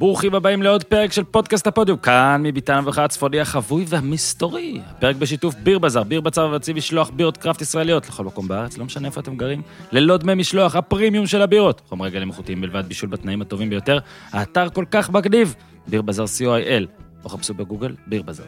ברוכים הבאים לעוד פרק של פודקאסט הפודיום, כאן מביתן המברכה הצפוני החבוי והמסתורי. הפרק בשיתוף ביר בזאר, ביר בזאר ורציב לשלוח בירות craft ישראליות לכל מקום בארץ, לא משנה איפה אתם גרים, ללא דמי משלוח, הפרימיום של הבירות. חומרי גלם איכותיים בלבד, בישול בתנאים הטובים ביותר. האתר כל כך מגניב, ביר בזאר co.il, או חפשו בגוגל, ביר בזאר.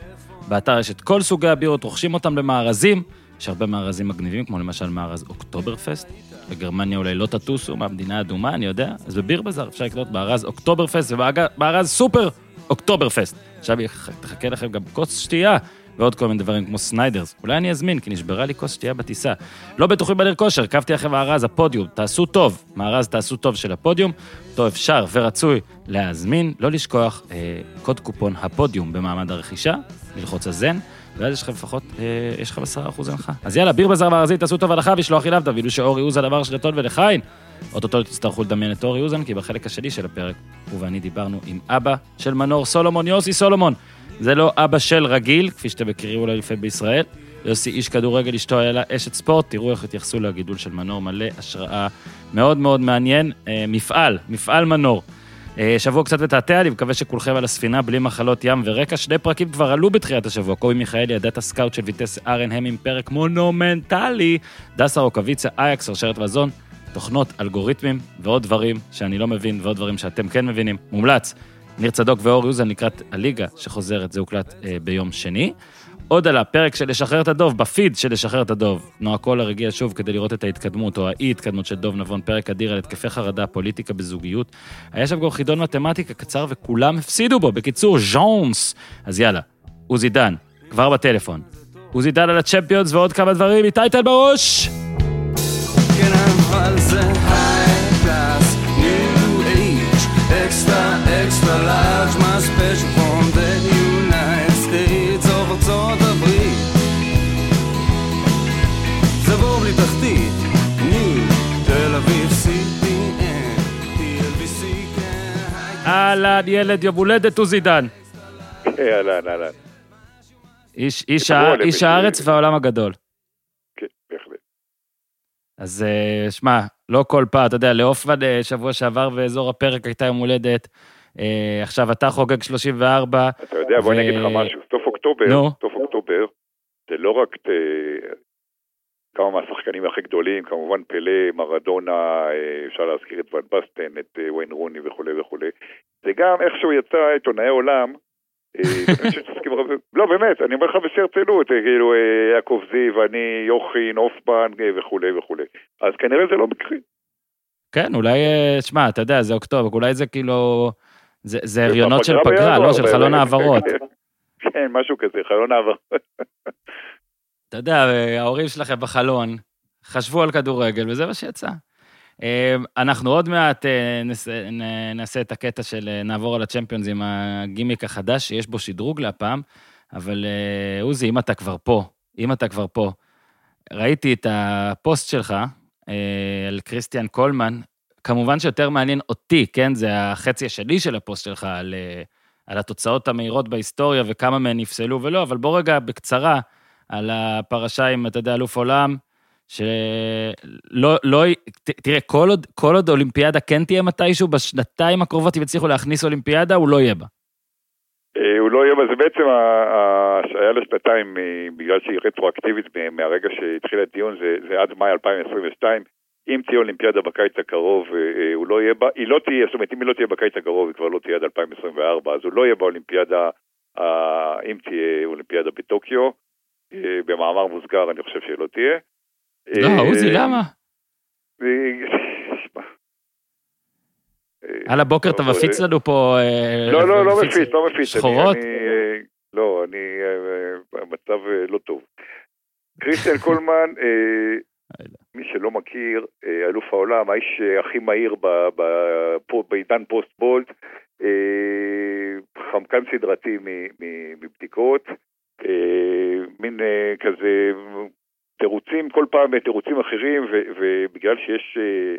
באתר יש את כל סוגי הבירות, רוכשים אותם במארזים, יש הרבה מארזים מגניבים, כמו למשל מארז אוקטובר פסט. בגרמניה אולי לא תטוסו מהמדינה האדומה, אני יודע, אז בביר בזאר אפשר לקנות מארז אוקטובר פסט ומארז סופר אוקטובר פסט. עכשיו תחכה לכם גם כוס שתייה ועוד כל מיני דברים כמו סניידרס. אולי אני אזמין, כי נשברה לי כוס שתייה בטיסה. לא בטוחים בדרך כושר, עקבתי אחרי מארז הפודיום, תעשו טוב, מארז תעשו טוב של הפודיום, אותו אפשר ורצוי להזמין, לא לשכוח, אה, קוד קופון הפודיום במעמד הרכישה, ללחוץ. ואז יש לך לפחות, אה, יש לך עשרה אחוז הנחה. אז יאללה, ביר בזר וארזית, תעשו טוב הנחה וישלוח אליו, תבינו שאורי אוזן דבר של הטון ולחיין. אוטוטו תצטרכו לדמיין את אורי אוזן, כי בחלק השני של הפרק, הוא ואני דיברנו עם אבא של מנור סולומון, יוסי סולומון. זה לא אבא של רגיל, כפי שאתם מכירים אולי לפעמים בישראל. יוסי איש כדורגל, אשתו איילה אשת ספורט, תראו איך התייחסו לגידול של מנור, מלא השראה מאוד מאוד מעניין. אה, מפעל, מפעל מנור. אה, שבוע קצת מתעתע, אני מקווה שכולכם על הספינה בלי מחלות ים ורקע. שני פרקים כבר עלו בתחילת השבוע. קובי מיכאלי, ה data scout של ויטס ארנהם, עם פרק מונומנטלי. דסה רוקוויצה, אייקס, שרשרת מזון, תוכנות, אלגוריתמים ועוד דברים שאני לא מבין ועוד דברים שאתם כן מבינים. מומלץ. ניר צדוק ואור יוזן לקראת הליגה שחוזרת, זה הוקלט אה, ביום שני. עוד על הפרק של לשחרר את הדוב, בפיד של לשחרר את הדוב. נועה קולר הגיע שוב כדי לראות את ההתקדמות, או האי-התקדמות של דוב נבון, פרק אדיר על התקפי חרדה, פוליטיקה בזוגיות. היה שם גם חידון מתמטיקה קצר וכולם הפסידו בו. בקיצור, ז'ונס. אז יאללה, עוזי דן, כבר בטלפון. עוזי דן על הצ'מפיונס ועוד כמה דברים, איתי טל בראש! כן, אבל זה אהלן, ילד יום הולדת עוזי דן. אהלן, אהלן. איש הארץ והעולם הגדול. כן, בהחלט. אז אה, שמע, לא כל פעם, אתה יודע, לאופמן אה, שבוע שעבר באזור הפרק הייתה יום הולדת. אה, עכשיו אתה חוגג 34. אתה יודע, בוא אני אגיד לך משהו, סוף אוקטובר, סוף אוקטובר, זה לא רק כמה מהשחקנים הכי גדולים, כמובן פלא, מרדונה, אפשר להזכיר את ון בסטן, את אה, ויין רוני וכולי וכולי. זה גם איכשהו יצא עיתונאי עולם, אה, לא באמת, אני אומר לך בשיא הרצינות, כאילו יעקב זיו, אני, יוכי, נופמן וכולי וכולי. אז כנראה זה לא מקרי. כן, אולי, שמע, אתה יודע, זה אוקטובר, אולי זה כאילו, זה הריונות של פגרה, לא של חלון העברות. כן, משהו כזה, חלון העברות. אתה יודע, ההורים שלכם בחלון, חשבו על כדורגל, וזה מה שיצא. אה, אנחנו עוד מעט אה, נעשה את הקטע של אה, נעבור על הצ'מפיונס עם הגימיק החדש, שיש בו שדרוג להפעם, אבל עוזי, אם אתה כבר פה, אם אתה כבר פה, ראיתי את הפוסט שלך על כריסטיאן קולמן, כמובן שיותר מעניין אותי, כן? זה החצי השני של הפוסט שלך על, על התוצאות המהירות בהיסטוריה וכמה מהן נפסלו ולא, אבל בוא רגע בקצרה, על הפרשה עם, אתה יודע, אלוף עולם, שלא, לא, תראה, כל עוד, כל עוד אולימפיאדה כן תהיה מתישהו, בשנתיים הקרובות, אם יצליחו להכניס אולימפיאדה, הוא לא יהיה בה. אה, הוא לא יהיה בה, זה בעצם ההשעיה לשנתיים, אה, בגלל שהיא רטרואקטיבית מהרגע שהתחיל הדיון, זה, זה עד מאי 2022. אם תהיה אולימפיאדה בקיץ הקרוב, אה, הוא לא יהיה בה, היא לא תהיה, זאת אומרת, אם היא לא תהיה בקיץ הקרוב, היא כבר לא תהיה עד 2024, אז הוא לא יהיה באולימפיאדה, אם תהיה אולימפיאדה בטוקיו. במאמר מוסגר אני חושב שלא תהיה. לא, אה, עוזי, למה? על הבוקר אתה מפיץ לנו פה... אה, לא, לא, לא מפיץ, לא מפיץ. שחורות? לא, אני במצב לא טוב. קריסטיאן קולמן, מי שלא מכיר, אלוף העולם, האיש הכי מהיר בעידן פוסט בולט, חמקן סדרתי מבדיקות, אה, מין אה, כזה תירוצים, כל פעם תירוצים אחרים, ו, ובגלל שיש... אה,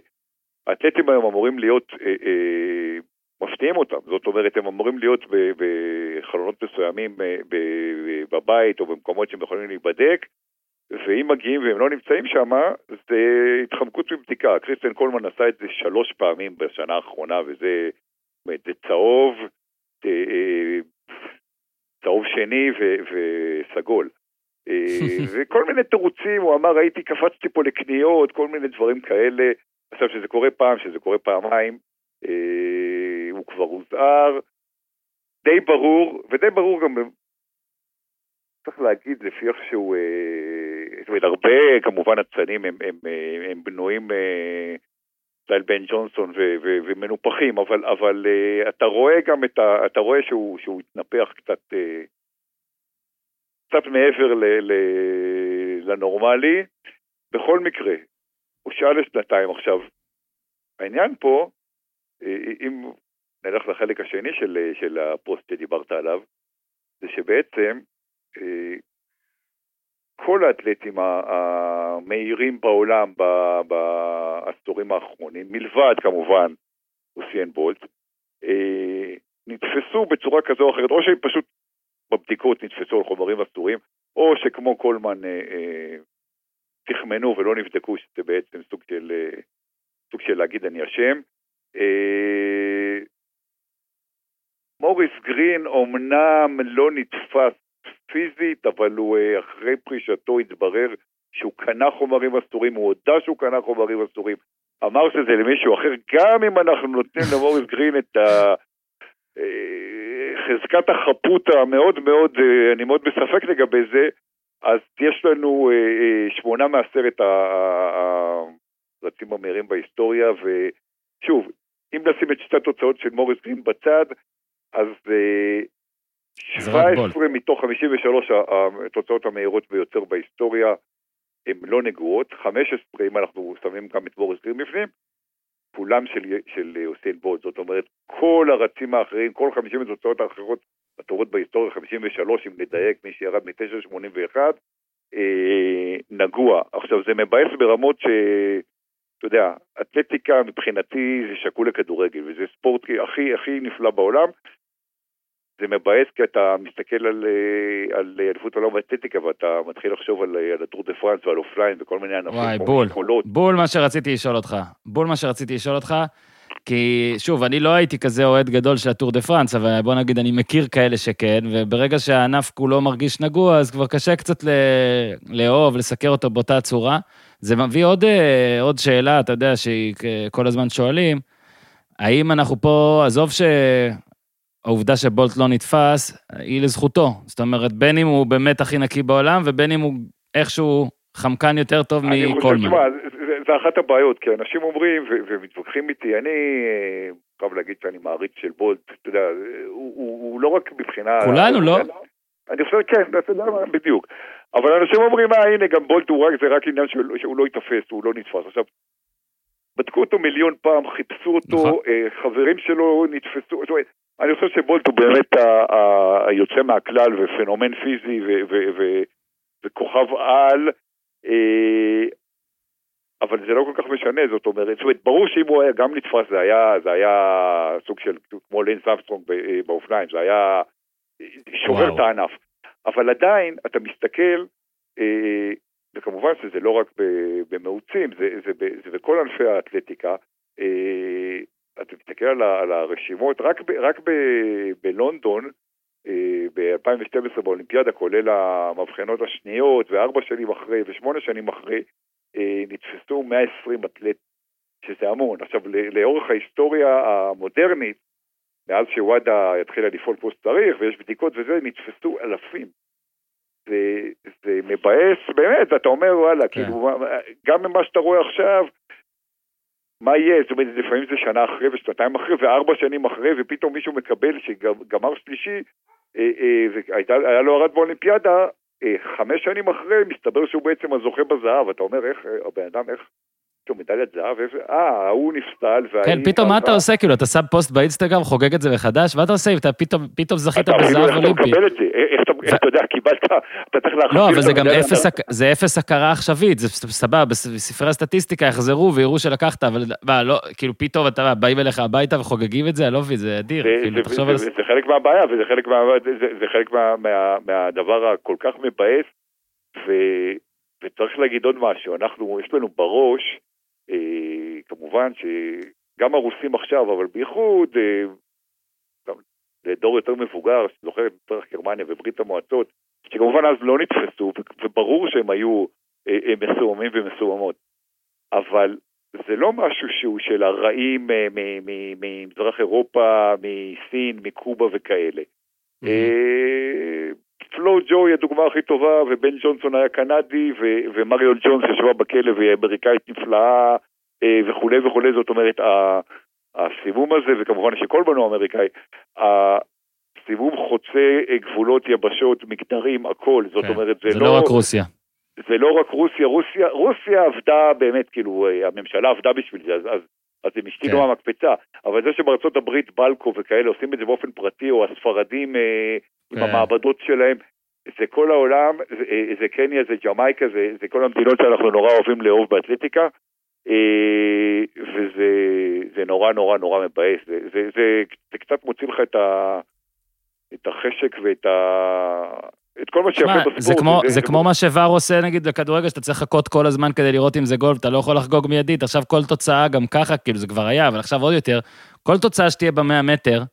האתלטים היום אמורים להיות, אה, אה, מפתיעים אותם, זאת אומרת, הם אמורים להיות בחלונות מסוימים אה, בבית או במקומות שהם יכולים להיבדק, ואם מגיעים והם לא נמצאים שם, זה התחמקות מבדיקה. קריסטיאן קולמן עשה את זה שלוש פעמים בשנה האחרונה, וזה זה צהוב, צהוב שני וסגול. וכל מיני תירוצים, הוא אמר, הייתי, קפצתי פה לקניות, כל מיני דברים כאלה. עכשיו, שזה קורה פעם, שזה קורה פעמיים, הוא כבר הוזהר. די ברור, ודי ברור גם, צריך להגיד, לפי איך שהוא, זאת אומרת, הרבה כמובן אצנים הם, הם, הם, הם בנויים סטייל בן ג'ונסון ו, ו, ומנופחים, אבל, אבל אתה רואה גם את ה... אתה רואה שהוא, שהוא התנפח קצת, קצת מעבר ל, ל, לנורמלי. בכל מקרה, הוא שאל לשנתיים עכשיו. העניין פה, אם נלך לחלק השני של, של הפוסט שדיברת עליו, זה שבעצם כל האתלטים המהירים בעולם בעשורים האחרונים, מלבד כמובן אוסיאן בולט, נתפסו בצורה כזו או אחרת, או שהם פשוט בבדיקות נתפסו על חומרים אסורים, או שכמו קולמן תחמנו ולא נבדקו, שזה בעצם סוג של, סוג של להגיד אני אשם. מוריס גרין אומנם לא נתפס פיזית, אבל הוא אחרי פרישתו התברר שהוא קנה חומרים אסורים, הוא הודה שהוא קנה חומרים אסורים, אמר שזה למישהו אחר, גם אם אנחנו נותנים למוריס גרין את ה... חזקת החפות המאוד מאוד, אני מאוד בספק לגבי זה, אז יש לנו שמונה מעשרת הרצים המהירים בהיסטוריה, ושוב, אם נשים את שתי התוצאות של מוריס גרין בצד, אז 17 מתוך 53 התוצאות המהירות ביותר בהיסטוריה הן לא נגועות, 15 אם אנחנו שמים גם את בוריס גרין בפנים, כולם של, של אוסיין בולט, זאת אומרת כל הרצים האחרים, כל 50 התוצאות האחרות הטובות בהיסטוריה, 53 אם נדייק, מי שירד מ-981, אה, נגוע. עכשיו זה מבאס ברמות ש... אתה יודע, אתלטיקה מבחינתי זה שקול לכדורגל, וזה ספורט הכי הכי נפלא בעולם, זה מבאס כי אתה מסתכל על, אה, על אליפות העולם באתלטיקה ואתה מתחיל לחשוב על, אה, על הטור דה פרנס ועל אופניים וכל מיני ענפים. וואי, בול, קולות. בול מה שרציתי לשאול אותך. בול מה שרציתי לשאול אותך, כי שוב, אני לא הייתי כזה אוהד גדול של הטור דה פרנס, אבל בוא נגיד, אני מכיר כאלה שכן, וברגע שהענף כולו מרגיש נגוע, אז כבר קשה קצת לאהוב, לסקר אותו באותה צורה. זה מביא עוד, אה, עוד שאלה, אתה יודע, שהיא כל הזמן שואלים, האם אנחנו פה, עזוב ש... העובדה שבולט לא נתפס, היא לזכותו. זאת אומרת, בין אם הוא באמת הכי נקי בעולם, ובין אם הוא איכשהו חמקן יותר טוב מקולמן. אני חושב, תשמע, זה אחת הבעיות, כי אנשים אומרים ומתווכחים איתי, אני חייב להגיד שאני מעריץ של בולט, אתה יודע, הוא, הוא, הוא לא רק מבחינה... כולנו, לא? אני חושב, כן, אתה יודע מה, בדיוק. אבל אנשים אומרים, אה, הנה, גם בולט הוא רק, זה רק עניין שהוא, שהוא לא ייתפס, הוא לא נתפס. עכשיו, בדקו אותו מיליון פעם, חיפשו אותו, נכון. חברים שלו נתפסו, זאת אומרת, אני חושב שבולט הוא באמת היוצא מהכלל ופנומן פיזי וכוכב על, אה, אבל זה לא כל כך משנה, זאת אומרת, זאת אומרת, ברור שאם הוא היה גם נתפס, זה היה, זה היה סוג של, כמו לינס אמסטרונג אה, באופניים, זה היה שובר את הענף. אבל עדיין, אתה מסתכל, אה, וכמובן שזה לא רק במאוצים, זה, זה, זה, זה בכל ענפי האתלטיקה, אתה מסתכל על, על הרשימות, רק, ב, רק ב, בלונדון, אה, ב-2012 באולימפיאדה, כולל המבחנות השניות, וארבע שנים אחרי ושמונה שנים אחרי, אה, נתפסו 120 אתלט, שזה המון. עכשיו, לאורך ההיסטוריה המודרנית, מאז שוואדה התחילה לפעול כמו שצריך, ויש בדיקות וזה, נתפסו אלפים. זה, זה מבאס, באמת, אתה אומר, וואלה, כן. כאילו, גם ממה שאתה רואה עכשיו, מה יהיה? זאת אומרת, לפעמים זה שנה אחרי ושנתיים אחרי וארבע שנים אחרי, ופתאום מישהו מקבל שגמר שלישי, אה, אה, והיה לו ארד באולימפיאדה, אה, חמש שנים אחרי, מסתבר שהוא בעצם הזוכה בזהב. אתה אומר, איך, הבן אדם, איך, פתאום מדליית זהב, אה, ההוא נפסל, כן, פתאום מה אתה עושה? כאילו, אתה שם פוסט באינסטגרם, חוגג את זה מחדש, מה אתה עושה? אתה פתאום זכית בזהב אולימפי. אתה מקבל את זה, איך אתה יודע, קיבלת, אתה צריך להחזיר. לא, אבל זה גם אפס הכרה עכשווית, זה סבבה, בספרי הסטטיסטיקה יחזרו ויראו שלקחת, אבל מה, לא, כאילו פתאום אתה באים אליך הביתה וחוגגים את זה, אני לא מבין, זה אדיר, כאילו, תחשוב על זה. זה חלק מהבעיה, וזה חלק מהדבר הכל כך מבאס, וצריך להגיד עוד משהו, אנחנו, יש לנו בראש, אה, כמובן שגם הרוסים עכשיו, אבל בייחוד, אה, לדור יותר מבוגר, שזוכר את מזרח גרמניה וברית המועצות, שכמובן אז לא נתפסו, וברור שהם היו אה, אה, מסוממים ומסוממות. אבל זה לא משהו שהוא של הרעים אה, ממזרח אירופה, מסין, מקובה וכאלה. פלו ג'ו היא הדוגמה הכי טובה, ובן ג'ונסון היה קנדי, ומריון ג'ונס ישבה בכלא והיא אמריקאית נפלאה וכולי וכולי, זאת אומרת, הסיבוב הזה, וכמובן שקולבן הוא אמריקאי, הסיבוב חוצה גבולות, יבשות, מגדרים, הכל, זאת כן, אומרת, זה, זה לא... זה לא רק רוסיה. זה לא רק רוסיה, רוסיה, רוסיה עבדה באמת, כאילו, הממשלה עבדה בשביל זה, אז, אז, אז הם השתינו כן. מהמקפצה, אבל זה שבארצות הברית בלקו וכאלה עושים את זה באופן פרטי, או הספרדים אה, כן. עם המעבדות שלהם, זה כל העולם, זה, אה, זה קניה, זה ג'מייקה, זה, זה כל המדינות שאנחנו נורא אוהבים לאהוב באתלטיקה, אה, וזה נורא נורא נורא מבאס, זה, זה, זה, זה קצת מוציא לך את, ה, את החשק ואת ה... את כל מה שיפה בספורט. זה כמו, זה, זה כמו מה שוואר עושה נגיד בכדורגל, שאתה צריך לחכות כל הזמן כדי לראות אם זה גול, אתה לא יכול לחגוג מיידית, עכשיו כל תוצאה גם ככה, כאילו זה כבר היה, אבל עכשיו עוד יותר, כל תוצאה שתהיה במאה מטר,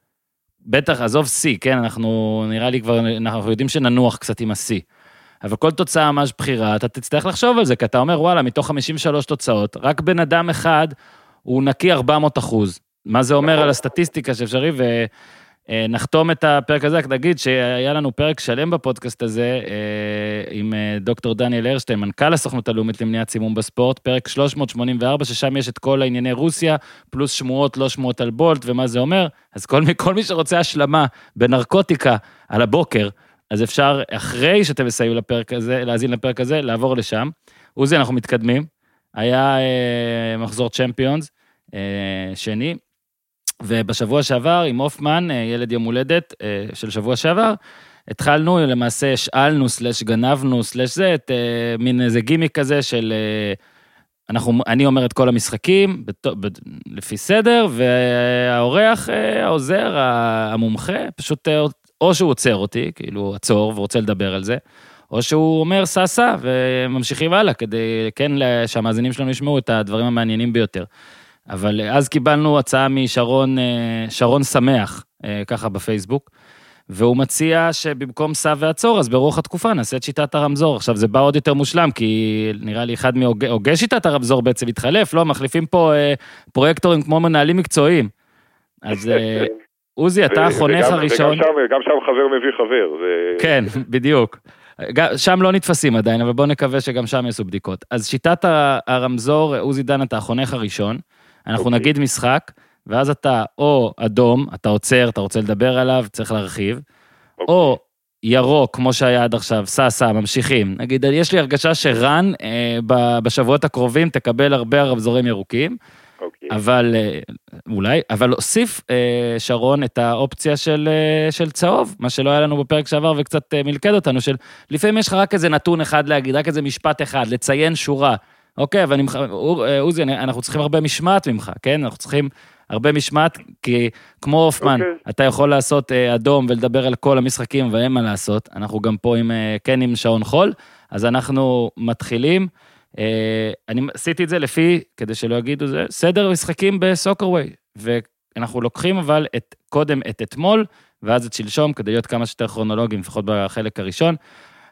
בטח, עזוב שיא, כן, אנחנו, נראה לי כבר, אנחנו יודעים שננוח קצת עם השיא. אבל כל תוצאה ממש בחירה, אתה תצטרך לחשוב על זה, כי אתה אומר, וואלה, מתוך 53 תוצאות, רק בן אדם אחד הוא נקי 400 אחוז. מה זה אומר נכון. על הסטטיסטיקה שאפשרי, ו... אה, נחתום את הפרק הזה, רק נגיד שהיה לנו פרק שלם בפודקאסט הזה אה, עם אה, דוקטור דניאל הרשטיין, מנכ"ל הסוכנות הלאומית למניעת סימום בספורט, פרק 384, ששם יש את כל הענייני רוסיה, פלוס שמועות, לא שמועות על בולט ומה זה אומר. אז כל מי, כל מי שרוצה השלמה בנרקוטיקה על הבוקר, אז אפשר, אחרי שאתם מסיימים לפרק הזה, להאזין לפרק הזה, לעבור לשם. עוזי, אנחנו מתקדמים. היה אה, מחזור צ'מפיונס, אה, שני, ובשבוע שעבר עם הופמן, אה, ילד יום הולדת אה, של שבוע שעבר, התחלנו, למעשה השאלנו, סלש גנבנו, סלש זה, את אה, מין איזה גימיק כזה של... אנחנו, אני אומר את כל המשחקים בת, בת, לפי סדר, והאורח, העוזר, המומחה, פשוט או שהוא עוצר אותי, כאילו עצור ורוצה לדבר על זה, או שהוא אומר סע סע וממשיכים הלאה, כדי כן שהמאזינים שלנו ישמעו את הדברים המעניינים ביותר. אבל אז קיבלנו הצעה משרון, אה, שרון שמח, אה, ככה בפייסבוק, והוא מציע שבמקום סע ועצור, אז ברוח התקופה נעשה את שיטת הרמזור. עכשיו, זה בא עוד יותר מושלם, כי נראה לי אחד מהוגי שיטת הרמזור בעצם התחלף, לא? מחליפים פה אה, פרויקטורים כמו מנהלים מקצועיים. אז אה, עוזי, אתה החונך הראשון. וגם שם, גם שם חבר מביא חבר. זה... כן, בדיוק. שם לא נתפסים עדיין, אבל בואו נקווה שגם שם יעשו בדיקות. אז שיטת הרמזור, עוזי דן, אתה החונך הראשון. אנחנו okay. אוקיי. נגיד משחק, ואז אתה או אדום, אתה עוצר, אתה רוצה לדבר עליו, צריך להרחיב, okay. או אוקיי. ירוק, כמו שהיה עד עכשיו, סע, סע, ממשיכים. נגיד, יש לי הרגשה שרן, אה, בשבועות הקרובים תקבל הרבה רמזורים ירוקים, okay. אוקיי. אבל אה, אולי, אבל הוסיף אה, שרון את האופציה של, אה, של צהוב, מה שלא היה לנו בפרק שעבר וקצת אה, מלכד אותנו, של לפעמים יש לך רק איזה נתון אחד להגיד, רק איזה משפט אחד, לציין שורה. אוקיי, אבל אה, עוזי, אנחנו צריכים הרבה משמעת ממך, כן? אנחנו צריכים הרבה משמעת, כי כמו הופמן, אוקיי. אתה יכול לעשות אה, אדום ולדבר על כל המשחקים ואין מה לעשות. אנחנו גם פה עם, אה, כן עם שעון חול, אז אנחנו מתחילים. אני עשיתי את זה לפי, כדי שלא יגידו זה, סדר משחקים בסוקרווי. ואנחנו לוקחים אבל את, קודם את אתמול, ואז את שלשום, כדי להיות כמה שיותר כרונולוגיים, לפחות בחלק הראשון.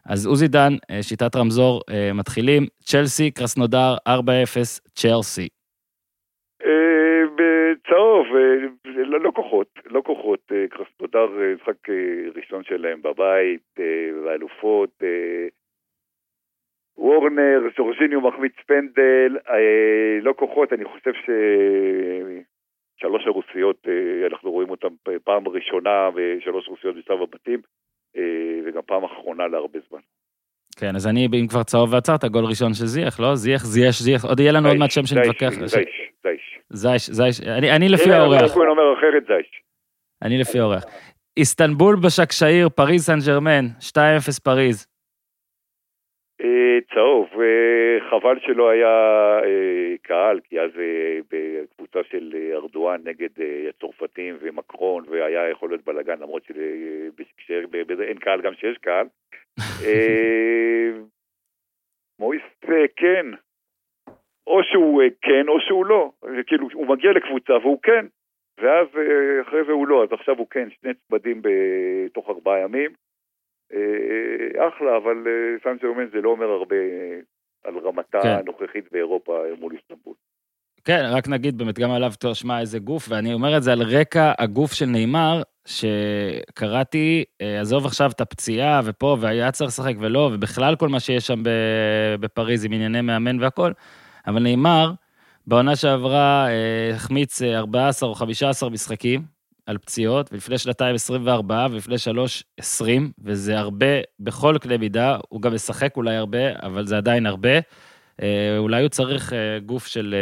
אז עוזי דן, אה, שיטת רמזור, אה, מתחילים. צ'לסי, קרסנודר, 4-0, צ'לסי. אה, בצהוב, לא, לא כוחות, לא כוחות. קרסנודר, משחק ראשון שלהם בבית, באלופות. וורנר, ז'ורג'יניו מחמיץ פנדל, לא כוחות, אני חושב ש... שלוש הרוסיות, אנחנו רואים אותן פעם ראשונה ושלוש רוסיות בשלב הבתים. אה, וגם פעם אחרונה להרבה זמן. כן, אז אני, אם כבר צהוב ועצרת, גול ראשון של זיח, לא? זיח, זייש, זיח, עוד יהיה לנו עוד מעט שם שנתווכח. זייש, זייש. זייש, זייש, אני לפי האורח. אם אומר אחרת, זייש. אני לפי האורח. איסטנבול בשקשאיר, פריז סן ג'רמן, 2-0 פריז. אה, צהוב, אה, חבל שלא היה אה, קהל, כי אז בקבוצה של ארדואן נגד הצרפתים ומקרון, והיה יכול להיות בלאגן, למרות שאין קהל גם שיש קהל. מויס כן, או שהוא כן או שהוא לא, כאילו הוא מגיע לקבוצה והוא כן, ואז אחרי זה הוא לא, אז עכשיו הוא כן, שני צמדים בתוך ארבעה ימים. אחלה, אבל סן ג'רמן זה לא אומר הרבה על רמתה כן. הנוכחית באירופה מול איסטנבול. כן, רק נגיד באמת גם עליו תשמע איזה גוף, ואני אומר את זה על רקע הגוף של נאמר, שקראתי, אה, עזוב עכשיו את הפציעה ופה, והיה צריך לשחק ולא, ובכלל כל מה שיש שם בפריז עם ענייני מאמן והכל, אבל נאמר, בעונה שעברה אה, החמיץ 14 אה, או 15 משחקים על פציעות, ולפני שנתיים 24, ולפני שלוש 20, וזה הרבה בכל קנה מידה, הוא גם משחק אולי הרבה, אבל זה עדיין הרבה. אולי הוא צריך גוף של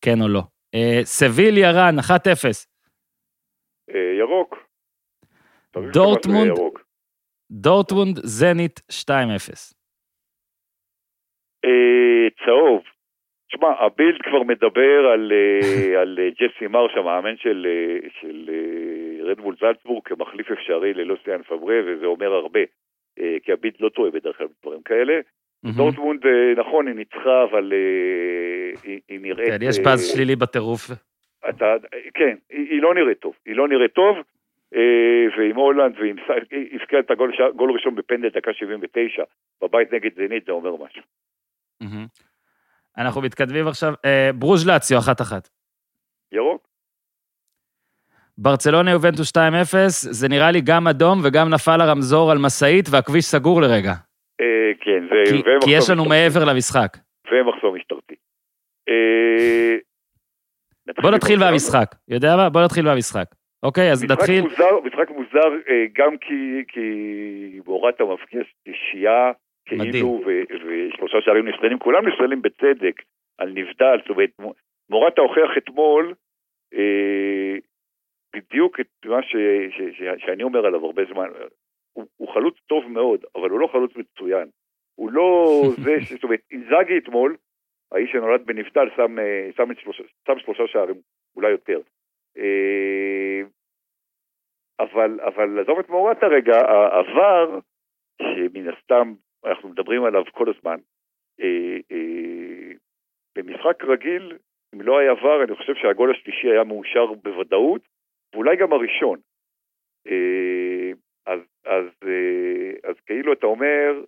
כן או לא. סביליה רן, 1-0. אה, ירוק. דורטמונד, דורטמונד זנית 2-0. אה, צהוב. תשמע, הבילד כבר מדבר על, אה, על ג'סי מרש, המאמן של, של רדבול זלצבורג, כמחליף אפשרי ללוסיאן פברה, וזה אומר הרבה, כי הבילד לא טועה בדרך כלל בדברים כאלה. דורטמונד, נכון, היא ניצחה, אבל היא נראית... כן, יש באזז שלילי בטירוף. אתה, כן, היא, היא לא נראית טוב, היא לא נראית טוב, אה, ועם הולנד, ועם היא הפקיעה את הגול גול ראשון בפנדל דקה 79, בבית נגד זנית, זה אומר משהו. אנחנו מתקדמים עכשיו, אה, ברוז' לאציו, אחת אחת. ירוק. ברצלונה יובנטוס 2-0, זה נראה לי גם אדום וגם נפל הרמזור על משאית והכביש סגור לרגע. אה, כן, זה... כי, כי יש לנו מעבר למשחק. ומחסום משטרתי. אה, בוא נתחיל מהמשחק, יודע מה? בוא נתחיל מהמשחק. אוקיי, אז נתחיל... מוזר, משחק מוזר אה, גם כי, כי מורטה מבקיע שישייה, כאילו, ושלושה שערים נפסלים, כולם נפסלים בצדק, על נבדל, זאת אומרת, מורטה הוכיח אתמול אה, בדיוק את מה ש, ש, ש, שאני אומר עליו הרבה זמן, הוא, הוא חלוץ טוב מאוד, אבל הוא לא חלוץ מצוין. הוא לא זה, זאת אומרת, אינזאגי אתמול, האיש שנולד בנבטל שם, אה, שם, שלושה, שם שלושה שערים, אולי יותר. אה, אבל, אבל עזוב את מאורת הרגע, העבר, שמן הסתם אנחנו מדברים עליו כל הזמן, אה, במשחק רגיל, אם לא היה עבר, אני חושב שהגול השלישי היה מאושר בוודאות, ואולי גם הראשון. אז, אז, אז כאילו אתה אומר,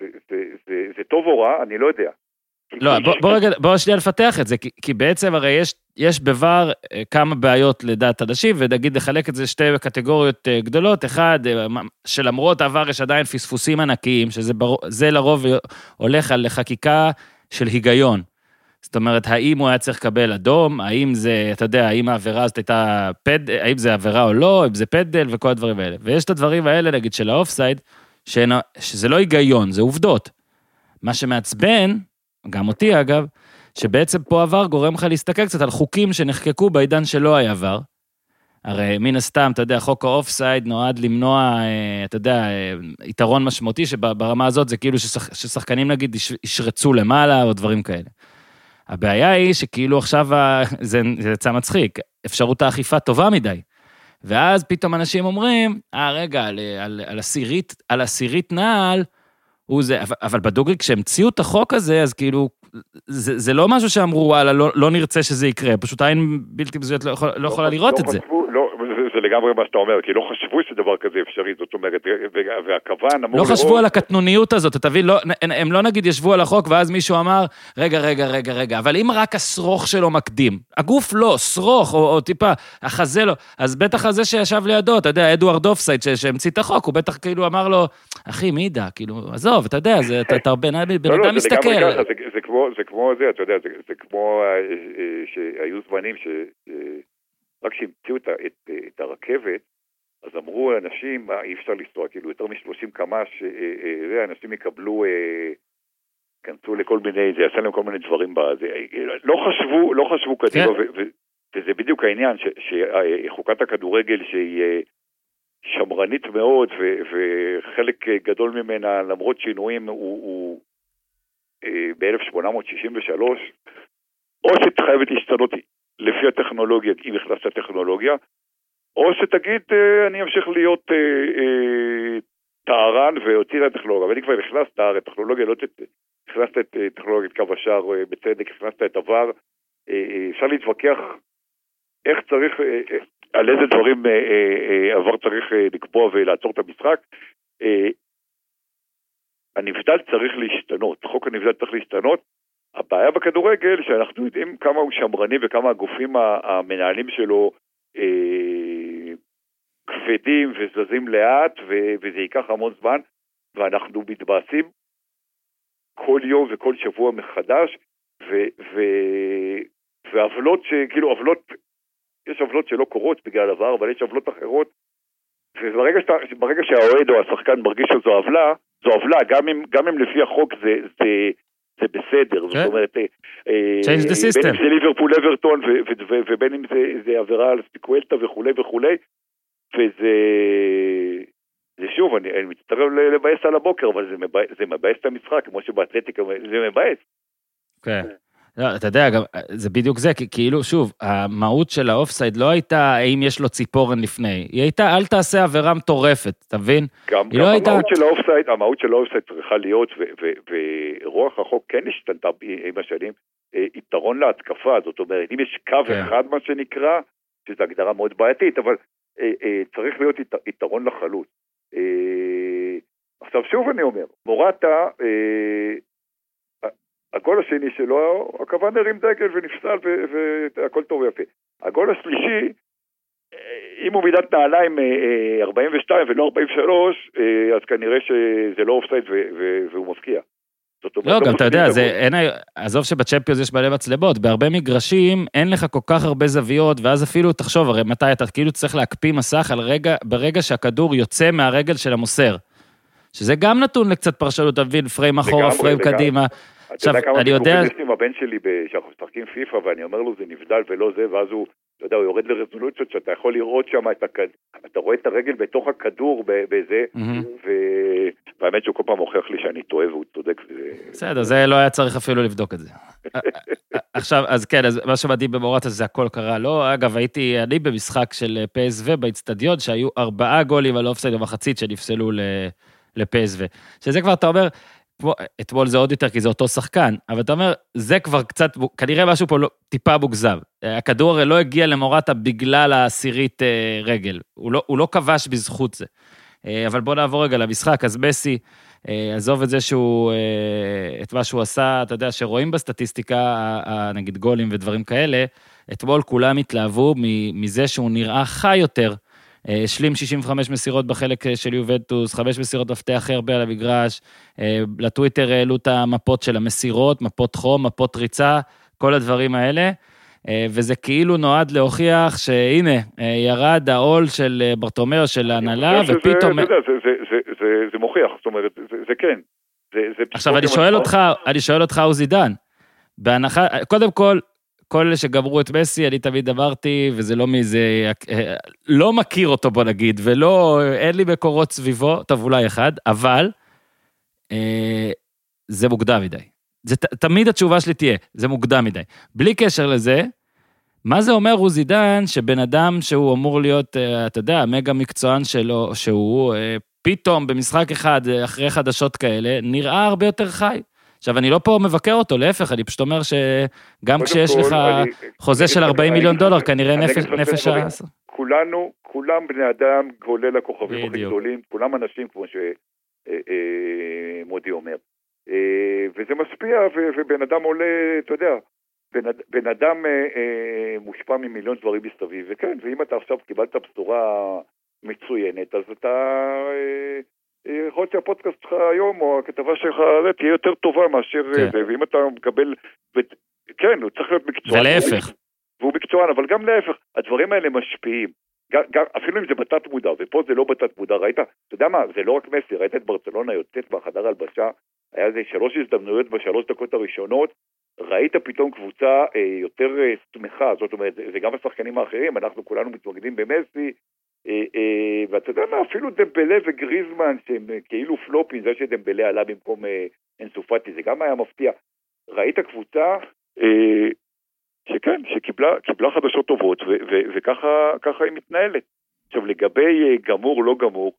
זה, זה, זה, זה טוב או רע, אני לא יודע. לא, בוא, בוא רגע, בוא שנייה לפתח את זה, כי, כי בעצם הרי יש, יש בVAR אה, כמה בעיות לדעת אנשים, ונגיד לחלק את זה שתי קטגוריות אה, גדולות, אחד, אה, שלמרות העבר יש עדיין פספוסים ענקיים, שזה לרוב הולך על חקיקה של היגיון. זאת אומרת, האם הוא היה צריך לקבל אדום, האם זה, אתה יודע, האם העבירה הזאת הייתה פד, האם זה עבירה או לא, אם זה פדל וכל הדברים האלה. ויש את הדברים האלה, נגיד, של האופסייד, שזה לא היגיון, זה עובדות. מה שמעצבן, גם אותי אגב, שבעצם פה עבר גורם לך להסתכל קצת על חוקים שנחקקו בעידן שלא היה עבר. הרי מן הסתם, אתה יודע, חוק האופסייד נועד למנוע, אה, אתה יודע, אה, יתרון משמעותי, שברמה הזאת זה כאילו ששח, ששחקנים נגיד ישרצו למעלה או דברים כאלה. הבעיה היא שכאילו עכשיו, זה יצא מצחיק, אפשרות האכיפה טובה מדי. ואז פתאום אנשים אומרים, אה, רגע, על, על, על עשירית, על עשירית נעל, הוא זה, אבל, אבל בדוגרי, כשהמציאו את החוק הזה, אז כאילו, זה, זה לא משהו שאמרו, וואלה, לא, לא נרצה שזה יקרה, פשוט העין בלתי מזוהית לא, יכול, לא יכולה לא, לראות לא את. חשבו, לא, זה לגמרי מה שאתה אומר, כי לא חשבו שדבר כזה אפשרי, זאת אומרת, והכוון אמור... לא חשבו על הקטנוניות הזאת, אתה מבין? לא, הם לא נגיד ישבו על החוק, ואז מישהו אמר, רגע, רגע, רגע, רגע, אבל אם רק השרוך שלו מקדים, הגוף לא, שרוך, או, או טיפה, החזה לא, אז בטח הזה שישב לידו, אתה יודע, אדוארד אופסייד שהמציא את החוק, הוא בטח כאילו אמר לו, אחי, מי ידע, כאילו, עזוב, אתה יודע, זה, אתה, אתה בן אדם מסתכל. זה כמו זה, אתה יודע, זה כמו אה, אה, שהיו זמנים ש... רק כשהמציאו את, את, את הרכבת, אז אמרו אנשים, מה, אי אפשר לנסוע, כאילו יותר מ-30 קמ"ש, אה, אה, אנשים יקבלו, ייכנסו לכל מיני, זה יעשה להם כל מיני דברים בזה. לא חשבו, לא חשבו קדימה, כן. וזה בדיוק העניין, שחוקת הכדורגל שהיא שמרנית מאוד, וחלק גדול ממנה, למרות שינויים, הוא, הוא ב-1863, או שחייבת להשתנות לפי הטכנולוגיה, אם הכנסת טכנולוגיה, או שתגיד, אה, אני אמשיך להיות אה, אה, טהרן ואוציא את הטכנולוגיה, ואני כבר נכנס טהר, טכנולוגיה לא תצא. הכנסת את טכנולוגיית קו השער בצדק, הכנסת את עבר, אפשר להתווכח איך צריך, על איזה דברים עבר צריך לקבוע ולעצור את המשחק. הנבדל צריך להשתנות, חוק הנבדל צריך להשתנות. הבעיה בכדורגל שאנחנו יודעים כמה הוא שמרני וכמה הגופים המנהלים שלו אה, כבדים וזזים לאט וזה ייקח המון זמן ואנחנו מתבאסים כל יום וכל שבוע מחדש ועוולות שכאילו עוולות, יש עוולות שלא קורות בגלל עבר אבל יש עוולות אחרות וברגע שאתה, שהאוהד או השחקן מרגיש שזו עוולה, זו עוולה, גם גם אם לפי החוק זה, זה, זה בסדר, זאת כן. אומרת, אה, אה. בין אם זה ליברפול אברטון ובין אם זה, עבירה על ספיקואלטה וכולי וכולי, וזה, זה שוב, אני, אני מצטרף לבאס על הבוקר, אבל זה מבאס, זה מבאס את המשחק, כמו שבאתלטיקה זה מבאס. כן. לא, אתה יודע, גם, זה בדיוק זה, כי כאילו, שוב, המהות של האופסייד לא הייתה האם יש לו ציפורן לפני, היא הייתה אל תעשה עבירה מטורפת, אתה מבין? גם, גם לא המהות הייתה... של האופסייד, המהות של האופסייד צריכה להיות, ורוח החוק כן השתנתה עם השנים, אה, יתרון להתקפה, זאת אומרת, אם יש קו כן. אחד, מה שנקרא, שזו הגדרה מאוד בעייתית, אבל אה, אה, צריך להיות ית, יתרון לחלוץ. אה, עכשיו שוב אני אומר, מורטה, אה, הגול השני שלו, הכוון הרים דגל ונפסל והכל טוב ויפה. הגול השלישי, אה, אם הוא מידת נעליים 42 אה, ולא 43, אה, אז כנראה שזה לא אופסייד והוא מפקיע. לא, גם אתה יודע, זה, אין, עזוב שבצ'מפיונס יש מלא מצלמות, בהרבה מגרשים אין לך כל כך הרבה זוויות, ואז אפילו, תחשוב, הרי מתי אתה כאילו צריך להקפיא מסך על רגע, ברגע שהכדור יוצא מהרגל של המוסר. שזה גם נתון לקצת פרשנות, אתה מבין, פריים אחורה, פריים קדימה. אתה יודע כמה עם הבן שלי שאנחנו משחקים פיפא ואני אומר לו זה נבדל ולא זה ואז הוא, אתה יודע, הוא יורד לרזולוציות שאתה יכול לראות שם את הכדור, אתה רואה את הרגל בתוך הכדור בזה, והאמת שהוא כל פעם מוכיח לי שאני טועה והוא צודק. בסדר, זה לא היה צריך אפילו לבדוק את זה. עכשיו, אז כן, אז מה שמדהים במורטה זה הכל קרה. לא, אגב, הייתי אני במשחק של פסו באיצטדיון, שהיו ארבעה גולים על אופסייד במחצית שנפסלו לפסו. שזה כבר, אתה אומר, אתמול זה עוד יותר, כי זה אותו שחקן, אבל אתה אומר, זה כבר קצת, כנראה משהו פה לא, טיפה מוגזם. הכדור הרי לא הגיע למורטה בגלל העשירית אה, רגל, הוא לא, הוא לא כבש בזכות זה. אה, אבל בוא נעבור רגע למשחק, אז מסי, אה, עזוב את זה שהוא, את מה שהוא עשה, אתה יודע, שרואים בסטטיסטיקה, נגיד גולים ודברים כאלה, אתמול כולם התלהבו מזה שהוא נראה חי יותר. אה, השלים 65 מסירות בחלק אה, של יובנטוס, חמש מסירות מפתח הרבה על המגרש, אה, לטוויטר העלו את המפות של המסירות, מפות חום, מפות ריצה, כל הדברים האלה. וזה כאילו נועד להוכיח שהנה, ירד העול של ברטומאו, של ההנהלה, ופתאום... אתה יודע, זה מוכיח, זאת אומרת, זה כן. עכשיו, אני שואל אותך, אני שואל אותך, עוזי דן, בהנחה, קודם כל, כל אלה שגמרו את מסי, אני תמיד אמרתי, וזה לא מאיזה... לא מכיר אותו, בוא נגיד, ולא... אין לי מקורות סביבו, טוב, אולי אחד, אבל אה, זה מוקדם מדי. זה תמיד התשובה שלי תהיה, זה מוקדם מדי. בלי קשר לזה, מה זה אומר עוזי דן, שבן אדם שהוא אמור להיות, אה, אתה יודע, המגה מקצוען שלו, שהוא אה, פתאום במשחק אחד, אה, אחרי חדשות כאלה, נראה הרבה יותר חי. עכשיו, אני לא פה מבקר אותו, להפך, אני פשוט אומר שגם כשיש כל, לך אני, חוזה של 40 מיליון דולר, כנראה נפש... נפש ה... כולנו, כולם בני אדם, כולל הכוכבים הכי גדולים, כולם אנשים, כמו שמודי אה, אה, אומר. אה, וזה משפיע, ובן אדם עולה, אתה יודע, בן, בן אדם מושפע ממיליון דברים מסביב, וכן, ואם אתה עכשיו קיבלת בשורה מצוינת, אז אתה... יכול להיות שהפודקאסט שלך היום, או הכתבה שלך, זה תהיה יותר טובה מאשר כן. זה, ואם אתה מקבל, ו... כן, הוא צריך להיות מקצוען. ולהפך. והוא מקצוען, אבל גם להפך, הדברים האלה משפיעים. גם, גם, אפילו אם זה בתת מודע, ופה זה לא בתת מודע, ראית, אתה יודע מה, זה לא רק מסי, ראית את ברצלונה יוצאת מהחדר הלבשה, היה איזה שלוש הזדמנויות בשלוש דקות הראשונות, ראית פתאום קבוצה אה, יותר אה, שמחה, זאת אומרת, זה, זה גם השחקנים האחרים, אנחנו כולנו מתמקדים במסי, אה, אה, ואתה יודע מה, אפילו דמבלה וגריזמן, שהם אה, כאילו פלופים, זה שדמבלה עלה במקום אינסופטי, זה גם היה מפתיע. ראית קבוצה שכן, שקיבלה חדשות טובות, וככה היא מתנהלת. עכשיו, לגבי גמור, לא גמור,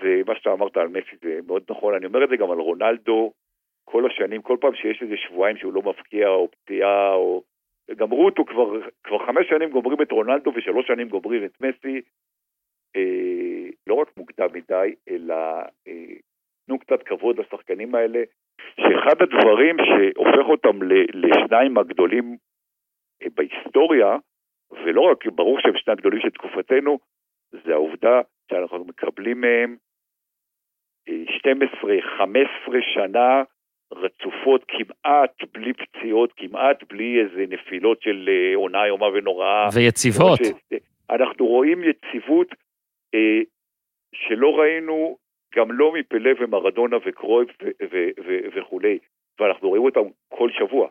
זה מה שאתה אמרת על מסי, זה מאוד נכון, אני אומר את זה גם על רונלדו, כל השנים, כל פעם שיש איזה שבועיים שהוא לא מפקיע, או פציעה, או גמרו אותו כבר, כבר חמש שנים גומרים את רונלדו ושלוש שנים גומרים את מסי, אה, לא רק מוקדם מדי, אלא אה, תנו קצת כבוד לשחקנים האלה, שאחד הדברים שהופך אותם לשניים הגדולים אה, בהיסטוריה, ולא רק, ברור שהם שני הגדולים של תקופתנו, זה העובדה שאנחנו מקבלים מהם 12-15 אה, שנה רצופות כמעט בלי פציעות, כמעט בלי איזה נפילות של אה, עונה איומה ונוראה. ויציבות. אנחנו רואים יציבות אה, שלא ראינו גם לא מפלא ומרדונה וקרויף וכולי, ואנחנו רואים אותם כל שבוע.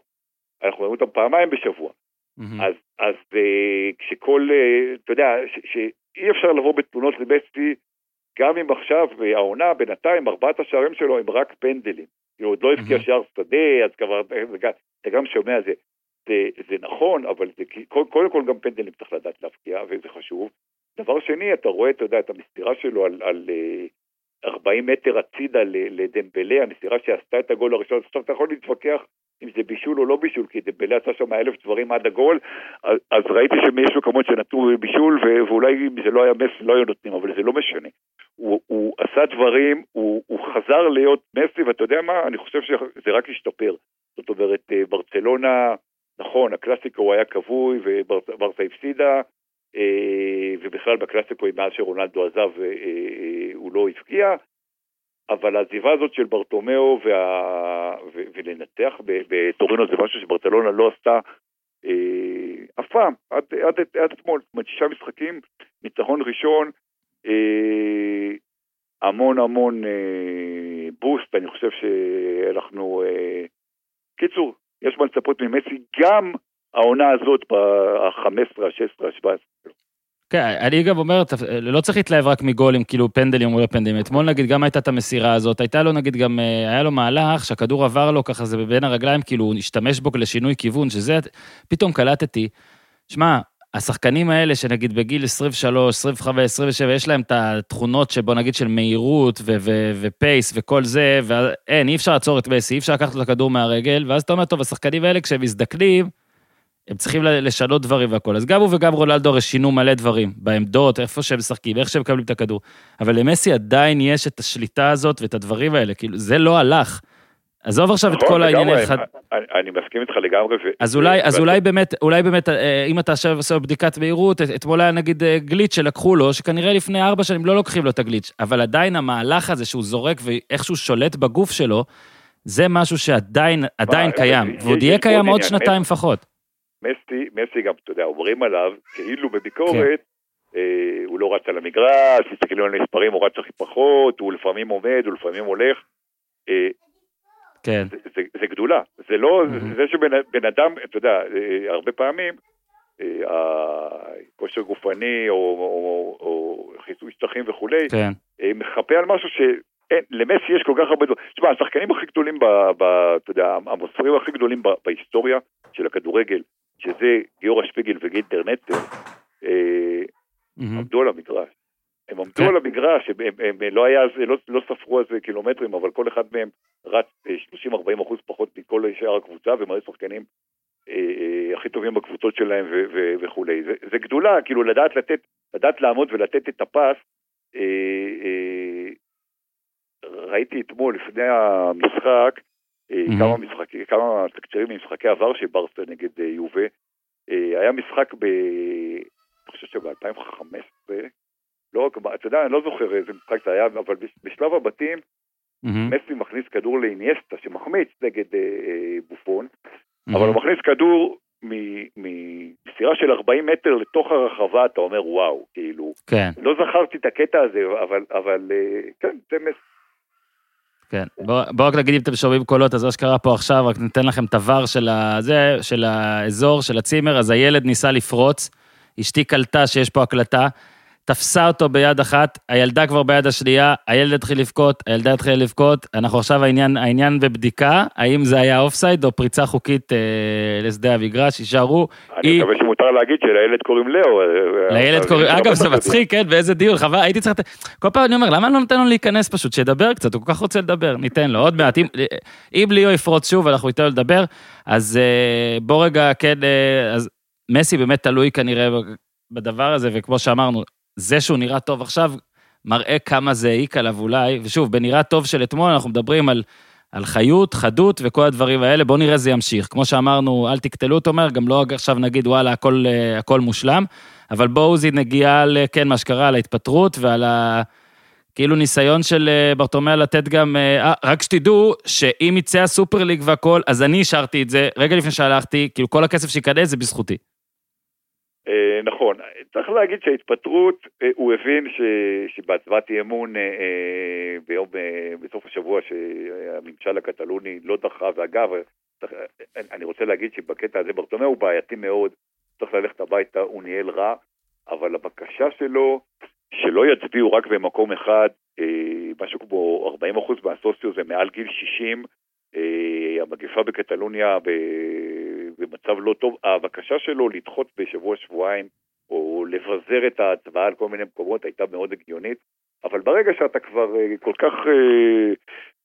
אנחנו רואים אותם פעמיים בשבוע. Mm-hmm. אז, אז אה, כשכל, אה, אתה יודע, שאי אפשר לבוא בתלונות לבסטי, גם אם עכשיו אה, העונה, בינתיים, ארבעת השערים שלו הם רק פנדלים. כאילו, עוד לא הבקיע. שער שדה, אז כבר, אתה גם שומע זה. זה, זה נכון, אבל זה, קודם כל גם פנדלים צריך לדעת להבקיע, וזה חשוב. דבר שני, אתה רואה, אתה יודע, את המסירה שלו על, על 40 מטר הצידה לדמבלה, המסירה שעשתה את הגול הראשון, עכשיו אתה יכול להתווכח אם זה בישול או לא בישול, כי דמבלה עשה שם אלף דברים עד הגול, אז, אז ראיתי שיש מקומות שנתנו בישול, ואולי אם זה לא היה מסי לא היו נותנים, אבל זה לא משנה. הוא, הוא עשה דברים, הוא, הוא חזר להיות מסי, ואתה יודע מה, אני חושב שזה רק השתפר. זאת אומרת, אה, ברצלונה, נכון, הקלאסיקו היה כבוי וברסה הפסידה, אה, ובכלל בקלאסיקו, מאז שרונלדו עזב, אה, הוא לא הבקיע, אבל העזיבה הזאת של ברטומיאו וה... ו... ולנתח בטורינו זה משהו שברטלונה לא עשתה אה, אף פעם, עד, עד, עד אתמול, זאת אומרת שישה משחקים, ניצחון ראשון, אה, המון המון אה, בוסט, אני חושב שאנחנו... אה, קיצור, יש מה לצפות ממסי גם העונה הזאת ב-15, ה-16, ה-17. כן, אני גם אומר, לא צריך להתלהב רק מגולים, כאילו פנדלים או לא פנדלים. אתמול נגיד גם הייתה את המסירה הזאת, הייתה לו נגיד גם, אה, היה לו מהלך שהכדור עבר לו ככה, זה בין הרגליים, כאילו הוא השתמש בו לשינוי כיוון, שזה, פתאום קלטתי. שמע, השחקנים האלה שנגיד בגיל 23, 25, 27, יש להם את התכונות שבוא נגיד של מהירות ו- ו- ופייס וכל זה, ואין, אי אפשר לעצור את מסי, אי אפשר לקחת לו את הכדור מהרגל, ואז אתה אומר, טוב, השחקנים האלה כשהם מזדקנים, הם צריכים לשנות דברים והכול. אז גם הוא וגם רוללדו הרי שינו מלא דברים, בעמדות, איפה שהם משחקים, איך שהם מקבלים את הכדור. אבל למסי עדיין יש את השליטה הזאת ואת הדברים האלה, כאילו, זה לא הלך. עזוב עכשיו את נכון, כל העניינים. אני מסכים איתך לגמרי. אז אולי, אז אולי באמת, אולי באמת, אה, אם אתה עכשיו עושה בדיקת מהירות, אתמול היה נגיד אה, גליץ' שלקחו לו, שכנראה לפני ארבע שנים לא לוקחים לו את הגליץ', אבל עדיין המהלך הזה שהוא זורק ואיכשהו שולט בגוף שלו, זה משהו שעדיין קיים, ועוד יהיה קיים עוד שנתיים לפחות. מסי, מסי גם, אתה יודע, אומרים עליו, כאילו בביקורת, כן. אה, הוא לא רץ על המגרש, תסתכלו על המספרים, הוא רץ הכי פחות, הוא לפעמים עומד, הוא לפעמים הולך. אה, כן. זה, זה, זה גדולה, זה לא, mm-hmm. זה שבן אדם, אתה יודע, אה, הרבה פעמים, אה, כושר גופני או, או, או, או חיסוי שטחים וכולי, כן. אה, מחפה על משהו ש... אין, למסי יש כל כך הרבה דברים. תשמע, השחקנים הכי גדולים, ב, ב, אתה יודע, המוסרים הכי גדולים ב, בהיסטוריה של הכדורגל, שזה גיורא שפיגל וגינטר נטר, אה, עמדו על המגרש. הם עמדו כן. על המגרש, הם, הם, הם לא, היה, לא, לא ספרו זה קילומטרים, אבל כל אחד מהם רץ 30-40 אה, אחוז פחות מכל שאר הקבוצה, והם היו שחקנים אה, אה, הכי טובים בקבוצות שלהם ו, ו, וכולי. זה, זה גדולה, כאילו לדעת לתת, לדעת לעמוד ולתת את הפס. אה, אה, ראיתי אתמול, לפני המשחק, mm-hmm. כמה משחקים, כמה תקצירים ממשחקי עבר של ברסה נגד אה, יובה. אה, היה משחק ב... אני חושב שב-2015, לא רק, אתה יודע, אני לא זוכר איזה משחק זה היה, אבל בשלב הבתים, mm-hmm. מסי מכניס כדור לאיניאסטה שמחמיץ נגד אה, אה, בופון, mm-hmm. אבל הוא מכניס כדור ממסירה של 40 מטר לתוך הרחבה, אתה אומר וואו, כאילו, כן. לא זכרתי את הקטע הזה, אבל, אבל כן, זה מסי. כן, בואו בוא רק נגיד אם אתם שומעים קולות, אז מה שקרה פה עכשיו, רק ניתן לכם תבר של, הזה, של האזור, של הצימר, אז הילד ניסה לפרוץ, אשתי קלטה שיש פה הקלטה, תפסה אותו ביד אחת, הילדה כבר ביד השנייה, הילד התחיל לבכות, הילדה התחילה לבכות, אנחנו עכשיו העניין, העניין בבדיקה, האם זה היה אופסייד או פריצה חוקית אה, לשדה המגרש, יישארו. אני היא... מקווה שמותר להגיד שלילד קוראים לאו. אה, לילד קוראים, אגב, זה מצחיק, כן, באיזה דיון, חבל, הייתי צריך... כל פעם אני אומר, למה לא נותן לו להיכנס פשוט, שידבר קצת, הוא כל כך רוצה לדבר, ניתן לו, עוד מעט, אם, אם ליאו יפרוץ שוב, אנחנו ניתן לו לדבר, אז אה, בוא רגע, כן, אה, אז מסי באמת תלוי כנראה בדבר הזה, וכמו שאמרנו, זה שהוא נראה טוב עכשיו, מראה כמה זה העיק עליו אולי, ושוב, בנראה טוב של אתמול אנחנו מדברים על, על חיות, חדות וכל הדברים האלה, בואו נראה זה ימשיך. כמו שאמרנו, אל תקטלו את אומר, גם לא עכשיו נגיד, וואלה, הכל, הכל מושלם, אבל בואו זה נגיעה על, כן, מה שקרה, על ההתפטרות ועל ה... כאילו ניסיון של אה, ברטומיה לתת גם, אה, רק שתדעו שאם יצא הסופר ליג והכל, אז אני השארתי את זה, רגע לפני שהלכתי, כאילו כל הכסף שייכנס זה בזכותי. אה, נכון, צריך להגיד שההתפטרות, אה, הוא הבין שבהצבעת אי אמון אה, ביום, בסוף השבוע שהממשל הקטלוני לא דחה, ואגב, אני רוצה להגיד שבקטע הזה ברטומא הוא בעייתי מאוד, צריך ללכת הביתה, הוא ניהל רע, אבל הבקשה שלו, שלא יצביעו רק במקום אחד, משהו כמו 40% מהסוציו זה מעל גיל 60, המגפה בקטלוניה במצב לא טוב, הבקשה שלו לדחות בשבוע-שבועיים או לבזר את ההצבעה על כל מיני מקומות הייתה מאוד הגיונית, אבל ברגע שאתה כבר אה, כל כך אה,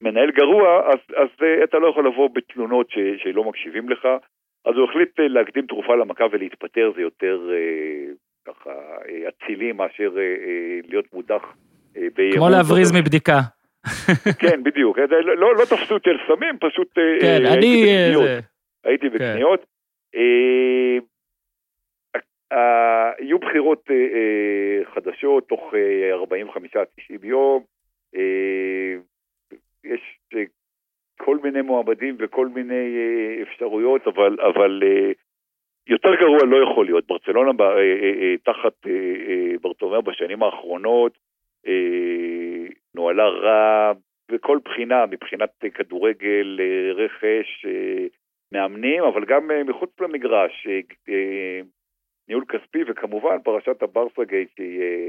מנהל גרוע, אז, אז אה, אתה לא יכול לבוא בתלונות ש, שלא מקשיבים לך, אז הוא החליט להקדים תרופה למכה ולהתפטר, זה יותר ככה אצילי מאשר להיות מודח כמו להבריז מבדיקה. כן, בדיוק. לא, לא, לא תפסו אותי על סמים, פשוט כן, אני... הייתי כן. בקניות. כן. יהיו בחירות אה, אה, חדשות תוך 45-90 אה, יום. יש כל מיני מועמדים וכל מיני אפשרויות, אבל, אבל יותר גרוע לא יכול להיות. ברצלונה תחת ברטומר בשנים האחרונות נוהלה רע בכל בחינה, מבחינת כדורגל, רכש, מאמנים, אבל גם מחוץ למגרש. ניהול כספי, וכמובן פרשת הברסה גייט, אה,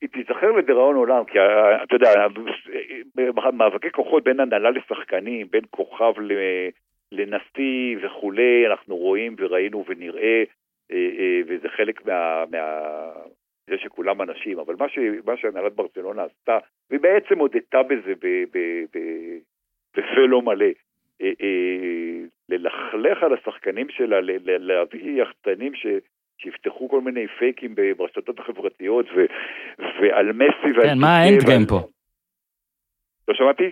היא תיזכר לדיראון עולם, כי אה, אתה יודע, מאבקי כוחות בין הנהלה לשחקנים, בין כוכב לנשיא וכולי, אנחנו רואים וראינו ונראה, אה, וזה חלק מה... מה... זה שכולם אנשים, אבל מה, ש, מה שהנהלת ברצלונה עשתה, והיא בעצם הודתה בזה בפה לא מלא, אה, אה, ללכלך על השחקנים שלה, להביא יחצנים ש... שיפתחו כל מיני פייקים ברשתות החברתיות ו... ועל מסי ועל... כן, מה האנד גיים פה? לא שמעתי?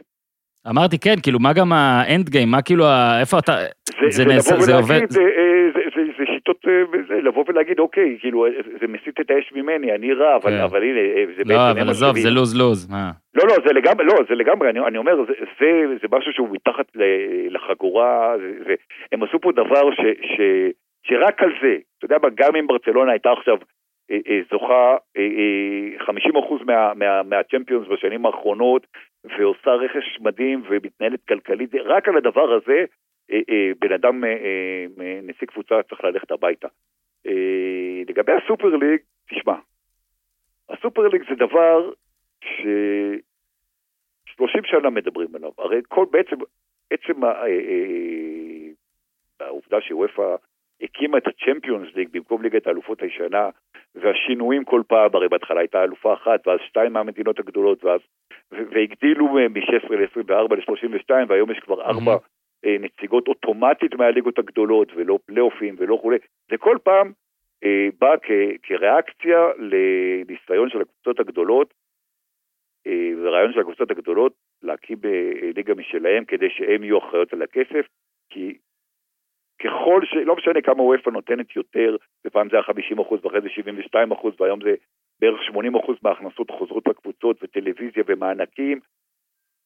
אמרתי כן, כאילו מה גם האנד גיים, מה כאילו, איפה אתה... זה, זה, נעשה, זה עובד... זה, אה, זה, זה, זה שיטות, זה, לבוא ולהגיד, אוקיי, כאילו, זה מסיט את האש ממני, אני רע, אבל, כן. אבל הנה, זה בעצם... לא, אבל עזוב, זה לוז-לוז, מה? לא, לא, זה לגמרי, לא, זה לגמרי, אני, אני אומר, זה, זה, זה משהו שהוא מתחת לחגורה, זה, זה, הם עשו פה דבר ש, ש, שרק על זה, אתה יודע מה, גם אם ברצלונה הייתה עכשיו אה, אה, זוכה 50% מה, מה, מהצ'מפיונס בשנים האחרונות, ועושה רכש מדהים ומתנהלת כלכלית, רק על הדבר הזה, בן אדם, נשיא קבוצה צריך ללכת הביתה. לגבי הסופר ליג, תשמע, הסופר ליג זה דבר ש... 30 שנה מדברים עליו, הרי כל בעצם, עצם אה, אה, העובדה שוופא הקימה את הצ'מפיונס ליג במקום ליגת האלופות הישנה, והשינויים כל פעם, הרי בהתחלה הייתה אלופה אחת, ואז שתיים מהמדינות הגדולות, ואז, והגדילו מ-16 ל-24 ל-32, והיום יש כבר ארבע mm-hmm. נציגות אוטומטית מהליגות הגדולות, ולא פלייאופים ולא כולי, זה כל פעם אה, בא כ- כריאקציה לניסיון של הקבוצות הגדולות אה, ורעיון של הקבוצות הגדולות להקים ליגה משלהם כדי שהם יהיו אחראיות על הכסף, כי ככל ש... לא משנה כמה וופא נותנת יותר, ופעם זה היה 50 אחוז ואחרי זה 72 אחוז, והיום זה בערך 80 אחוז מההכנסות חוזרות לקבוצות וטלוויזיה ומענקים.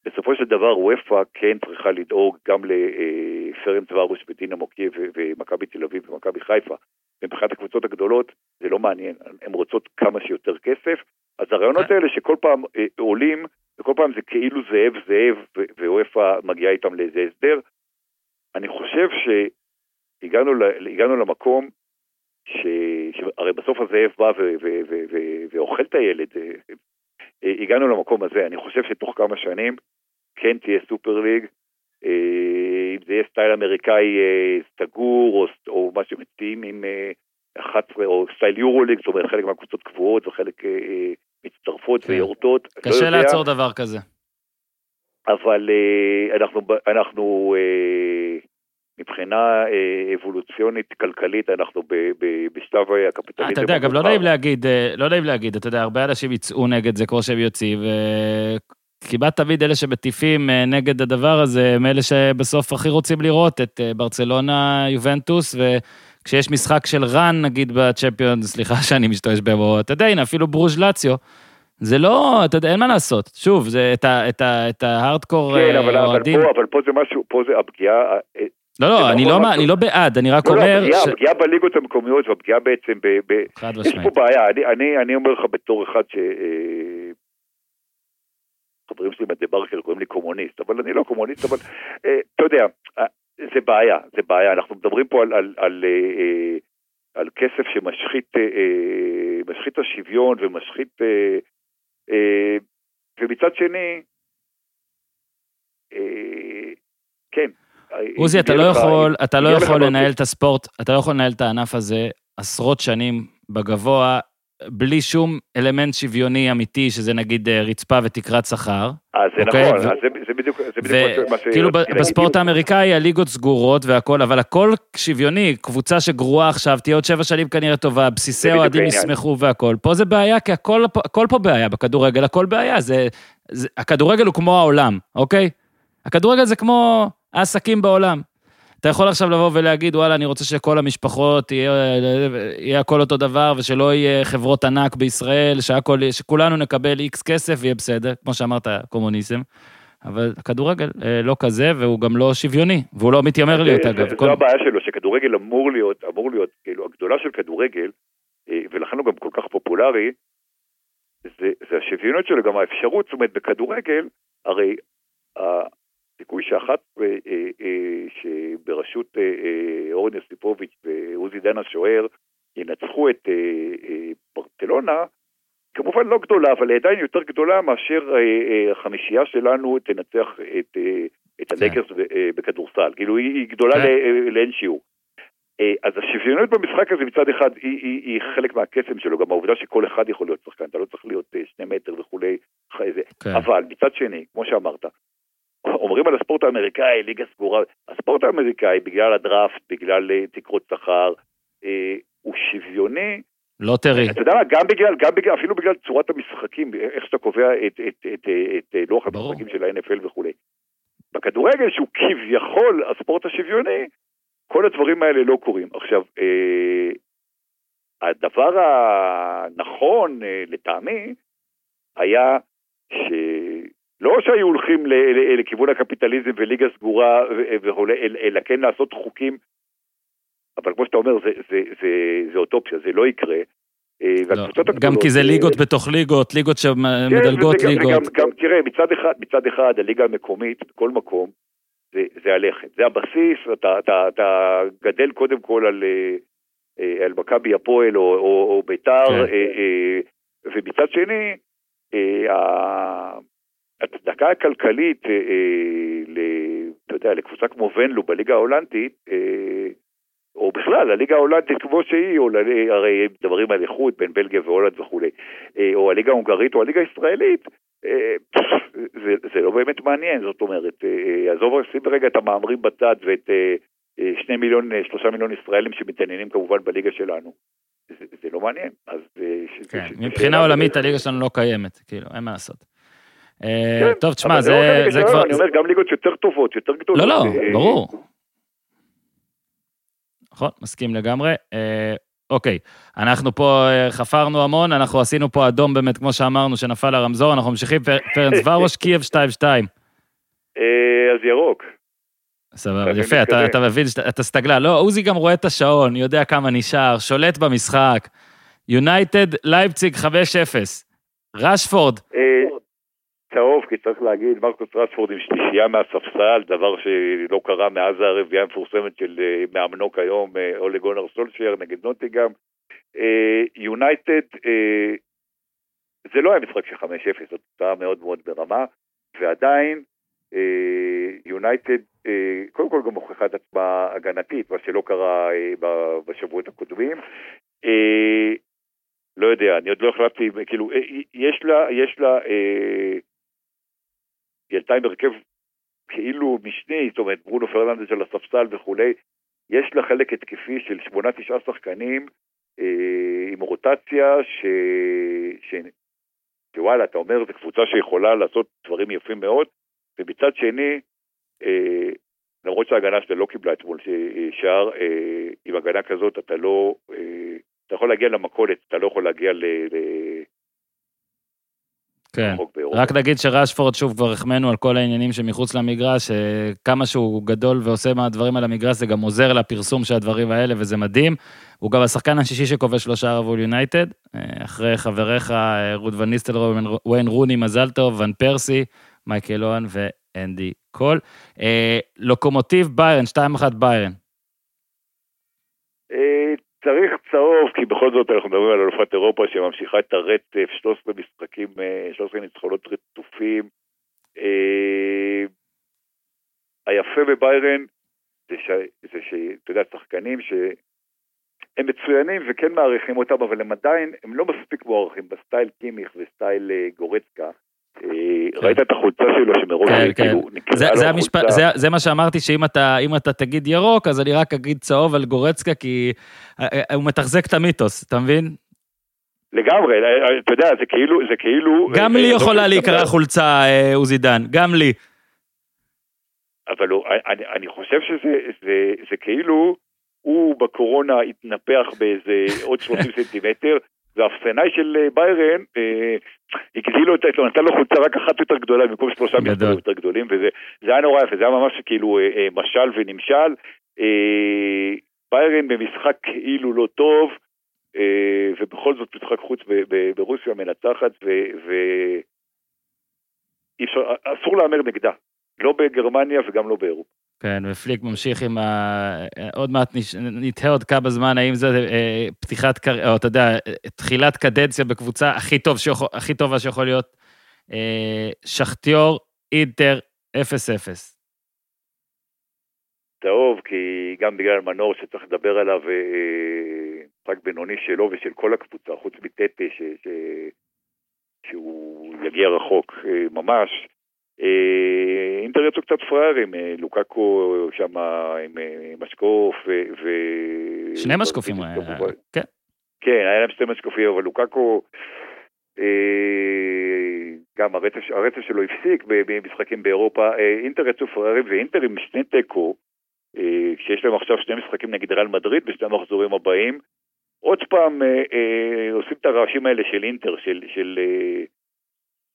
בסופו של דבר וופא כן צריכה לדאוג גם לפרנס ורוש ודינמו קייב ומכבי תל אביב ומכבי חיפה. ומבחינת הקבוצות הגדולות זה לא מעניין, הן רוצות כמה שיותר כסף, אז הרעיונות האלה שכל פעם אה, עולים, וכל פעם זה כאילו זאב זאב, ואופה מגיעה איתם לאיזה הסדר, אני חושב שהגענו למקום ש, הרי בסוף הזאב בא ואוכל את הילד. הגענו למקום הזה, אני חושב שתוך כמה שנים כן תהיה סופר ליג, אם זה יהיה סטייל אמריקאי סגור, או, או מה שמציעים עם 11, או סטייל יורו ליג, זאת אומרת חלק מהקבוצות קבועות וחלק מצטרפות כן. ויורדות. לא קשה לא לעצור דבר כזה. אבל אנחנו, אנחנו מבחינה אה, אבולוציונית, כלכלית, אנחנו בשלב הקפיטליזם. אתה יודע, גם לא נעים להגיד, אה, לא נעים להגיד, אתה יודע, הרבה אנשים יצאו נגד זה כמו שהם יוצאים, וכמעט תמיד אלה שמטיפים אה, נגד הדבר הזה, הם אלה שבסוף הכי רוצים לראות את ברצלונה, יובנטוס, וכשיש משחק של רן, נגיד בצ'מפיון, סליחה שאני משתמש בהם, או אתה יודע, הנה, אפילו ברוז' לאציו. זה לא, אתה יודע, אין מה לעשות. שוב, זה את, ה, את, ה, את ההארדקור אוהדים. כן, אבל, אבל, פה, אבל פה זה משהו, פה זה הפגיעה, לא, לא, אני לא, אני לא בעד, אני רק לא, לא אומר... לא, ש... הפגיעה בליגות המקומיות והפגיעה בעצם ב... ב... חד משמעית. יש פה בעיה, אני, אני, אני אומר לך בתור אחד ש... אה, חברים שלי בדה ברקר קוראים לי קומוניסט, אבל אני לא קומוניסט, אבל אה, אתה יודע, אה, זה בעיה, זה בעיה, אנחנו מדברים פה על, על, על, על כסף שמשחית השוויון ומשחית... ומצד שני, כן, עוזי, אתה לא יכול, אתה לא יכול לנהל את הספורט, אתה לא יכול לנהל את הענף הזה עשרות שנים בגבוה, בלי שום אלמנט שוויוני אמיתי, שזה נגיד אה, רצפה ותקרת שכר. אה, זה אוקיי? נכון, זה, זה בדיוק, זה בדיוק מה ש... כאילו בספורט האמריקאי הליגות סגורות והכל, אבל הכל שוויוני, קבוצה שגרועה עכשיו, תהיה עוד שבע שנים כנראה טובה, בסיסי אוהדים ישמחו והכל. פה זה בעיה, כי הכל, הכל פה בעיה, בכדורגל הכל בעיה, זה, זה, הכדורגל הוא כמו העולם, אוקיי? הכדורגל זה כמו... העסקים בעולם. אתה יכול עכשיו לבוא ולהגיד, וואלה, אני רוצה שכל המשפחות יהיה, יהיה הכל אותו דבר, ושלא יהיה חברות ענק בישראל, שהכל, שכולנו נקבל איקס כסף ויהיה בסדר, כמו שאמרת, קומוניזם. אבל הכדורגל אה, לא כזה, והוא גם לא שוויוני, והוא לא מתיימר להיות, זה, אגב. זו כל... הבעיה שלו, שכדורגל אמור להיות, אמור להיות, כאילו, הגדולה של כדורגל, אה, ולכן הוא גם כל כך פופולרי, זה, זה השוויונות שלו, גם האפשרות, זאת אומרת, בכדורגל, הרי סיכוי שאחת אה, אה, שבראשות אה, אורן יוסיפוביץ' ועוזי דן השוער ינצחו את ברצלונה, כמובן לא גדולה, אבל היא עדיין יותר גדולה מאשר החמישייה שלנו תנצח את, את כן. הלקרס בכדורסל. כאילו היא גדולה כן. לאין שיעור. אז השוויונות במשחק הזה מצד אחד היא, היא, היא חלק מהקסם שלו, גם העובדה שכל אחד יכול להיות שחקן, אתה לא צריך להיות שני מטר וכולי, כן. אבל מצד שני, כמו שאמרת, אומרים על הספורט האמריקאי, ליגה סגורה, הספורט האמריקאי, בגלל הדראפט, בגלל אה, תקרות שכר, אה, הוא שוויוני. לא תראי. אתה יודע מה, גם בגלל, גם בגלל, אפילו בגלל צורת המשחקים, איך שאתה קובע את, את, את, את, את אה, לוח המשחקים של ה-NFL וכולי. בכדורגל, שהוא כביכול הספורט השוויוני, כל הדברים האלה לא קורים. עכשיו, אה, הדבר הנכון, אה, לטעמי, היה ש... לא שהיו הולכים לכיוון הקפיטליזם וליגה סגורה וכולי, אלא כן לעשות חוקים, אבל כמו שאתה אומר, זה, זה, זה, זה אוטופיה, זה לא יקרה. אה, לא, גם כי זה ליגות בתוך ליגות, ליגות שמדלגות כן, ליגות. גם, גם, תראה, מצד אחד, מצד אחד הליגה המקומית בכל מקום, זה, זה הלחם, זה הבסיס, אתה, אתה, אתה גדל קודם כל על, אה, על מכבי הפועל או, או, או ביתר, כן. אה, ומצד שני, הצדקה הכלכלית, אה, אה, ל, אתה יודע, לקבוצה כמו ונלו בליגה ההולנדית, אה, או בכלל, הליגה ההולנדית כמו שהיא, או הרי מדברים על איחוד בין בלגיה והולנד וכולי, או הליגה ההונגרית או הליגה הישראלית, זה, זה לא באמת מעניין, זאת אומרת, עזוב שים רגע את המאמרים בצד ואת שני מיליון, שלושה מיליון ישראלים שמתעניינים כמובן בליגה שלנו. זה, זה לא מעניין, אז... כן, מבחינה עולמית הליגה שלנו לא קיימת, כאילו, אין מה לעשות. אה, כן, טוב, תשמע, זה, זה כבר... אני אומר, גם ליגות יותר טובות, יותר גדולות. לא, לא, אה, ברור. נכון, מסכים לגמרי. אה, אוקיי, אנחנו פה חפרנו המון, אנחנו עשינו פה אדום באמת, כמו שאמרנו, שנפל הרמזור, אנחנו ממשיכים, פרנס ורוש, קייב 2-2. אז ירוק. סבבה, יפה, אתה, אתה מבין, אתה סטגלה. לא, עוזי גם רואה את השעון, יודע כמה נשאר, שולט במשחק. יונייטד, לייפציג 5-0. רשפורד, צהוב, כי צריך להגיד, מרקוס רספורד עם שלישייה מהספסל, דבר שלא קרה מאז הרביעייה המפורסמת של אה, מאמנו כיום, אה, אולי גונר סולשייר נגד נוטיגם. יונייטד, זה לא היה משחק של 5-0, זו תוצאה מאוד מאוד ברמה, ועדיין יונייטד קודם כל גם הוכחה את עצמה הגנתית, מה שלא קרה בשבועות הקודמים. לא יודע, אני עוד לא החלטתי, כאילו, יש לה, יש לה, היא עלתה עם הרכב כאילו משני, זאת אומרת, ברונו פרננדס על הספסל וכולי, יש לה חלק התקפי של שמונה תשעה שחקנים אה, עם רוטציה ש... ש... שוואלה, אתה אומר, זו קבוצה שיכולה לעשות דברים יפים מאוד, ומצד שני, אה, למרות שההגנה שלה לא קיבלה אתמול שער, אה, עם הגנה כזאת אתה לא, אה, אתה יכול להגיע למכולת, אתה לא יכול להגיע ל... ל... כן, רק נגיד שרשפורד, שוב, כבר החמאנו על כל העניינים שמחוץ למגרש, כמה שהוא גדול ועושה מהדברים על המגרש, זה גם עוזר לפרסום של הדברים האלה, וזה מדהים. הוא גם השחקן השישי שכובש שלושער עבור יונייטד, אחרי חבריך רוד ואן ניסטלרוי, וויין רוני, מזל טוב, ון פרסי, מייקל אוון ואנדי קול. לוקומוטיב ביירן, 2-1 ביירן. צריך צהוב, כי בכל זאת אנחנו מדברים על אלופת אירופה שממשיכה את הרצף, 13 משחקים, 13 אה, ניצחונות רצופים. אה, היפה בביירן זה שאתה יודע, שחקנים שהם מצוינים וכן מעריכים אותם, אבל הם עדיין, הם לא מספיק מוערכים בסטייל קימיך וסטייל אה, גורצקה. כן. ראית את החולצה שלו שמראש כן, כאילו כן. נקרעה לו החולצה. זה, זה מה שאמרתי, שאם אתה, אתה תגיד ירוק, אז אני רק אגיד צהוב על גורצקה, כי אה, אה, הוא מתחזק את המיתוס, אתה מבין? לגמרי, אה, אתה יודע, זה כאילו, זה כאילו... גם לי יכולה להיקרע חולצה, עוזי דן, גם לי. אבל הוא, אני, אני חושב שזה זה, זה כאילו, הוא בקורונה התנפח באיזה עוד 30 סנטימטר, והאפסנאי של אה, ביירן אה, הגדיל לו, לו, נתן לו חולצה רק אחת יותר גדולה במקום שלושה מספרים יותר גדולים, וזה היה נורא יפה, זה היה ממש כאילו אה, משל ונמשל. ביירן במשחק כאילו לא טוב, ובכל זאת משחק חוץ ברוסיה מנצחת, ואסור להמר נגדה, לא בגרמניה וגם לא באירופה. כן, ופליק ממשיך עם ה... עוד מעט נתהה עוד כמה זמן, האם זה אה, פתיחת, או אתה יודע, תחילת קדנציה בקבוצה הכי, טוב שיכול, הכי טובה שיכול להיות. אה, שחטיור, אינטר, 0-0. טוב, כי גם בגלל מנור שצריך לדבר עליו, אה, משחק בינוני שלו ושל כל הקבוצה, חוץ מטטה, ש... ש... שהוא יגיע רחוק ממש. אה, אינטר יצאו קצת פראיירים, אה, לוקקו שם עם אה, משקוף ו... שני משקופים, כן. כן, היה להם שתי משקופים, אבל לוקקו, גם הרצף שלו הפסיק במשחקים באירופה, אינטר יצאו פראיירים ואינטר עם שני תיקו, כשיש להם עכשיו שני משחקים נגד ריאל מדריד בשני המחזורים הבאים, עוד פעם עושים את הרעשים האלה של אינטר, של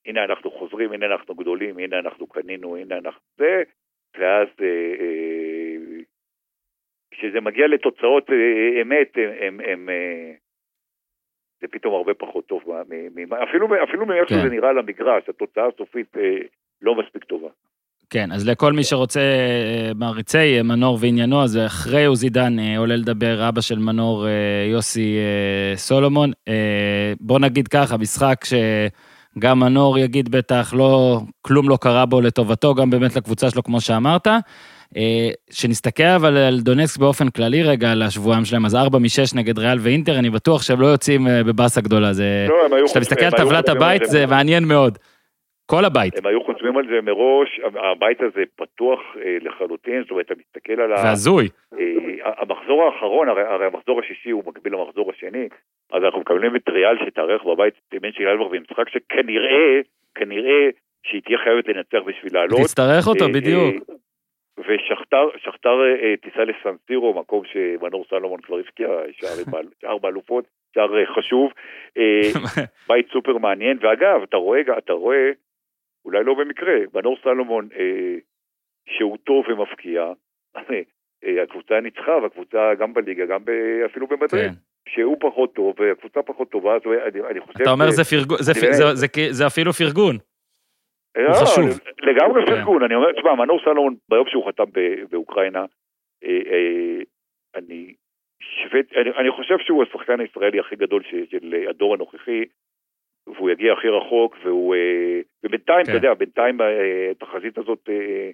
הנה אנחנו חוזרים, הנה אנחנו גדולים, הנה אנחנו קנינו, הנה אנחנו זה, ואז אה, אה, כשזה מגיע לתוצאות אה, אמת, הם, הם, הם, זה פתאום הרבה פחות טוב, אפילו, אפילו מאיך כן. שזה נראה על המגרש, התוצאה הסופית לא מספיק טובה. כן, אז לכל מי שרוצה מעריצי מנור ועניינו, אז אחרי עוזי דן עולה לדבר אבא של מנור יוסי סולומון. בוא נגיד ככה, משחק ש... גם מנור יגיד בטח, לא, כלום לא קרה בו לטובתו, גם באמת לקבוצה שלו, כמו שאמרת. אה, שנסתכל אבל על דונסק באופן כללי רגע, על השבועיים שלהם, אז 4 מ-6 נגד ריאל ואינטר, אני בטוח שהם לא יוצאים אה, בבאסה גדולה. זה... לא, כשאתה מסתכל על טבלת הבית, זה מעניין מאוד. כל הבית. הם היו חושבים על זה מראש, הבית הזה פתוח אה, לחלוטין, זאת אומרת, אתה מסתכל על ה... זה הזוי. המחזור האחרון, הרי המחזור השישי הוא מקביל למחזור השני, אז אנחנו מקבלים את ריאל שתארח בבית בין של ריאל משחק שכנראה, כנראה שהיא תהיה חייבת לנצח בשביל לעלות. תצטרך אותו, אה, בדיוק. אה, ושכתר אה, טיסה לסנסירו, מקום שמנור סלומון כבר הפקיע, שער באלופות, שער חשוב, בית סופר מעניין, ואגב, אתה רואה, אתה רואה, אולי לא במקרה, מנור סלומון, שהוא טוב ומפקיע, הקבוצה ניצחה, והקבוצה גם בליגה, גם אפילו במדריד. שהוא פחות טוב והקבוצה פחות טובה, אז אני, אני חושב... אתה אומר ש... זה, פרגון, זה, זה, זה, זה, זה אפילו פרגון. הוא לא, חשוב. לגמרי כן. פרגון, אני אומר, תשמע, מנור סלומון, ביום שהוא חתם באוקראינה, אה, אה, אני שבט, אני, אני חושב שהוא השחקן הישראלי הכי גדול ש, של הדור הנוכחי, והוא יגיע הכי רחוק, והוא... אה, ובינתיים, כן. אתה יודע, בינתיים אה, התחזית הזאת אה,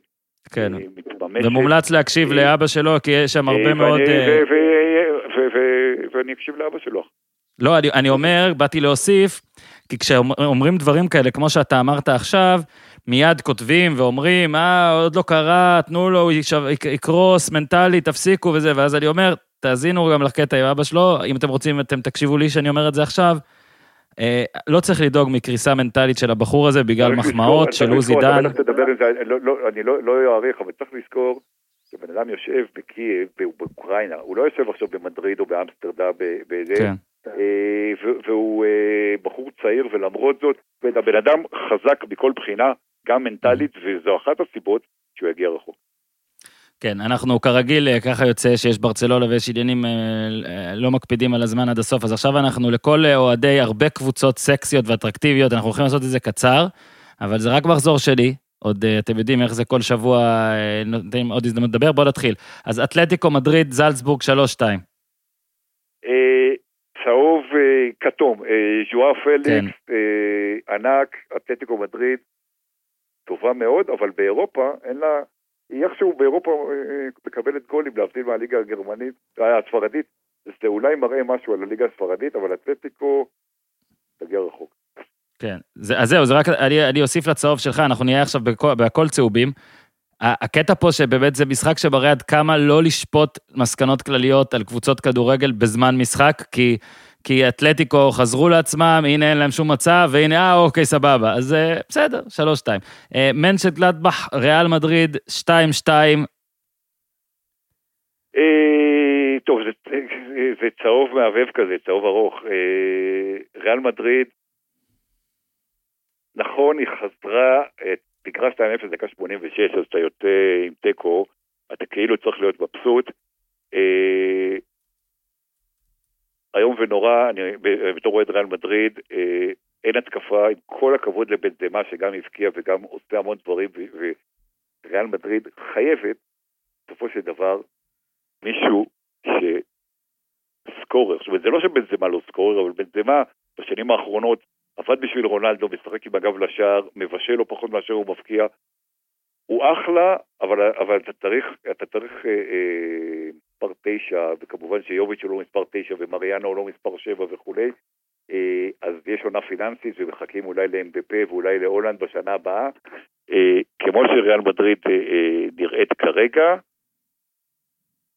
כן. מתממשת. ומומלץ להקשיב לאבא שלו, כי יש שם הרבה מאוד... ואני אקשיב לאבא שלו. לא, אני, אני אומר, באתי להוסיף, כי כשאומרים דברים כאלה, כמו שאתה אמרת עכשיו, מיד כותבים ואומרים, אה, עוד לא קרה, תנו לו, הוא יקרוס מנטלי, תפסיקו וזה, ואז אני אומר, תאזינו גם לקטע עם אבא שלו, אם אתם רוצים, אתם תקשיבו לי שאני אומר את זה עכשיו. אה, לא צריך לדאוג מקריסה מנטלית של הבחור הזה בגלל מחמאות של עוזי דן. אני לא אעריך, אבל צריך לזכור שבן אדם יושב בקייב, באוקראינה, הוא לא יושב עכשיו במדריד או באמסטרדם, בזה, כן. אה, והוא אה, בחור צעיר, ולמרות זאת, הבן אדם חזק מכל בחינה, גם מנטלית, וזו אחת הסיבות שהוא יגיע רחוק. כן, אנחנו כרגיל, אה, ככה יוצא שיש ברצלונה ויש עניינים לא מקפידים על הזמן עד הסוף, אז עכשיו אנחנו לכל אוהדי הרבה קבוצות סקסיות ואטרקטיביות, אנחנו הולכים לעשות את זה קצר, אבל זה רק מחזור שלי, עוד אתם יודעים איך זה כל שבוע, נותנים עוד הזדמנות לדבר, בואו נתחיל. אז אתלטיקו מדריד, זלצבורג 3-2. צהוב אה, כתום, אה, ז'ואר פליקס, כן. אה, ענק, אתלטיקו מדריד, טובה מאוד, אבל באירופה אין לה, היא איכשהו באירופה מקבלת גולים, להבדיל מהליגה הגרמנית, הספרדית, זה אולי מראה משהו על הליגה הספרדית, אבל אתלטיקו תגיע רחוק. כן, זה, אז זהו, זה רק, אני, אני אוסיף לצהוב שלך, אנחנו נהיה עכשיו בכל, בהכל צהובים. הקטע פה שבאמת זה משחק שמראה עד כמה לא לשפוט מסקנות כלליות על קבוצות כדורגל בזמן משחק, כי, כי אתלטיקו חזרו לעצמם, הנה אין להם שום מצב, והנה, אה, אוקיי, סבבה. אז אה, בסדר, שלוש שתיים. אה, מנשט גלדבך, ריאל מדריד, שתיים שתיים. טוב, זה, זה צהוב מהבהב כזה, צהוב ארוך. ריאל מדריד, נכון, היא חזרה את תקרא 2-0 דקה 86, אז אתה יוצא עם תיקו, אתה כאילו צריך להיות מבסוט. אה, איום ונורא, אני בתור אוהד ריאל מדריד, אה, אין התקפה, עם כל הכבוד לבן דמה שגם הבקיע וגם עושה המון דברים, וריאל מדריד חייבת, בסופו של דבר, מישהו שסקורר, זאת אומרת, זה לא שבן זמה לא סקורר, אבל בן זמה בשנים האחרונות עבד בשביל רונלדו, משחק עם הגב לשער, מבשל לא פחות מאשר הוא מבקיע. הוא אחלה, אבל, אבל אתה צריך, אתה צריך אה, אה, מספר תשע, וכמובן שיוביץ' הוא לא מספר תשע ומריאנו הוא לא מספר שבע וכולי, אה, אז יש עונה פיננסית ומחכים אולי ל-MBP ואולי להולנד בשנה הבאה. אה, כמו שריאל מדריד אה, אה, נראית כרגע,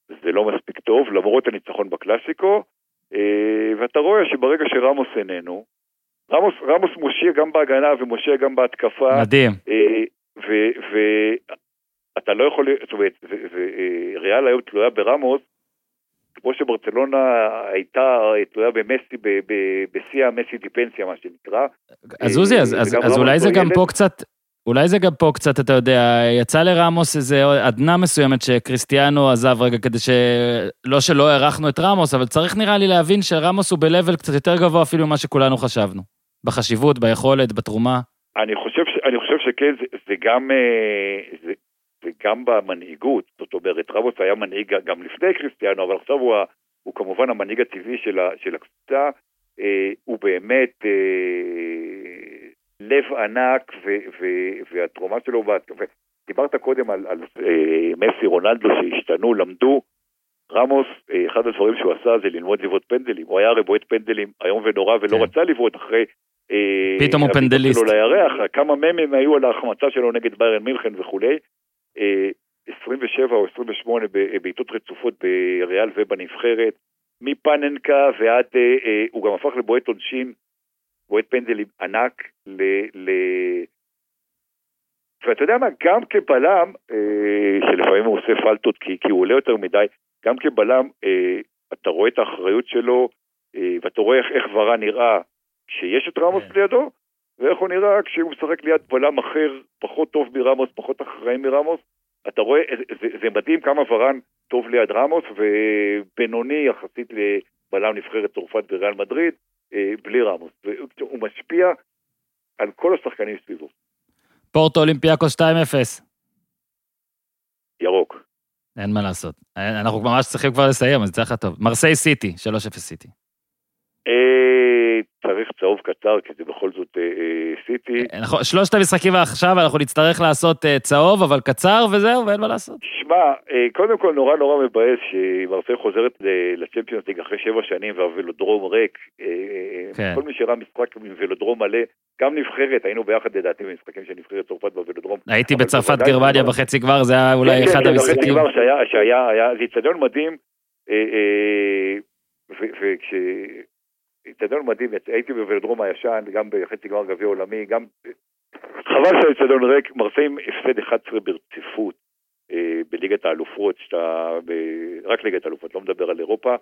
זה לא מספיק טוב, למרות הניצחון בקלאסיקו, אה, ואתה רואה שברגע שרמוס איננו, רמוס, רמוס מושיע גם בהגנה ומושיע גם בהתקפה. מדהים. אה, ואתה לא יכול, זאת אומרת, וריאל היום תלויה ברמוס, כמו שברצלונה הייתה תלויה במסי, בשיא המסי דיפנסיה, מה שנקרא. אז עוזי, אז, אז, אז אולי זה גם פה קצת, אולי זה גם פה קצת, אתה יודע, יצא לרמוס איזה עדנה מסוימת שקריסטיאנו עזב רגע כדי ש... לא שלא הערכנו את רמוס, אבל צריך נראה לי להבין שרמוס הוא ב-level קצת יותר גבוה אפילו ממה שכולנו חשבנו. בחשיבות, ביכולת, בתרומה? אני חושב, אני חושב שכן, זה, זה גם... אה, זה, זה גם במנהיגות, זאת אומרת, רמוס היה מנהיג גם לפני קריסטיאנו, אבל עכשיו הוא, הוא כמובן המנהיג הטבעי של, של הקבוצה, אה, הוא באמת אה, לב ענק, ו, ו, והתרומה שלו, דיברת קודם על, על מסי רונלדו שהשתנו, למדו, רמוס, אה, אחד הדברים שהוא עשה זה ללמוד לבעוט פנדלים, הוא היה הרי בועט פנדלים איום ונורא ולא כן. רצה לבעוט אחרי אה, פתאום הוא פנדליסט. לירח, כמה ממים היו על ההחמצה שלו נגד ביירן מינכן וכולי. 27 אה, או 28 בעיטות רצופות בריאל ובנבחרת, מפננקה ועד, הוא גם הפך לבועט עונשין, בועט פנדלים ענק, ל... ל... ואתה יודע מה, גם כבלם, שלפעמים הוא עושה פלטות כי, כי הוא עולה יותר מדי, גם כבלם, אתה רואה את האחריות שלו, ואתה רואה איך, איך ורה נראה כשיש את רמוס כן. לידו, ואיך הוא נראה כשהוא משחק ליד בלם אחר, פחות טוב מרמוס, פחות אחראי מרמוס. אתה רואה, זה, זה מדהים כמה ורן טוב ליד רמוס, ובינוני יחסית לבלם נבחרת צרפת בריאל מדריד, אה, בלי רמוס. והוא משפיע על כל השחקנים סביבו. פורטו אולימפיאקוס 2-0. ירוק. אין מה לעשות. אנחנו ממש צריכים כבר לסיים, אז צריך טוב. מרסיי סיטי, 3-0 סיטי. צריך צהוב קצר, כי זה בכל זאת אה, אה, סיטי. נכון, שלושת המשחקים עכשיו אנחנו נצטרך לעשות אה, צהוב, אבל קצר וזהו, ואין מה לעשות. שמע, קודם כל נורא נורא מבאס שמרסיי חוזרת לצ'מפיונס ליג אחרי שבע שנים והוולודרום ריק. כן. כל מי שראה משחק עם וולודרום מלא, גם נבחרת, היינו ביחד לדעתי במשחקים של נבחרת צרפת בוולודרום. הייתי בצרפת גרמניה בחצי גמר, זה היה אולי כן, אחד כן, המשחקים. כן, שהיה, זה איצטדיון מדהים, וכש... איצטדיון מדהים, הייתי בוולדרום הישן, גם בחצי גמר גביע עולמי, גם... חבל שהאיצטדיון ריק, מרסאים הפסד 11 ברציפות אה, בליגת האלופות, שאתה... רק ליגת האלופות, לא מדבר על אירופה,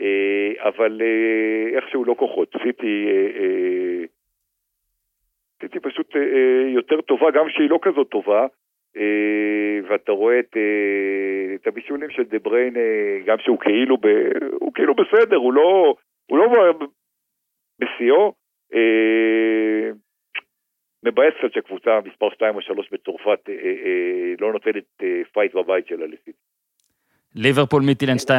אה, אבל אה, איכשהו לא כוחות. סיטי... סיטי פשוט יותר טובה, גם שהיא לא כזאת טובה, ואתה רואה את, את הבישולים של דה בריין, גם שהוא כאילו, ב, הוא כאילו בסדר, הוא לא, הוא לא בשיאו. אה, מבאס קצת שהקבוצה מספר 2 או 3 בצרפת אה, אה, לא נותנת פייט בבית שלה לסיטי. ליברפול מיטילן 2-0.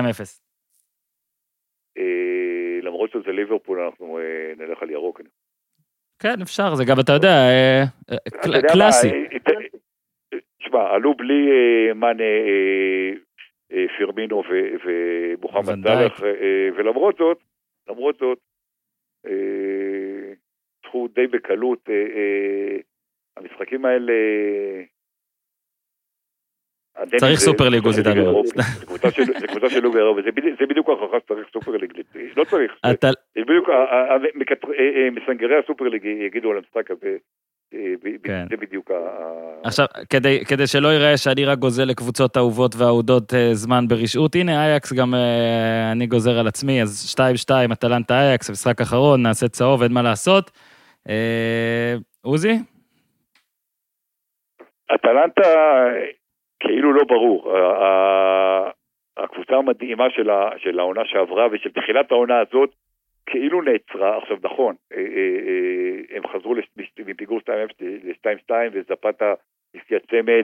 למרות שזה ליברפול, אנחנו נלך על ירוק. כן, אפשר, זה גם, אתה יודע, קלאסי. תשמע, עלו בלי מאנה, פירמינו ומוחמד דלח, ולמרות זאת, למרות זאת, הפכו די בקלות. אה, אה, המשחקים האלה... צריך סופר ליג עוזי דניאל. זה קבוצה של לוג אירופה, זה בדיוק ההוכחה שצריך סופר ליג. לא צריך. זה בדיוק, מסנגרי הסופר ליג יגידו על המשחק הזה. כן. זה בדיוק ה... עכשיו, כדי, כדי שלא ייראה שאני רק גוזל לקבוצות אהובות ואהודות אה, זמן ברשעות, הנה אייקס גם אה, אני גוזר על עצמי, אז 2-2, אטלנטה אייקס, משחק אחרון, נעשה צהוב, אין מה לעשות. אה, עוזי? אטלנטה כאילו לא ברור. הקבוצה המדהימה של העונה שעברה ושל תחילת העונה הזאת, כאילו נעצרה, עכשיו נכון, אה, אה, אה, הם חזרו מפיגור 2-0 ל-2-2 וזפתה הפקיע צמד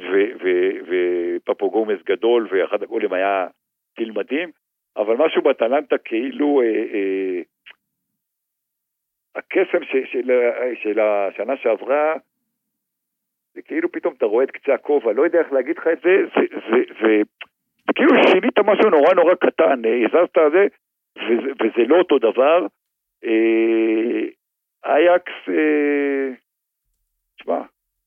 ופפו גומס גדול ואחד הגולים היה טיל מדהים, אבל משהו באטלנטה כאילו הקסם של השנה שעברה זה כאילו פתאום אתה רואה את קצה הכובע, לא יודע איך להגיד לך את זה, זה, זה, זה, כאילו שינית משהו נורא נורא קטן, הזזת זה, וזה, וזה לא אותו דבר. אה, אייקס, אה, תשמע,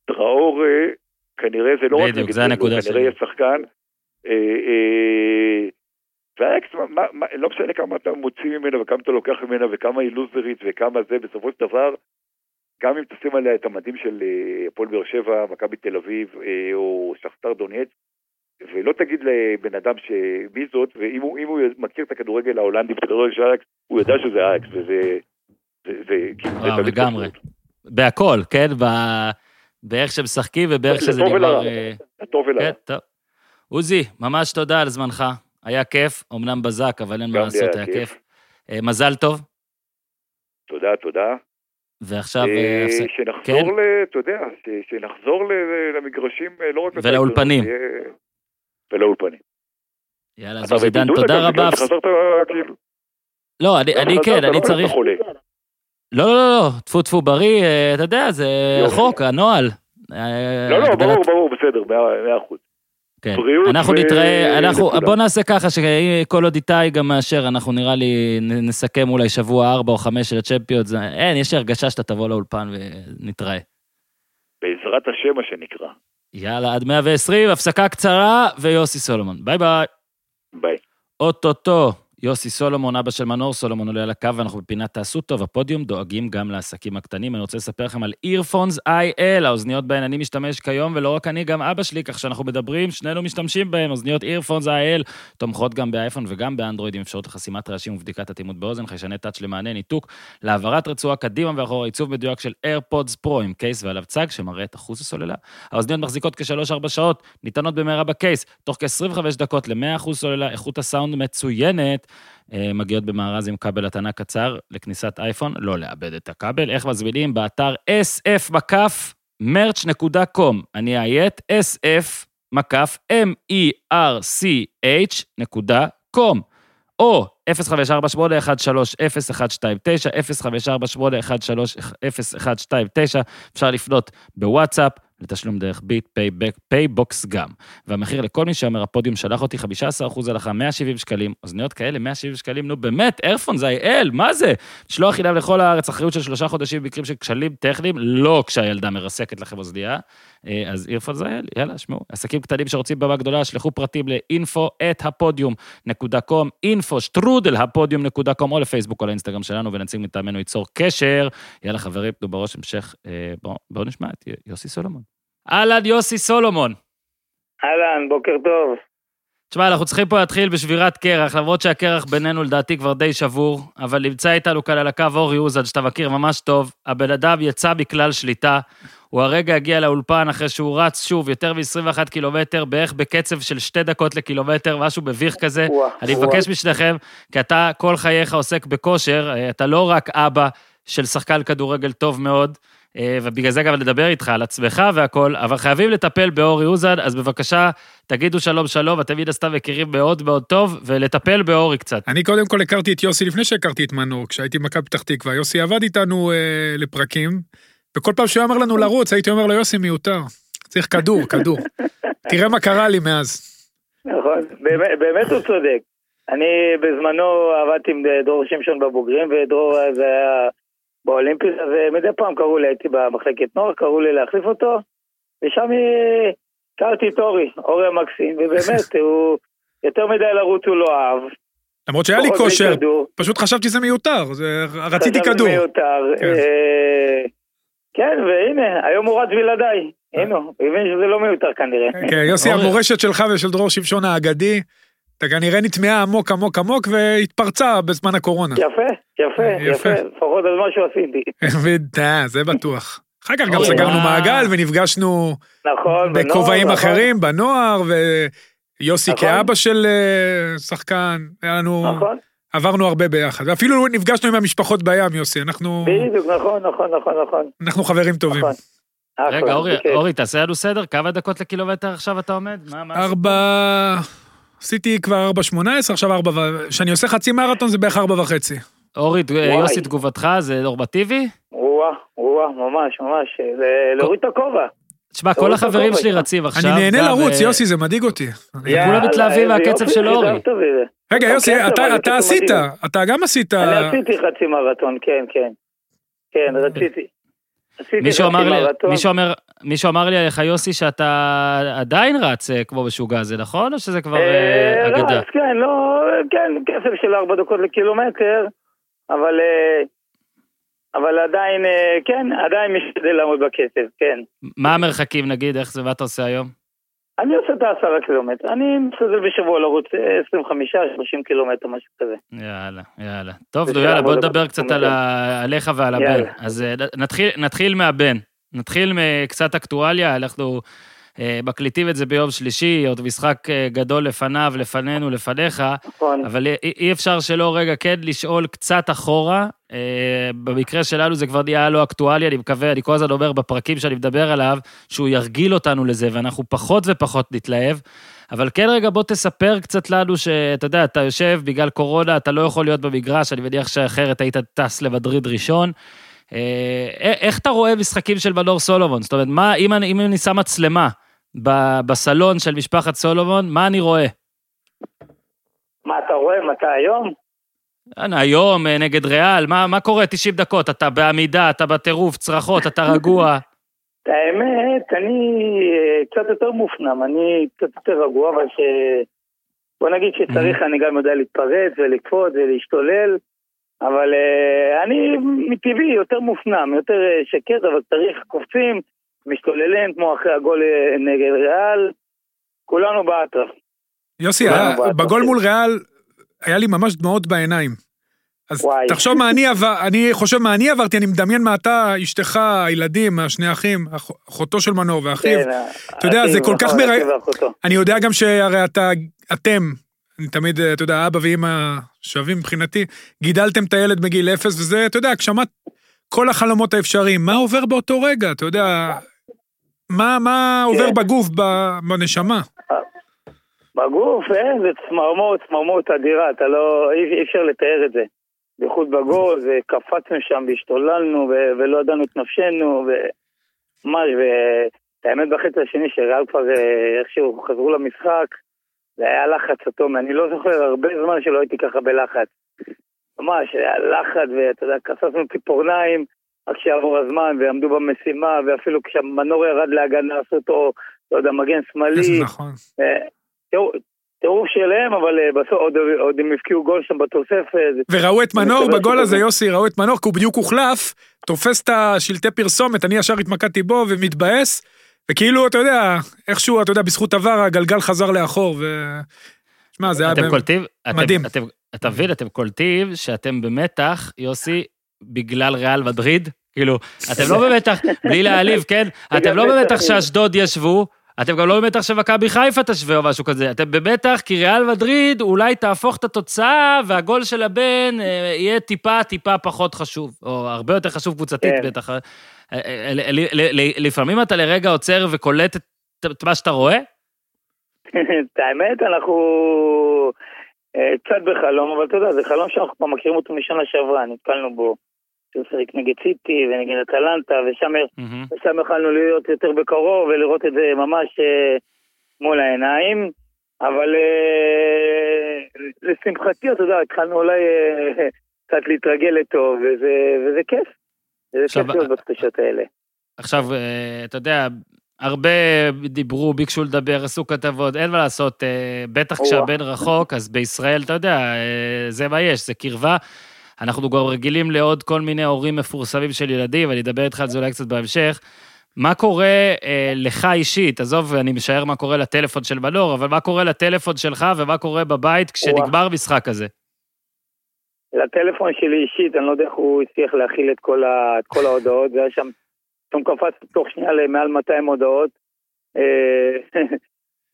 טראור אה, כנראה זה לא רק... בדיוק, זה הנקודה שלי. כנראה יש שחקן. ואייקס, לא משנה כמה אתה מוציא ממנה וכמה אתה לוקח ממנה וכמה היא לוזרית וכמה זה, בסופו של דבר, גם אם תשים עליה את המדים של הפועל באר שבע, מכבי תל אביב או שכתר דונייץ, ולא תגיד לבן אדם שמי זאת, ואם הוא, הוא מכיר את הכדורגל ההולנדי בכדורגל של אייקס, הוא יודע שזה אייקס, וזה... זה, זה, וואו, לגמרי. בהכל, כן? ב... באיך שמשחקים ובאיך שזה נגמר... לטוב ולרע. כן, טוב. עוזי, ממש תודה על זמנך. היה כיף, אמנם בזק, אבל אין מה לעשות, היה כיף. אה, מזל טוב. תודה, תודה. ועכשיו... אה, שנחזור, כן? אתה יודע, שנחזור למגרשים, לא רק... ולאולפנים. ולאולפנים. יאללה, אז עידן, תודה רבה. כאילו. לא, אני כן, אני צריך... לא, לא, לא, טפו טפו בריא, אה, אתה יודע, זה חוק, הנוהל. לא, לא, ברור, ברור, בסדר, מאה אחוז. כן. אנחנו נתראה, אנחנו, בוא נעשה ככה, שכל עוד איתי גם מאשר, אנחנו נראה לי נסכם אולי שבוע ארבע או חמש של הצ'מפיונס, אין, יש לי הרגשה שאתה תבוא לאולפן ונתראה. בעזרת השם, מה שנקרא. יאללה, עד 120, הפסקה קצרה, ויוסי סולומון. ביי ביי. ביי. אוטוטו. יוסי סולומון, אבא של מנור סולומון, עולה על הקו, ואנחנו בפינת תעשו טוב, הפודיום דואגים גם לעסקים הקטנים. אני רוצה לספר לכם על Earphones IL, האוזניות בהן אני משתמש כיום, ולא רק אני, גם אבא שלי, כשאנחנו מדברים, שנינו משתמשים בהן, אוזניות Earphones IL, תומכות גם באייפון וגם באנדרואיד, עם אפשרות לחסימת רעשים ובדיקת אטימות באוזן, חיישני טאץ' למענה ניתוק, להעברת רצועה קדימה ואחורה, עיצוב מדויק של AirPods Pro עם קייס ועליו צג שמראה את אחוז הסוללה. האוזניות מחזיקות כ-3-4 שעות, ניתנות במהרה בקייס, תוך כ-25 דקות ל-100% סוללה, איכות הסאונד מצוינת. אה, מגיעות במארז עם כבל התנה קצר לכניסת אייפון, לא לאבד את הכבל. איך מזמינים? באתר sf מקף merch.com. אני אייט, sf מקף M-E-R-C-H נקודה קום. או 0548130129, 0548130129, אפשר לפנות בוואטסאפ, לתשלום דרך ביט, פייבק, פייבוקס גם. והמחיר לכל מי שאומר, הפודיום שלח אותי 15% הנחה, 170 שקלים, אוזניות כאלה, 170 שקלים, נו באמת, Earphones IL, מה זה? לשלוח אליו לכל הארץ, אחריות של שלושה חודשים במקרים של כשלים טכניים, לא כשהילדה מרסקת לכם אוזנייה. אה, אז איירפון זה אל, יאללה, שמעו. עסקים קטנים שרוצים במה גדולה, שלחו פרטים לאינפו את הפודיום.קום, אינפו שטרודל הפודיום.קום, או לפייסבוק או לאינסטגרם שלנו, ונציג מטעמנו ייצור קשר. יאללה, חברים, תנו בראש המשך. אה, בואו נשמע את יוסי סולומון. אהלן, יוסי סולומון. אהלן, בוקר טוב. תשמע, אנחנו צריכים פה להתחיל בשבירת קרח, למרות שהקרח בינינו לדעתי כבר די שבור, אבל נמצא איתנו כאן על הקו אורי אוזן, שאתה מכיר ממש טוב. הבן אדם יצא מכלל שליטה, הוא הרגע הגיע לאולפן אחרי שהוא רץ שוב יותר מ-21 קילומטר, בערך בקצב של שתי דקות לקילומטר, משהו מביך כזה. ווא, אני מבקש משניכם, כי אתה כל חייך עוסק בכושר, אה, אתה לא רק אבא של שחקן כדורגל טוב מאוד, ובגלל זה גם לדבר איתך על עצמך והכל, אבל חייבים לטפל באורי אוזן, אז בבקשה, תגידו שלום שלום, אתם מן הסתם מכירים מאוד מאוד טוב, ולטפל באורי קצת. אני קודם כל הכרתי את יוסי לפני שהכרתי את מנור, כשהייתי במכבי פתח תקווה. יוסי עבד איתנו אה, לפרקים, וכל פעם שהוא אמר לנו לרוץ, הייתי אומר לו, יוסי מיותר, צריך כדור, כדור. תראה מה קרה לי מאז. נכון, באמת, באמת הוא צודק. אני בזמנו עבדתי עם דרור שמשון בבוגרים, ודרור זה היה באולימפיס, אז אה, מדי פעם קראו לי, הייתי במחלקת נוער, קראו לי להחליף אותו, ושם הכרתי את אורי, אורי המקסים, ובאמת, הוא יותר מדי לרוץ הוא לא אהב. למרות שהיה לי כושר, פשוט חשבתי שזה מיותר, רציתי כדור. מיותר. כן. אה, כן, והנה, היום הוא רץ בלעדיי. הנה, הוא הבין שזה לא מיותר כנראה. כן, יוסי, המורשת שלך ושל דרור שמשון האגדי, אתה כנראה נטמעה עמוק עמוק עמוק והתפרצה בזמן הקורונה. יפה, יפה, אה, יפה, לפחות על משהו עשיתי. אה, זה בטוח. אחר כך גם סגרנו מעגל ונפגשנו נכון, בכובעים נכון. אחרים, בנוער, ויוסי נכון. כאבא של אה, שחקן, היה לנו... נכון. עברנו הרבה ביחד, ואפילו נפגשנו עם המשפחות בים, יוסי, אנחנו... בדיוק, נכון, נכון, נכון, נכון. אנחנו חברים טובים. נכון. רגע, אורי, אורי, תעשה לנו סדר, כמה דקות לקילומטר עכשיו אתה עומד? ארבע... עשיתי כבר 4.18, עכשיו 4, כשאני עושה חצי מרתון זה בערך 4 וחצי. אורי, יוסי, תגובתך זה נורמטיבי? וואה, וואה, ממש, ממש, להוריד את הכובע. תשמע, כל החברים שלי רצים עכשיו. אני נהנה לרוץ, אה, יוסי, זה מדאיג אותי. כולם מתלהבים מהקצב של אורי. רגע, יוסי, אתה עשית, אתה גם עשית. אני עשיתי חצי מרתון, כן, כן. כן, רציתי. מישהו אמר, מישהו, אומר, מישהו אמר לי עליך, יוסי, שאתה עדיין רץ אה, כמו משוגע, זה נכון? או שזה כבר אה, לא, אגדה? לא, כן, לא, כן, כסף של ארבע דקות לקילומטר, אבל, אה, אבל עדיין, כן, עדיין משתדל לעמוד בכסף, כן. מה המרחקים, נגיד, איך זה, מה אתה עושה היום? אני עושה את העשרה קילומטר, אני משתדל בשבוע לרוץ 25-30 קילומטר, משהו כזה. יאללה, יאללה. טוב, נו, יאללה, בוא נדבר קצת על עליך ועל הבן. אז נתחיל מהבן. נתחיל מקצת אקטואליה, אנחנו אה, מקליטים את זה ביום שלישי, עוד משחק אה, גדול לפניו, לפנינו, לפניך, נכון. אבל אי אפשר שלא רגע כן לשאול קצת אחורה. אה, במקרה שלנו זה כבר נהיה לא אקטואלי, אני מקווה, אני כל הזמן אומר בפרקים שאני מדבר עליו, שהוא ירגיל אותנו לזה, ואנחנו פחות ופחות נתלהב. אבל כן רגע, בוא תספר קצת לנו שאתה יודע, אתה יושב, בגלל קורונה, אתה לא יכול להיות במגרש, אני מניח שאחרת היית טס למדריד ראשון. איך אתה רואה משחקים של מנור סולומון? זאת אומרת, מה, אם אני, אם אני שם מצלמה בסלון של משפחת סולומון, מה אני רואה? מה אתה רואה? מתי היום? היום אה, נגד ריאל, מה, מה קורה 90 דקות? אתה בעמידה, אתה בטירוף, צרחות, אתה רגוע. האמת, אני אה, קצת יותר מופנם, אני קצת יותר רגוע, אבל ש... בוא נגיד שצריך, אני גם יודע להתפרץ ולקפוץ ולהשתולל, אבל uh, אני מטבעי יותר מופנם, יותר שקט, אבל צריך, קופצים, משתוללים כמו אחרי הגול אה, נגד ריאל, כולנו באטרף. יוסי, היה, בגול מול ריאל היה לי ממש דמעות בעיניים. אז וואי. תחשוב מה אני עבר, אני חושב מה אני עברתי, אני מדמיין מה אתה, אשתך, הילדים, השני אחים, אחותו של מנור ואחיו. כן, אתה יודע, זה כל כך מראה... אני יודע גם שהרי אתה, אתם, אני תמיד, אתה יודע, אבא ואמא שווים מבחינתי, גידלתם את הילד בגיל אפס, וזה, אתה יודע, הגשמת כל החלומות האפשריים, מה עובר באותו רגע, אתה יודע, מה, מה עובר כן. בגוף, בנשמה? בגוף, אה, זה צמרמורת, צמרמורת אדירה, אתה לא, אי, אפשר לתאר את זה. בייחוד בגול, וקפצנו שם והשתוללנו, ו- ולא ידענו את נפשנו, וממש, והאמת בחצי השני שריאל כבר אה, איכשהו חזרו למשחק, זה היה לחץ אטומי, אני לא זוכר הרבה זמן שלא הייתי ככה בלחץ. ממש, היה לחץ, ואתה יודע, כססנו ציפורניים, רק שיעבור הזמן, ועמדו במשימה, ואפילו כשהמנור ירד להגנה, עשו אותו, לא יודע, מגן שמאלי. נכון. טירוף שלהם, אבל אה, בסוף עוד, עוד הם הבקיעו גול שם בתוספת. וראו את מנור בגול הזה, יוסי, ראו את מנור, כי הוא בדיוק הוחלף, תופס את השלטי פרסומת, אני ישר התמקדתי בו ומתבאס, וכאילו, אתה יודע, איכשהו, אתה יודע, בזכות עבר הגלגל חזר לאחור, ו... שמע, זה היה אתם קולטים, מדהים. אתם, מבין, אתם קולטים שאתם במתח, יוסי, בגלל ריאל מדריד? כאילו, אתם לא במתח, בלי להעליב, כן? אתם לא במתח שאשדוד ישבו, אתם גם לא במתח שמכבי חיפה תשווה או משהו כזה, אתם במתח כי ריאל מדריד אולי תהפוך את התוצאה והגול של הבן אה, יהיה טיפה טיפה פחות חשוב, או הרבה יותר חשוב קבוצתית כן. בטח. אה, אה, לפעמים אתה לרגע עוצר וקולט את מה שאתה רואה? את האמת, אנחנו קצת בחלום, אבל אתה יודע, זה חלום שאנחנו כבר מכירים אותו משנה שעברה, נתקלנו בו. שהוא שיחק נגד סיטי ונגד אטלנטה, ושם, mm-hmm. ושם יכלנו להיות יותר בקרוב ולראות את זה ממש אה, מול העיניים. אבל אה, לשמחתי, אתה יודע, התחלנו אולי אה, קצת להתרגל לטוב, וזה, וזה כיף. זה כיף להיות בתחושות האלה. עכשיו, אה, אתה יודע, הרבה דיברו, ביקשו לדבר, עשו כתבות, אין מה לעשות, אה, בטח כשהבן רחוק, אז בישראל, אתה יודע, אה, זה מה יש, זה קרבה. אנחנו גם רגילים לעוד כל מיני הורים מפורסמים של ילדים, ואני אדבר איתך על זה אולי קצת בהמשך. מה קורה אה, לך אישית? עזוב, אני משער מה קורה לטלפון של מנור, אבל מה קורה לטלפון שלך ומה קורה בבית כשנגמר משחק כזה? לטלפון שלי אישית, אני לא יודע איך הוא הצליח להכיל את כל, ה, את כל ההודעות, זה היה שם, פתאום קפץ תוך שנייה למעל 200 הודעות, אה,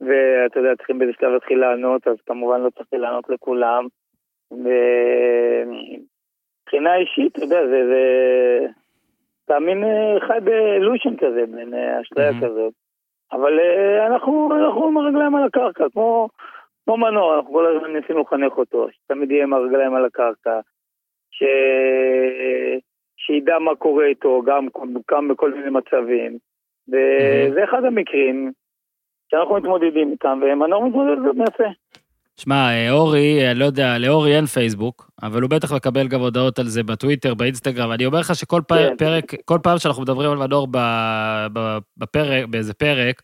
ואתה יודע, צריכים באיזה שלב להתחיל לענות, אז כמובן לא צריך לענות לכולם. מבחינה אישית, אתה יודע, זה, זה... אתה מין אה, חי באלושן כזה, בין אה, אשליה mm-hmm. כזאת. אבל אה, אנחנו, אנחנו עם הרגליים על הקרקע, כמו, כמו מנוע, אנחנו כל הזמן ניסינו לחנך אותו, שתמיד יהיה עם הרגליים על הקרקע, ש... שידע מה קורה איתו, גם, גם בכל מיני מצבים. וזה mm-hmm. אחד המקרים שאנחנו מתמודדים איתם, ומנור מתמודד עם יפה. שמע, אה, אורי, אני לא יודע, לאורי אין פייסבוק, אבל הוא בטח מקבל גם הודעות על זה בטוויטר, באינסטגרם. אני אומר לך שכל כן. פרק, כל פעם שאנחנו מדברים על מנור בפרק, באיזה פרק,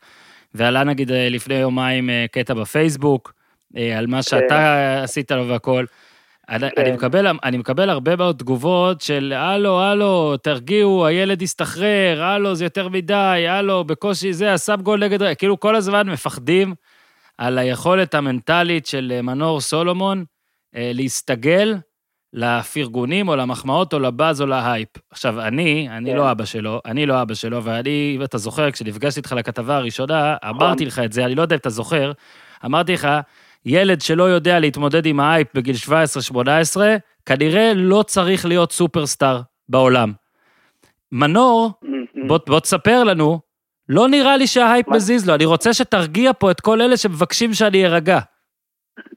ועלה נגיד אה, לפני יומיים אה, קטע בפייסבוק, על מה שאתה כן. עשית לו והכל, אני, אני, כן. מקבל, אני מקבל הרבה מאוד תגובות של הלו, הלו, תרגיעו, הילד יסתחרר, הלו, זה יותר מדי, הלו, בקושי זה, עשה גול נגד... כאילו כל הזמן מפחדים על היכולת המנטלית של אה, מנור סולומון אה, להסתגל לפרגונים או למחמאות או לבאז או להייפ. עכשיו, אני, אני כן. לא אבא שלו, אני לא אבא שלו, ואני, ואתה זוכר, כשנפגשתי איתך לכתבה הראשונה, נכון. אמרתי לך את זה, אני לא יודע אם אתה זוכר, אמרתי לך, ילד שלא יודע להתמודד עם ההייפ בגיל 17-18, כנראה לא צריך להיות סופרסטאר בעולם. מנור, בוא, בוא תספר לנו לא נראה לי שההייפ מזיז לו, אני רוצה שתרגיע פה את כל אלה שמבקשים שאני ארגע.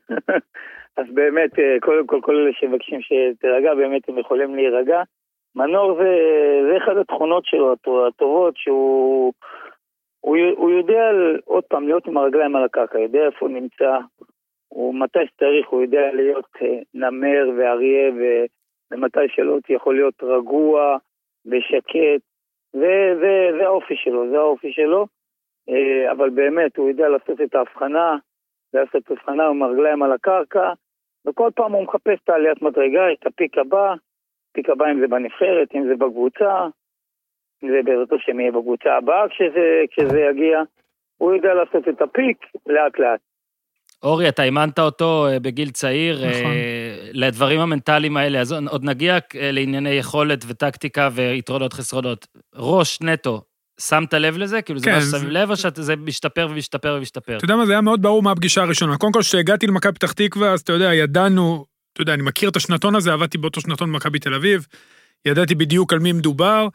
אז באמת, אה, קודם כל, כל אלה שמבקשים שתירגע, באמת הם יכולים להירגע. מנור זה, זה אחד התכונות שלו, הטובות, שהוא הוא, הוא יודע, עוד פעם, להיות עם הרגליים על הקרקע, יודע איפה הוא נמצא, הוא מתי שצריך, הוא יודע להיות אה, נמר ואריה, ומתי שלא, יכול להיות רגוע ושקט, זה, זה, זה האופי שלו, זה האופי שלו, אה, אבל באמת, הוא יודע לעשות את ההבחנה, לעשות את ההבחנה עם הרגליים על הקרקע, וכל פעם הוא מחפש את העליית מדרגה, את הפיק הבא, פיק הבא אם זה בנבחרת, אם זה בקבוצה, אם זה בעזרת השם יהיה בקבוצה הבאה כשזה, כשזה יגיע, הוא יודע לעשות את הפיק לאט לאט. אורי, אתה אימנת אותו אה, בגיל צעיר, אה, נכון. לדברים המנטליים האלה, אז עוד נגיע אה, לענייני יכולת וטקטיקה ויתרונות חסרונות. ראש נטו, שמת לב לזה? כאילו זה כן, מה ששמים לב, או שזה משתפר ומשתפר ומשתפר? אתה יודע מה, זה היה מאוד ברור מהפגישה הראשונה. קודם כל, כשהגעתי למכבי פתח תקווה, אז אתה יודע, ידענו, אתה יודע, אני מכיר את השנתון הזה, עבדתי באותו שנתון במכבי תל אביב, ידעתי בדיוק על מי מדובר.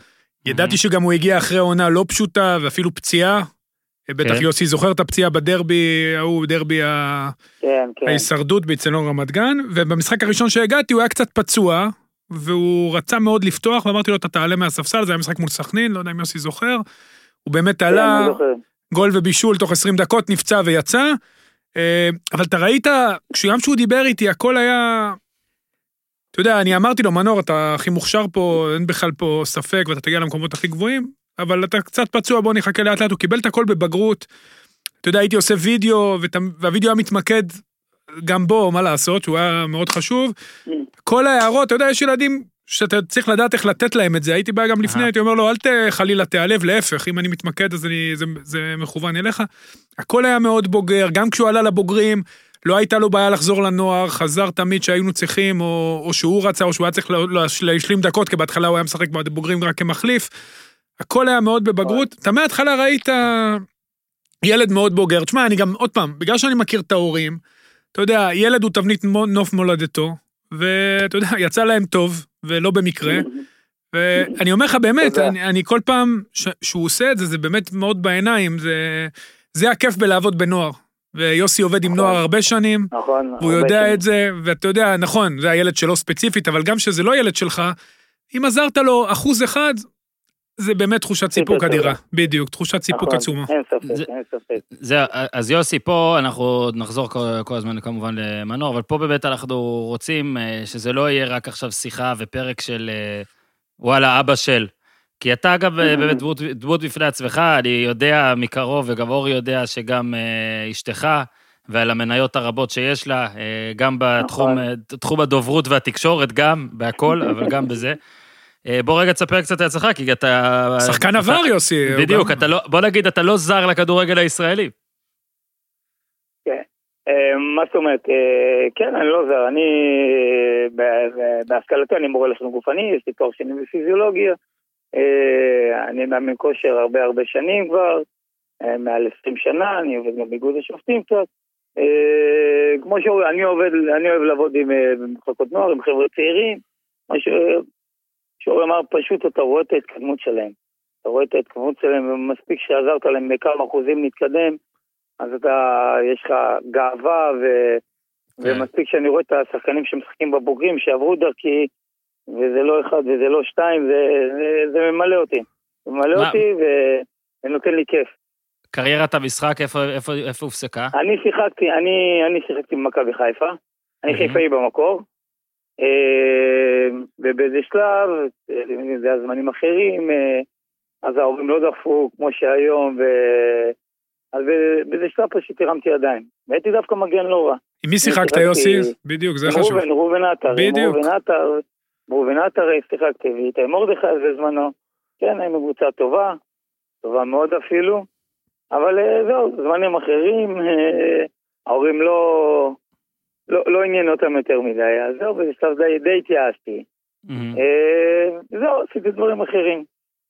ידעתי שגם הוא הגיע אחרי עונה לא פשוטה ואפילו פציעה. בטח כן. יוסי זוכר את הפציעה בדרבי, ההוא דרבי כן, כן. ההישרדות באצטדיון רמת גן, ובמשחק הראשון שהגעתי הוא היה קצת פצוע, והוא רצה מאוד לפתוח, ואמרתי לו, אתה תעלה מהספסל, זה היה משחק מול סכנין, לא יודע אם יוסי זוכר. הוא באמת כן, עלה, גול ובישול תוך 20 דקות, נפצע ויצא. אה, אבל אתה ראית, גם כשהוא דיבר איתי, הכל היה... אתה יודע, אני אמרתי לו, מנור, אתה הכי מוכשר פה, אין בכלל פה ספק, ואתה תגיע למקומות הכי גבוהים, אבל אתה קצת פצוע, בוא נחכה לאט לאט, הוא קיבל את הכל בבגרות. אתה יודע, הייתי עושה וידאו, והווידאו היה מתמקד גם בו, מה לעשות, שהוא היה מאוד חשוב. כל ההערות, אתה יודע, יש ילדים שאתה צריך לדעת איך לתת להם את זה. הייתי בא גם לפני, הייתי אומר לו, אל חלילה תיעלב, להפך, אם אני מתמקד אז אני, זה, זה מכוון אליך. הכל היה מאוד בוגר, גם כשהוא עלה לבוגרים, לא הייתה לו בעיה לחזור לנוער, חזר תמיד שהיינו צריכים, או, או שהוא רצה, או שהוא היה צריך להשלים דקות, כי בהתחלה הוא היה משחק בבוגרים רק כמחליף. הכל היה מאוד בבגרות. אתה מההתחלה ראית ילד מאוד בוגר. תשמע, אני גם, עוד פעם, בגלל שאני מכיר את ההורים, אתה יודע, ילד הוא תבנית נוף מולדתו, ואתה יודע, יצא להם טוב, ולא במקרה. ואני אומר לך באמת, אני, אני כל פעם שהוא עושה את זה, זה באמת מאוד בעיניים, זה, זה הכיף בלעבוד בנוער. ויוסי עובד עם נוער נכון. הרבה שנים, נכון, והוא יודע את זה, ואתה יודע, נכון, זה הילד שלו ספציפית, אבל גם שזה לא ילד שלך, אם עזרת לו אחוז אחד, זה באמת תחושת סיפוק אדירה, בדיוק, תחושת סיפוק נכון, עצומה. אין ספק, אין ספק. אז יוסי, פה אנחנו נחזור כל הזמן כמובן למנור, אבל פה באמת אנחנו רוצים אה, שזה לא יהיה רק עכשיו שיחה ופרק של אה, וואלה, אבא של. כי אתה אגב אה, באמת דמות, דמות בפני עצמך, אני יודע מקרוב, וגם אורי יודע שגם אשתך, ועל המניות הרבות שיש לה, גם בתחום נכון. הדוברות והתקשורת, גם, בהכל, אבל גם בזה. אה, בוא רגע תספר קצת על עצמך, כי אתה... שחקן עבר, יוסי. בדיוק, אתה לא, בוא נגיד, אתה לא זר לכדורגל הישראלי. כן, אה, מה זאת אומרת? אה, כן, אני לא זר. אני, בהשכלתי אני מורה לחינוך גופני, יש לי תואר שני בפיזיולוגיה. אני מאמן כושר הרבה הרבה שנים כבר, מעל 20 שנה, אני עובד גם באיגוד השופטים קצת. כמו שאני עובד, אני אוהב לעבוד עם מחלקות נוער, עם חבר'ה צעירים. שהוא אמר פשוט, אתה רואה את ההתקדמות שלהם. אתה רואה את ההתקדמות שלהם, ומספיק שעזרת להם בכמה אחוזים להתקדם, אז אתה, יש לך גאווה, ו... כן. ומספיק שאני רואה את השחקנים שמשחקים בבוגרים, שעברו דרכי, וזה לא אחד וזה לא שתיים, זה, זה, זה ממלא אותי. זה ממלא מה? אותי ונותן לי כיף. קריירת המשחק, איפה, איפה, איפה הופסקה? אני שיחקתי, אני, אני שיחקתי במכבי חיפה. אני חיפאי במקור. אה, ובאיזה שלב, זה היה זמנים אחרים, אה, אז ההורים לא דחפו כמו שהיום, ו... אז באיזה שלב פשוט הרמתי ידיים. והייתי דווקא מגן לא רע. עם מי שיחקת יוסי? בדיוק, זה חשוב. ראובן, ראובן עטר. בדיוק. ראובן עטר, ראובן עטר שיחקתי, ואיתי מרדכי בזמנו. כן, היינו קבוצה טובה, טובה מאוד אפילו. אבל אה, זהו, זמנים אחרים, ההורים לא... לא, לא עניין אותם יותר מדי, אז זהו, בשלב די, די התייאשתי. אה, זהו, עשיתי דברים אחרים.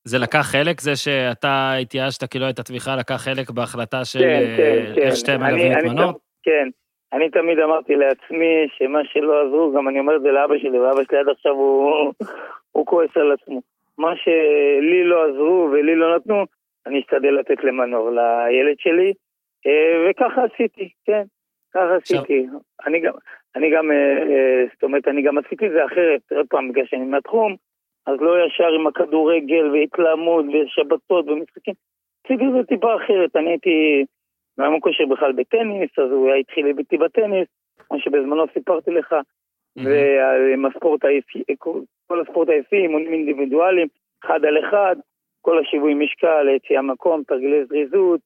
זה לקח חלק, זה שאתה התייאשת כי לא הייתה תמיכה, לקח חלק בהחלטה של כן, כן, כן. איך שאתם מלווים את מנור? כן, אני תמיד אמרתי לעצמי שמה שלא עזרו, גם אני אומר את זה לאבא שלי, ואבא שלי עד עכשיו הוא, הוא כועס על עצמו. מה שלי לא עזרו ולי לא נתנו, אני אשתדל לתת למנור, לילד שלי, אה, וככה עשיתי, כן. ככה עשיתי. אני גם, אני גם, אה, אה, זאת אומרת, אני גם עשיתי את זה אחרת, עוד פעם, בגלל שאני מהתחום, אז לא ישר עם הכדורגל והתלהמות ושבתות ומשחקים. עשיתי את זה טיפה אחרת, אני הייתי מאמן כושר בכלל בטניס, אז הוא התחיל איתי בטניס, כמו שבזמנו סיפרתי לך, ועם הספורט היפי, כל הספורט היפי, אימונים אינדיבידואליים, אחד על אחד, כל השיווי משקל, יציאה מקום, תרגילי זריזות,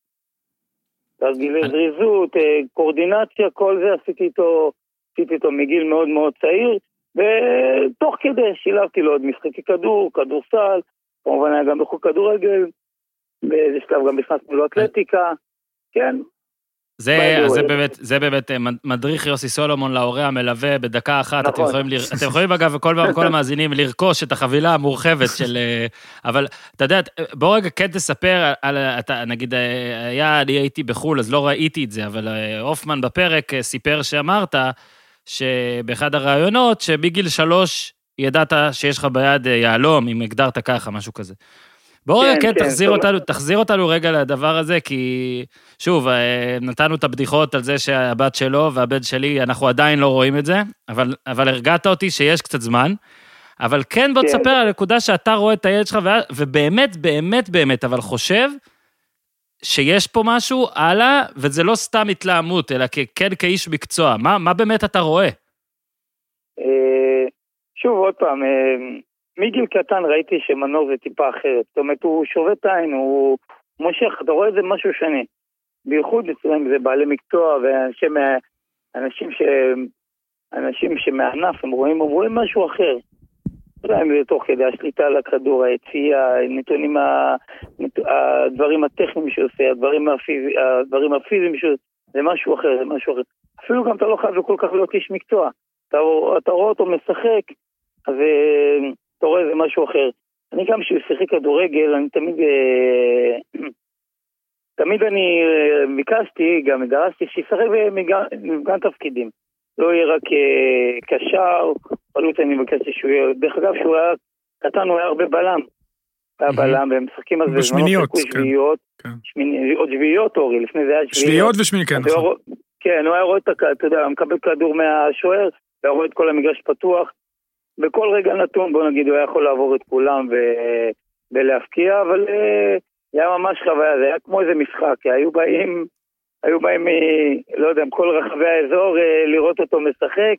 תרגילי זריזות, אה, קורדינציה, כל זה עשיתי איתו, עשיתי איתו מגיל מאוד מאוד צעיר, ותוך כדי שילבתי לו עוד משחקי כדור, כדורסל, כמובן היה גם בחוק כדורגל, באיזה שלב גם נכנסנו לאתלטיקה, כן, זה, זה, באמת, זה באמת אה, מדריך יוסי סולומון להורה המלווה בדקה אחת. נכון. אתם יכולים, אתם יכולים אגב, כל, כל המאזינים, לרכוש את החבילה המורחבת של... אה, אבל אתה יודע, בוא רגע כן תספר על... אתה, נגיד, אה, היה, אני הייתי בחו"ל, אז לא ראיתי את זה, אבל הופמן בפרק סיפר שאמרת שבאחד הראיונות, שמגיל שלוש ידעת שיש לך ביד יהלום, אם הגדרת ככה, משהו כזה. בואו כן, כן, כן, תחזיר, אותנו, תחזיר אותנו רגע לדבר הזה, כי שוב, אה, נתנו את הבדיחות על זה שהבת שלו והבן שלי, אנחנו עדיין לא רואים את זה, אבל, אבל הרגעת אותי שיש קצת זמן. אבל כן, בוא כן. תספר על הנקודה שאתה רואה את הילד שלך, ובאמת, באמת, באמת, אבל חושב שיש פה משהו הלאה, וזה לא סתם התלהמות, אלא כן כאיש מקצוע. מה, מה באמת אתה רואה? אה, שוב, עוד פעם, אה, מגיל קטן ראיתי שמנור זה טיפה אחרת. זאת אומרת, הוא שובת עין, הוא מושך, אתה רואה את זה משהו שני. בייחוד אצלם זה בעלי מקצוע ואנשים ש... אנשים שמענף, הם רואים, הם רואים משהו אחר. לא יודע אם זה תוך כדי השליטה על הכדור, היציאה, נתונים, הדברים הטכניים שהוא עושה, הדברים, הפיז... הדברים הפיזיים שהוא עושה, זה משהו אחר, זה משהו אחר. אפילו גם אתה לא חייב כל כך להיות איש מקצוע. אתה, אתה רואה אותו משחק, אז אה, אתה רואה איזה משהו אחר. אני גם כשהוא שיחק כדורגל, אני תמיד... אה, תמיד אני אה, ביקשתי, גם דרסתי, שישחק במגוון תפקידים. לא יהיה רק קשר, חלוץ אני ביקשתי שהוא יהיה... דרך אגב, כשהוא היה קטן הוא היה הרבה בלם. היה בלם, והם משחקים על זה. בשמיניות, כן. שביעיות, כן. עוד שביעיות, אורי, לפני זה היה שביעיות. שביעיות ושמיניות, כן, נכון. כן, הוא היה רואה את, אתה יודע, מקבל כדור מהשוער, היה רואה את כל המגרש פתוח. בכל רגע נתון, בוא נגיד, הוא היה יכול לעבור את כולם ו... ולהפקיע, אבל זה אה, היה ממש חוויה, זה היה כמו איזה משחק, היו באים, היו באים, מ... לא יודע, מכל רחבי האזור אה, לראות אותו משחק,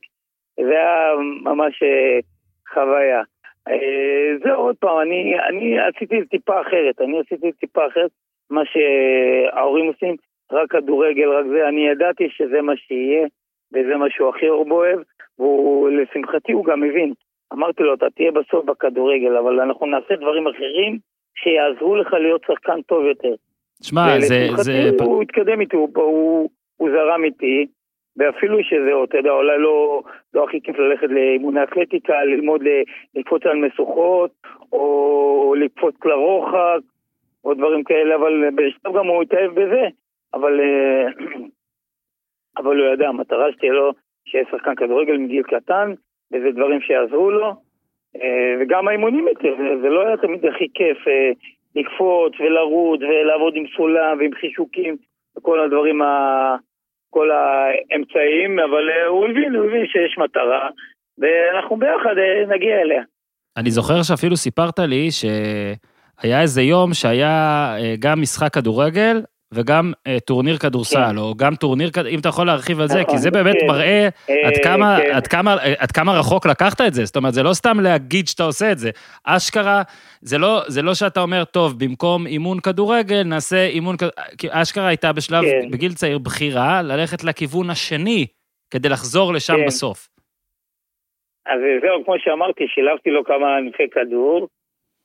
זה היה ממש אה, חוויה. זהו, עוד פעם, אני, אני עשיתי טיפה אחרת, אני עשיתי טיפה אחרת, מה שההורים עושים, רק כדורגל, רק זה, אני ידעתי שזה מה שיהיה, וזה מה שהוא הכי אוהב, ולשמחתי הוא גם מבין. אמרתי לו, אתה תהיה בסוף בכדורגל, אבל אנחנו נעשה דברים אחרים שיעזרו לך להיות שחקן טוב יותר. שמע, זה... זה... הוא התקדם איתי, הוא, הוא, הוא זרם איתי, ואפילו שזה, אתה יודע, אולי לא, לא הכי כיף ללכת לאימוני אתלטיקה, ללמוד לקפוץ על משוכות, או לקפוץ לרוחק, או דברים כאלה, אבל בשלב גם הוא התאהב בזה, אבל, אה, אבל הוא ידע, המטרה שתהיה לו שיהיה שחקן כדורגל מגיל קטן, וזה דברים שיעזרו לו. אה, וגם האימונים יותר, זה לא היה תמיד הכי כיף אה, לקפוץ ולרוץ ולעבוד עם סולם ועם חישוקים וכל הדברים, ה... כל האמצעים, אבל אה, הוא הבין, הוא הבין שיש מטרה, ואנחנו ביחד נגיע אליה. אני זוכר שאפילו סיפרת לי שהיה איזה יום שהיה גם משחק כדורגל, וגם אה, טורניר כדורסל, כן. או גם טורניר, אם אתה יכול להרחיב על זה, נכון, כי זה באמת כן. מראה אה, עד, כמה, כן. עד, כמה, עד כמה רחוק לקחת את זה. זאת אומרת, זה לא סתם להגיד שאתה עושה את זה. אשכרה, זה לא, זה לא שאתה אומר, טוב, במקום אימון כדורגל, נעשה אימון כדורגל. אשכרה הייתה בשלב, כן. בגיל צעיר, בחירה ללכת לכיוון השני, כדי לחזור לשם כן. בסוף. אז זהו, כמו שאמרתי, שילבתי לו כמה ענפי כדור.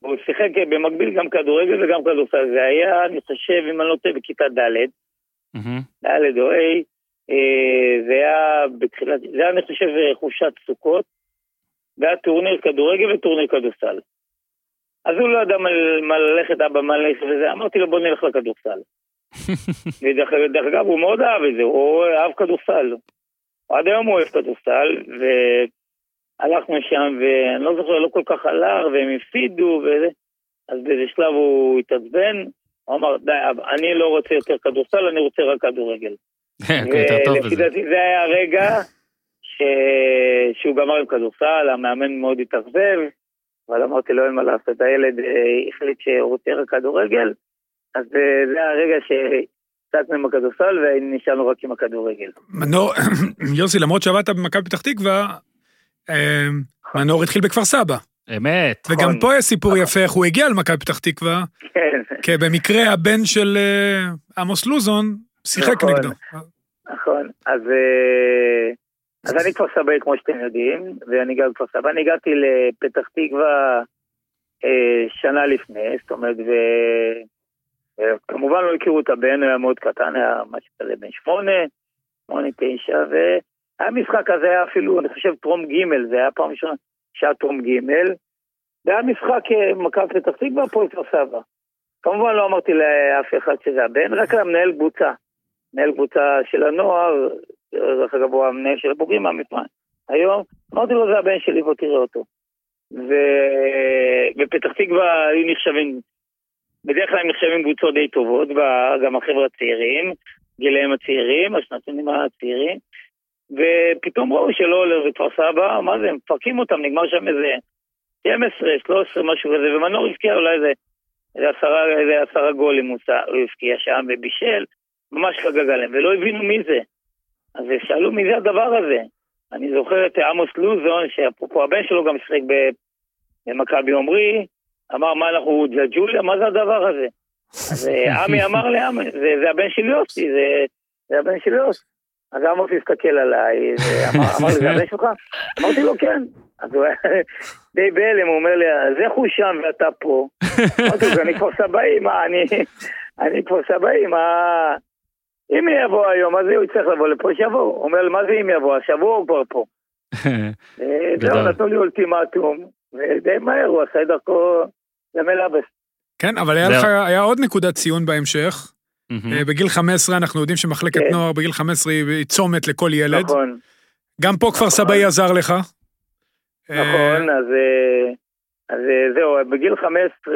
הוא שיחק במקביל גם כדורגל וגם כדורסל. זה היה, אני חושב, אם אני לא טועה, בכיתה ד', ד' או ה', אה, זה היה בתחילת, זה היה, אני חושב, חופשת סוכות, והיה טורניר כדורגל וטורניר כדורסל. אז הוא לא ידע מה ללכת, אבא מה ללכת וזה, אמרתי לו בוא נלך לכדורסל. ודרך אגב, הוא מאוד אהב את זה, הוא אהב כדורסל. עד היום הוא אוהב כדורסל, הלכנו שם, ואני לא זוכר, לא כל כך הלך, והם הפסידו, וזה. אז באיזה שלב הוא התעצבן, הוא אמר, די, אני לא רוצה יותר כדורסל, אני רוצה רק כדורגל. ולפי דעתי זה היה הרגע ש... שהוא גמר עם כדורסל, המאמן מאוד התאכזב, אבל אמרתי לו, אין מה לעשות, הילד אה, החליט שהוא רוצה רק כדורגל, אז אה, זה היה הרגע ש... קצת עם הכדורסל ונשארנו רק עם הכדורגל. יוסי, למרות שעבדת במכבי פתח תקווה, מנור התחיל בכפר סבא. אמת. וגם נכון. פה יש סיפור יפה איך הוא הגיע למכבי פתח תקווה. כן. כי במקרה הבן של אה, עמוס לוזון שיחק נכון, נגדו. נכון, אז, אה, אז אני כפר סבא כמו שאתם יודעים, ואני גר בכפר סבא. אני הגעתי לפתח תקווה אה, שנה לפני, זאת אומרת, וכמובן לא הכירו את הבן, הוא היה מאוד קטן, היה משהו כזה בן שמונה, שמונה, תשע, ו... המשחק הזה היה אפילו, אני חושב, טרום ג', זה היה פעם ראשונה שהיה טרום ג', זה היה משחק אה, מכבי פתח תקווה, הפועל כפר סבא. כמובן לא אמרתי לאף אחד שזה הבן, רק למנהל קבוצה. מנהל קבוצה של הנוער, דרך אגב הוא המנהל של הבוגרים מהמפעל. היום, אמרתי לו זה הבן שלי בוא תראה אותו. ו... ופתח תקווה היו נחשבים בדרך כלל הם נחשבים קבוצות די טובות, גם החבר'ה הצעירים, גיליהם הצעירים, השנתונים הצעירים, ופתאום ראו שלא עולה בכפר סבא, מה זה, מפרקים אותם, נגמר שם איזה 12, 13, משהו כזה, ומנור הבקיע אולי איזה, איזה עשרה, איזה עשרה גולים הוא הבקיע שם ובישל, ממש חגג עליהם, ולא הבינו מי זה. אז שאלו מי זה הדבר הזה. אני זוכר את עמוס לוזון, שאפרופו הבן שלו גם משחק במכבי עומרי, אמר, מה אנחנו ג'לג'וליה? מה זה הדבר הזה? אז אה, עמי אמר לי, עמי, זה, זה הבן של יוסי, זה, זה הבן של יוסי. אז עמוס הסתכל עליי, אמר לי, זה הבן שלך? אמרתי לו, כן. אז הוא די בהלם, הוא אומר לי, אז איך הוא שם ואתה פה? אמרתי לו, אני כבר סבאי, מה, אני, אני כבר סבאי, מה... אם יבוא היום, אז הוא יצטרך לבוא לפה, שיבוא. הוא אומר, מה זה אם יבוא? השבוע הוא כבר פה. זהו, נתנו לי אולטימטום, ודי מהר הוא עשה את דרכו למלאבס. כן, אבל היה היה עוד נקודת ציון בהמשך. אה, בגיל 15 אנחנו יודעים שמחלקת כן. נוער בגיל 15 היא צומת לכל ילד. נכון. גם פה כפר נכון. סבאי עזר לך. נכון, אז זהו, בגיל 15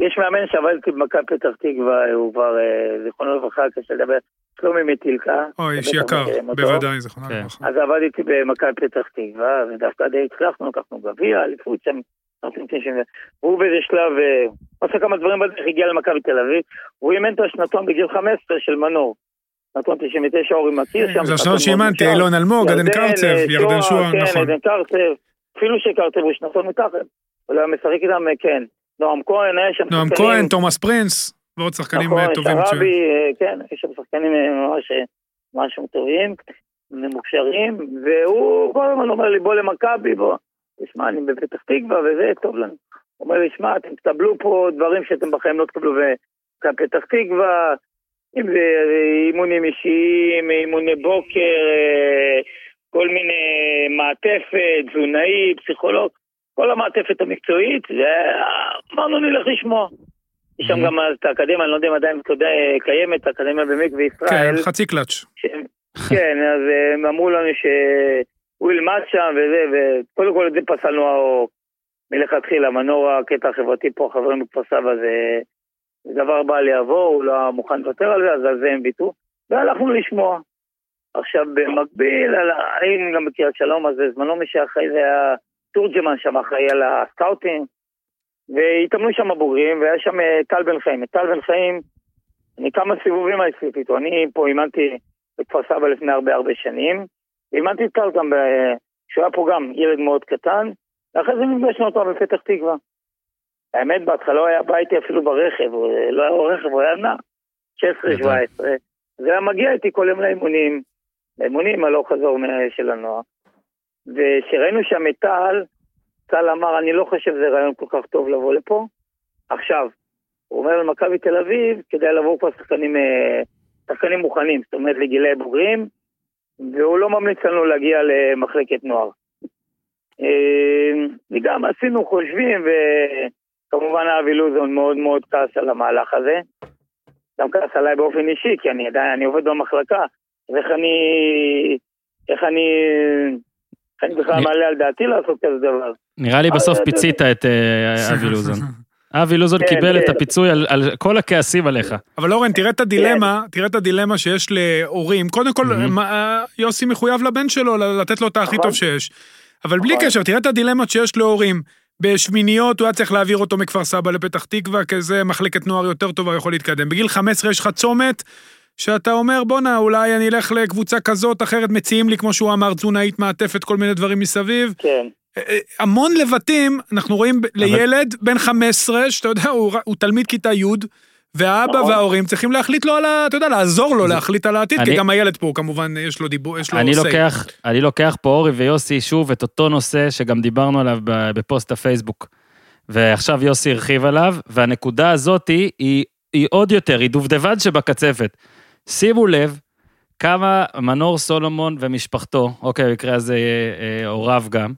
יש מאמן שעבד איתי במכבי פתח תקווה, הוא כבר, אה, זיכרונו לברכה, קשה לדבר, שלומי מטילקה. אוי, איש יקר, בוודאי, זיכרונו כן. לברכה. אז עבד איתי במכבי פתח תקווה, ודווקא די הצלחנו, לקחנו גביע, אליפות שם, והוא באיזה שלב, אה, עושה כמה דברים בדרך, הגיע למכבי תל אביב, הוא אימן את השנתון בגיל 15 של מנור. שנתון 99 אורי מכיר שם. זה השנתון שאימנתי, אילון אלמוג, עדן קרצב, אה, ירדן שואה, כן, נכון. כן, עדן קרצב, אפילו שקרצב הוא שנתון מתחת. הוא היה משחק איתם, כן. נועם כהן, היה שם נועם כהן, תומאס פרינס, ועוד שחקנים נכון, טובים. נכון, שרבי, כן, יש שם שחקנים ממש משהו טובים, מוכשרים, והוא כל הזמן אומר לי, בוא למכבי, בוא. תשמע, אני בפתח תקווה וזה, טוב לנו. אומר לי, שמע, אתם תקבלו פה דברים שאתם בחיים לא תקבלו בפתח תקווה, אם זה אימונים אישיים, אימוני בוקר, כל מיני מעטפת, תזונאי, פסיכולוג. כל המעטפת המקצועית, ואמרנו נלך לשמוע. יש שם גם את האקדמיה, אני לא יודע אם עדיין אתה יודע, קיימת, האקדמיה במקווה ישראל. כן, חצי קלאץ'. כן, אז הם אמרו לנו שהוא ילמד שם וזה, וקודם כל את זה פסלנו מלכתחילה, מנור הקטע החברתי פה, החברים בכפר סבא, זה דבר בל יעבור, הוא לא מוכן לוותר על זה, אז על זה הם ויתרו, והלכנו לשמוע. עכשיו, במקביל, היינו גם בקריית שלום, אז בזמנו מי שאחרי זה היה תורג'מן שם אחראי על הסקאוטינג, והתאמנו שם הבוגרים, והיה שם אה, טל בן חיים. טל בן חיים, אני כמה סיבובים הייתי איתו, אני פה אימנתי בכפר סבא לפני הרבה הרבה שנים, ואימנתי את טל גם, כשהוא היה פה גם ילד מאוד קטן, ואחרי זה נפגשנו אותו בפתח תקווה. האמת, בהתחלה הוא היה בא איתי אפילו ברכב, הוא לא היה רכב, הוא היה נע, 16-17. זה היה מגיע איתי כל יום לאימונים, לאימונים הלוך חזור של הנוער. וכשראינו שם את טל, טל אמר, אני לא חושב שזה רעיון כל כך טוב לבוא לפה. עכשיו, הוא אומר למכבי תל אביב, כדאי לבוא כבר שחקנים, אה, שחקנים מוכנים, זאת אומרת לגילי בוגרים, והוא לא ממליץ לנו להגיע למחלקת נוער. אה, וגם עשינו חושבים, וכמובן אבי לוזון מאוד מאוד כעס על המהלך הזה. גם כעס עליי באופן אישי, כי אני עדיין, אני עובד במחלקה, ואיך אני, איך אני אני בכלל מעלה על דעתי לעשות כזה דבר. נראה לי בסוף פיצית את אה, אבי לוזון. אבי לוזון כן, קיבל את כן. הפיצוי על כל הכעסים עליך. אבל אורן, תראה את הדילמה, כן. תראה את הדילמה שיש להורים. קודם כל, יוסי מחויב לבן שלו לתת לו את הכי טוב נכון. שיש. אבל בלי נכון. קשר, תראה את הדילמות שיש להורים. בשמיניות הוא היה צריך להעביר אותו מכפר סבא לפתח תקווה, כזה מחלקת נוער יותר טובה, יכול להתקדם. בגיל 15 יש לך צומת שאתה אומר, בואנה, אולי אני אלך לקבוצה כזאת, אחרת מציעים לי, כמו שהוא אמר, תזונאית מעטפת, כל מיני דברים מסביב. כן. אה, אה, המון לבטים, אנחנו רואים לילד בן 15, שאתה יודע, הוא, הוא תלמיד כיתה י', והאבא נכון. וההורים צריכים להחליט לו על ה... אתה יודע, לעזור לו להחליט על העתיד, כי גם הילד פה, כמובן, יש לו דיבור, יש לו אני לוקח, אני לוקח פה אורי ויוסי שוב את אותו נושא שגם דיברנו עליו בפוסט הפייסבוק. ועכשיו יוסי הרחיב עליו, והנקודה הזאת היא, היא, היא עוד יותר, היא דובדבן שבקצפת. שימו לב כמה מנור סולומון ומשפחתו, אוקיי, במקרה הזה אה, הוריו גם,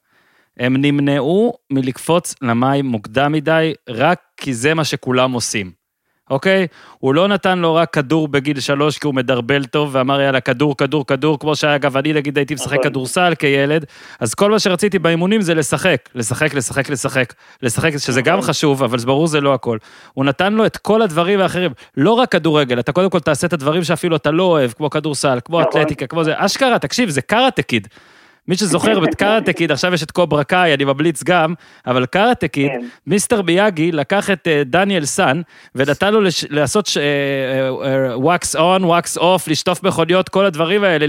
הם נמנעו מלקפוץ למים מוקדם מדי, רק כי זה מה שכולם עושים. אוקיי? הוא לא נתן לו רק כדור בגיל שלוש כי הוא מדרבל טוב ואמר יאללה כדור, כדור, כדור, כמו שאגב אני נגיד הייתי משחק נכון. כדורסל כילד, אז כל מה שרציתי באימונים זה לשחק, לשחק, לשחק, לשחק, לשחק, שזה גם נכון. חשוב, אבל ברור זה לא הכל. הוא נתן לו את כל הדברים האחרים, לא רק כדורגל, אתה קודם כל תעשה את הדברים שאפילו אתה לא אוהב, כמו כדורסל, כמו נכון. אתלטיקה, כמו זה, אשכרה, תקשיב, זה קראטה קיד. מי שזוכר את קראטה קיד, עכשיו יש את Cobra Kai, אני ממליץ גם, אבל קראטה קיד, כן. מיסטר מיאגי לקח את אה, דניאל סאן, ונתן לו לעשות wax on, wax off, לשטוף מכוניות, כל הדברים האלה,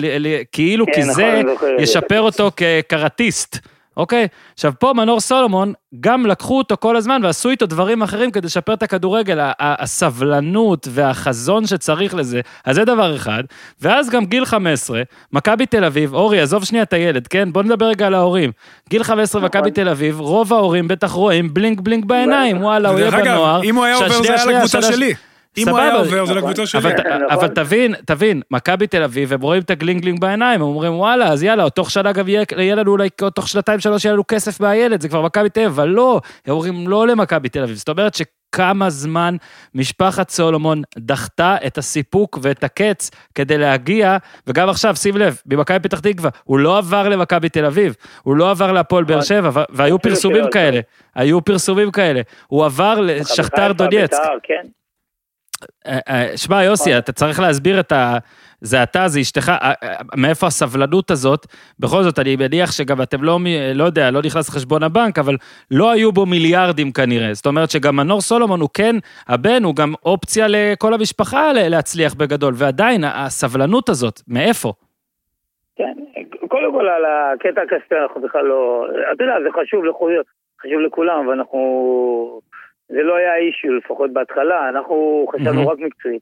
כאילו, כי נכון, זה ישפר אותו כקראטיסט. אוקיי? עכשיו, פה מנור סולומון, גם לקחו אותו כל הזמן ועשו איתו דברים אחרים כדי לשפר את הכדורגל, הסבלנות והחזון שצריך לזה, אז זה דבר אחד. ואז גם גיל 15, מכבי תל אביב, אורי, עזוב שנייה את הילד, כן? בוא נדבר רגע על ההורים. גיל 15, מכבי נכון. תל אביב, רוב ההורים בטח רואים בלינק בלינק בעיניים, וואלה, הוא יהיה בנוער. אם הוא היה עובר זה היה לקבוצה שלי. אם הוא היה עובר, זה לקבוצה שלי. אבל תבין, תבין, מכבי תל אביב, הם רואים את ה bling bling בעיניים, הם אומרים, וואלה, אז יאללה, תוך שנה אגב יהיה לנו אולי, תוך שנתיים שלוש יהיה לנו כסף מהילד, זה כבר מכבי תל אביב, אבל לא, הם אומרים לא למכבי תל אביב. זאת אומרת שכמה זמן משפחת סולומון דחתה את הסיפוק ואת הקץ כדי להגיע, וגם עכשיו, שים לב, ממכבי פתח תקווה, הוא לא עבר למכבי תל אביב, הוא לא עבר להפועל באר שבע, והיו פרסומים כאלה, היו פרסומים כאלה. הוא עבר לשכתר דונייצק. אה, אה, שמע, יוסי. אתה צריך להסביר את ה... זה אתה, זה אשתך, אה, מאיפה הסבלנות הזאת? בכל זאת, אני מניח שגם אתם לא, לא יודע, לא נכנס לחשבון הבנק, אבל לא היו בו מיליארדים כנראה. זאת אומרת שגם מנור סולומון הוא כן, הבן הוא גם אופציה לכל המשפחה להצליח בגדול, ועדיין, הסבלנות הזאת, מאיפה? כן, קודם כל על הקטע הכספי אנחנו בכלל לא, אתה יודע, זה חשוב, חשוב לכולם, ואנחנו זה לא היה אישיו, לפחות בהתחלה, אנחנו חשבנו mm-hmm. רק מקצועית.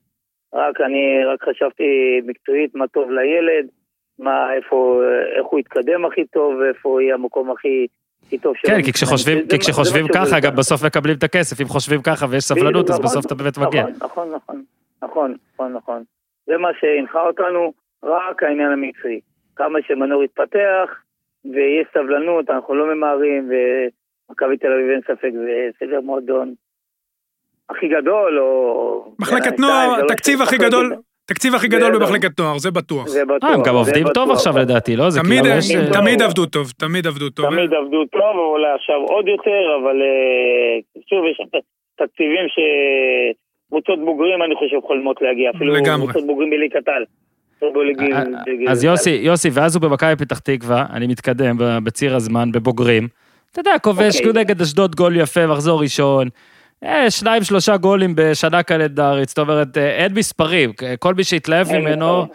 רק אני רק חשבתי מקצועית מה טוב לילד, מה, איפה, איך הוא יתקדם הכי טוב, איפה יהיה המקום הכי... כן, כי כשחושבים, כי כשחושבים ככה, גם בסוף מקבלים את הכסף, אם חושבים ככה ויש סבלנות, אז נכון, בסוף אתה באמת מגיע. נכון, נכון, נכון, נכון, נכון, נכון. זה מה שהנחה אותנו, רק העניין המקצועי. כמה שמנור יתפתח, ויש סבלנות, אנחנו לא ממהרים, מכבי תל אביב אין ספק, זה סדר מועדון הכי גדול, או... מחלקת נוער, תקציב הכי גדול. תקציב הכי גדול במחלקת נוער, זה בטוח. זה בטוח. אה, הם גם עובדים טוב עכשיו לדעתי, לא? תמיד כאילו עבדו טוב, תמיד עבדו טוב. תמיד עבדו טוב, ואולי עכשיו עוד יותר, אבל אה, שוב, יש תקציבים שקבוצות בוגרים, אני חושב, חולמות להגיע. אפילו קבוצות בוגרים בליגת העל. אה, אז יוסי, יוסי, ואז הוא במכבי פתח תקווה, אני מתקדם בציר הזמן, בבוגרים. אתה יודע, כובש אוקיי. נגד אשדוד גול יפה, מחזור ראשון. אה, שניים, שלושה גולים בשנה קלנדרית, זאת אומרת, אה, אין מספרים. כל מי שהתלהב ממנו,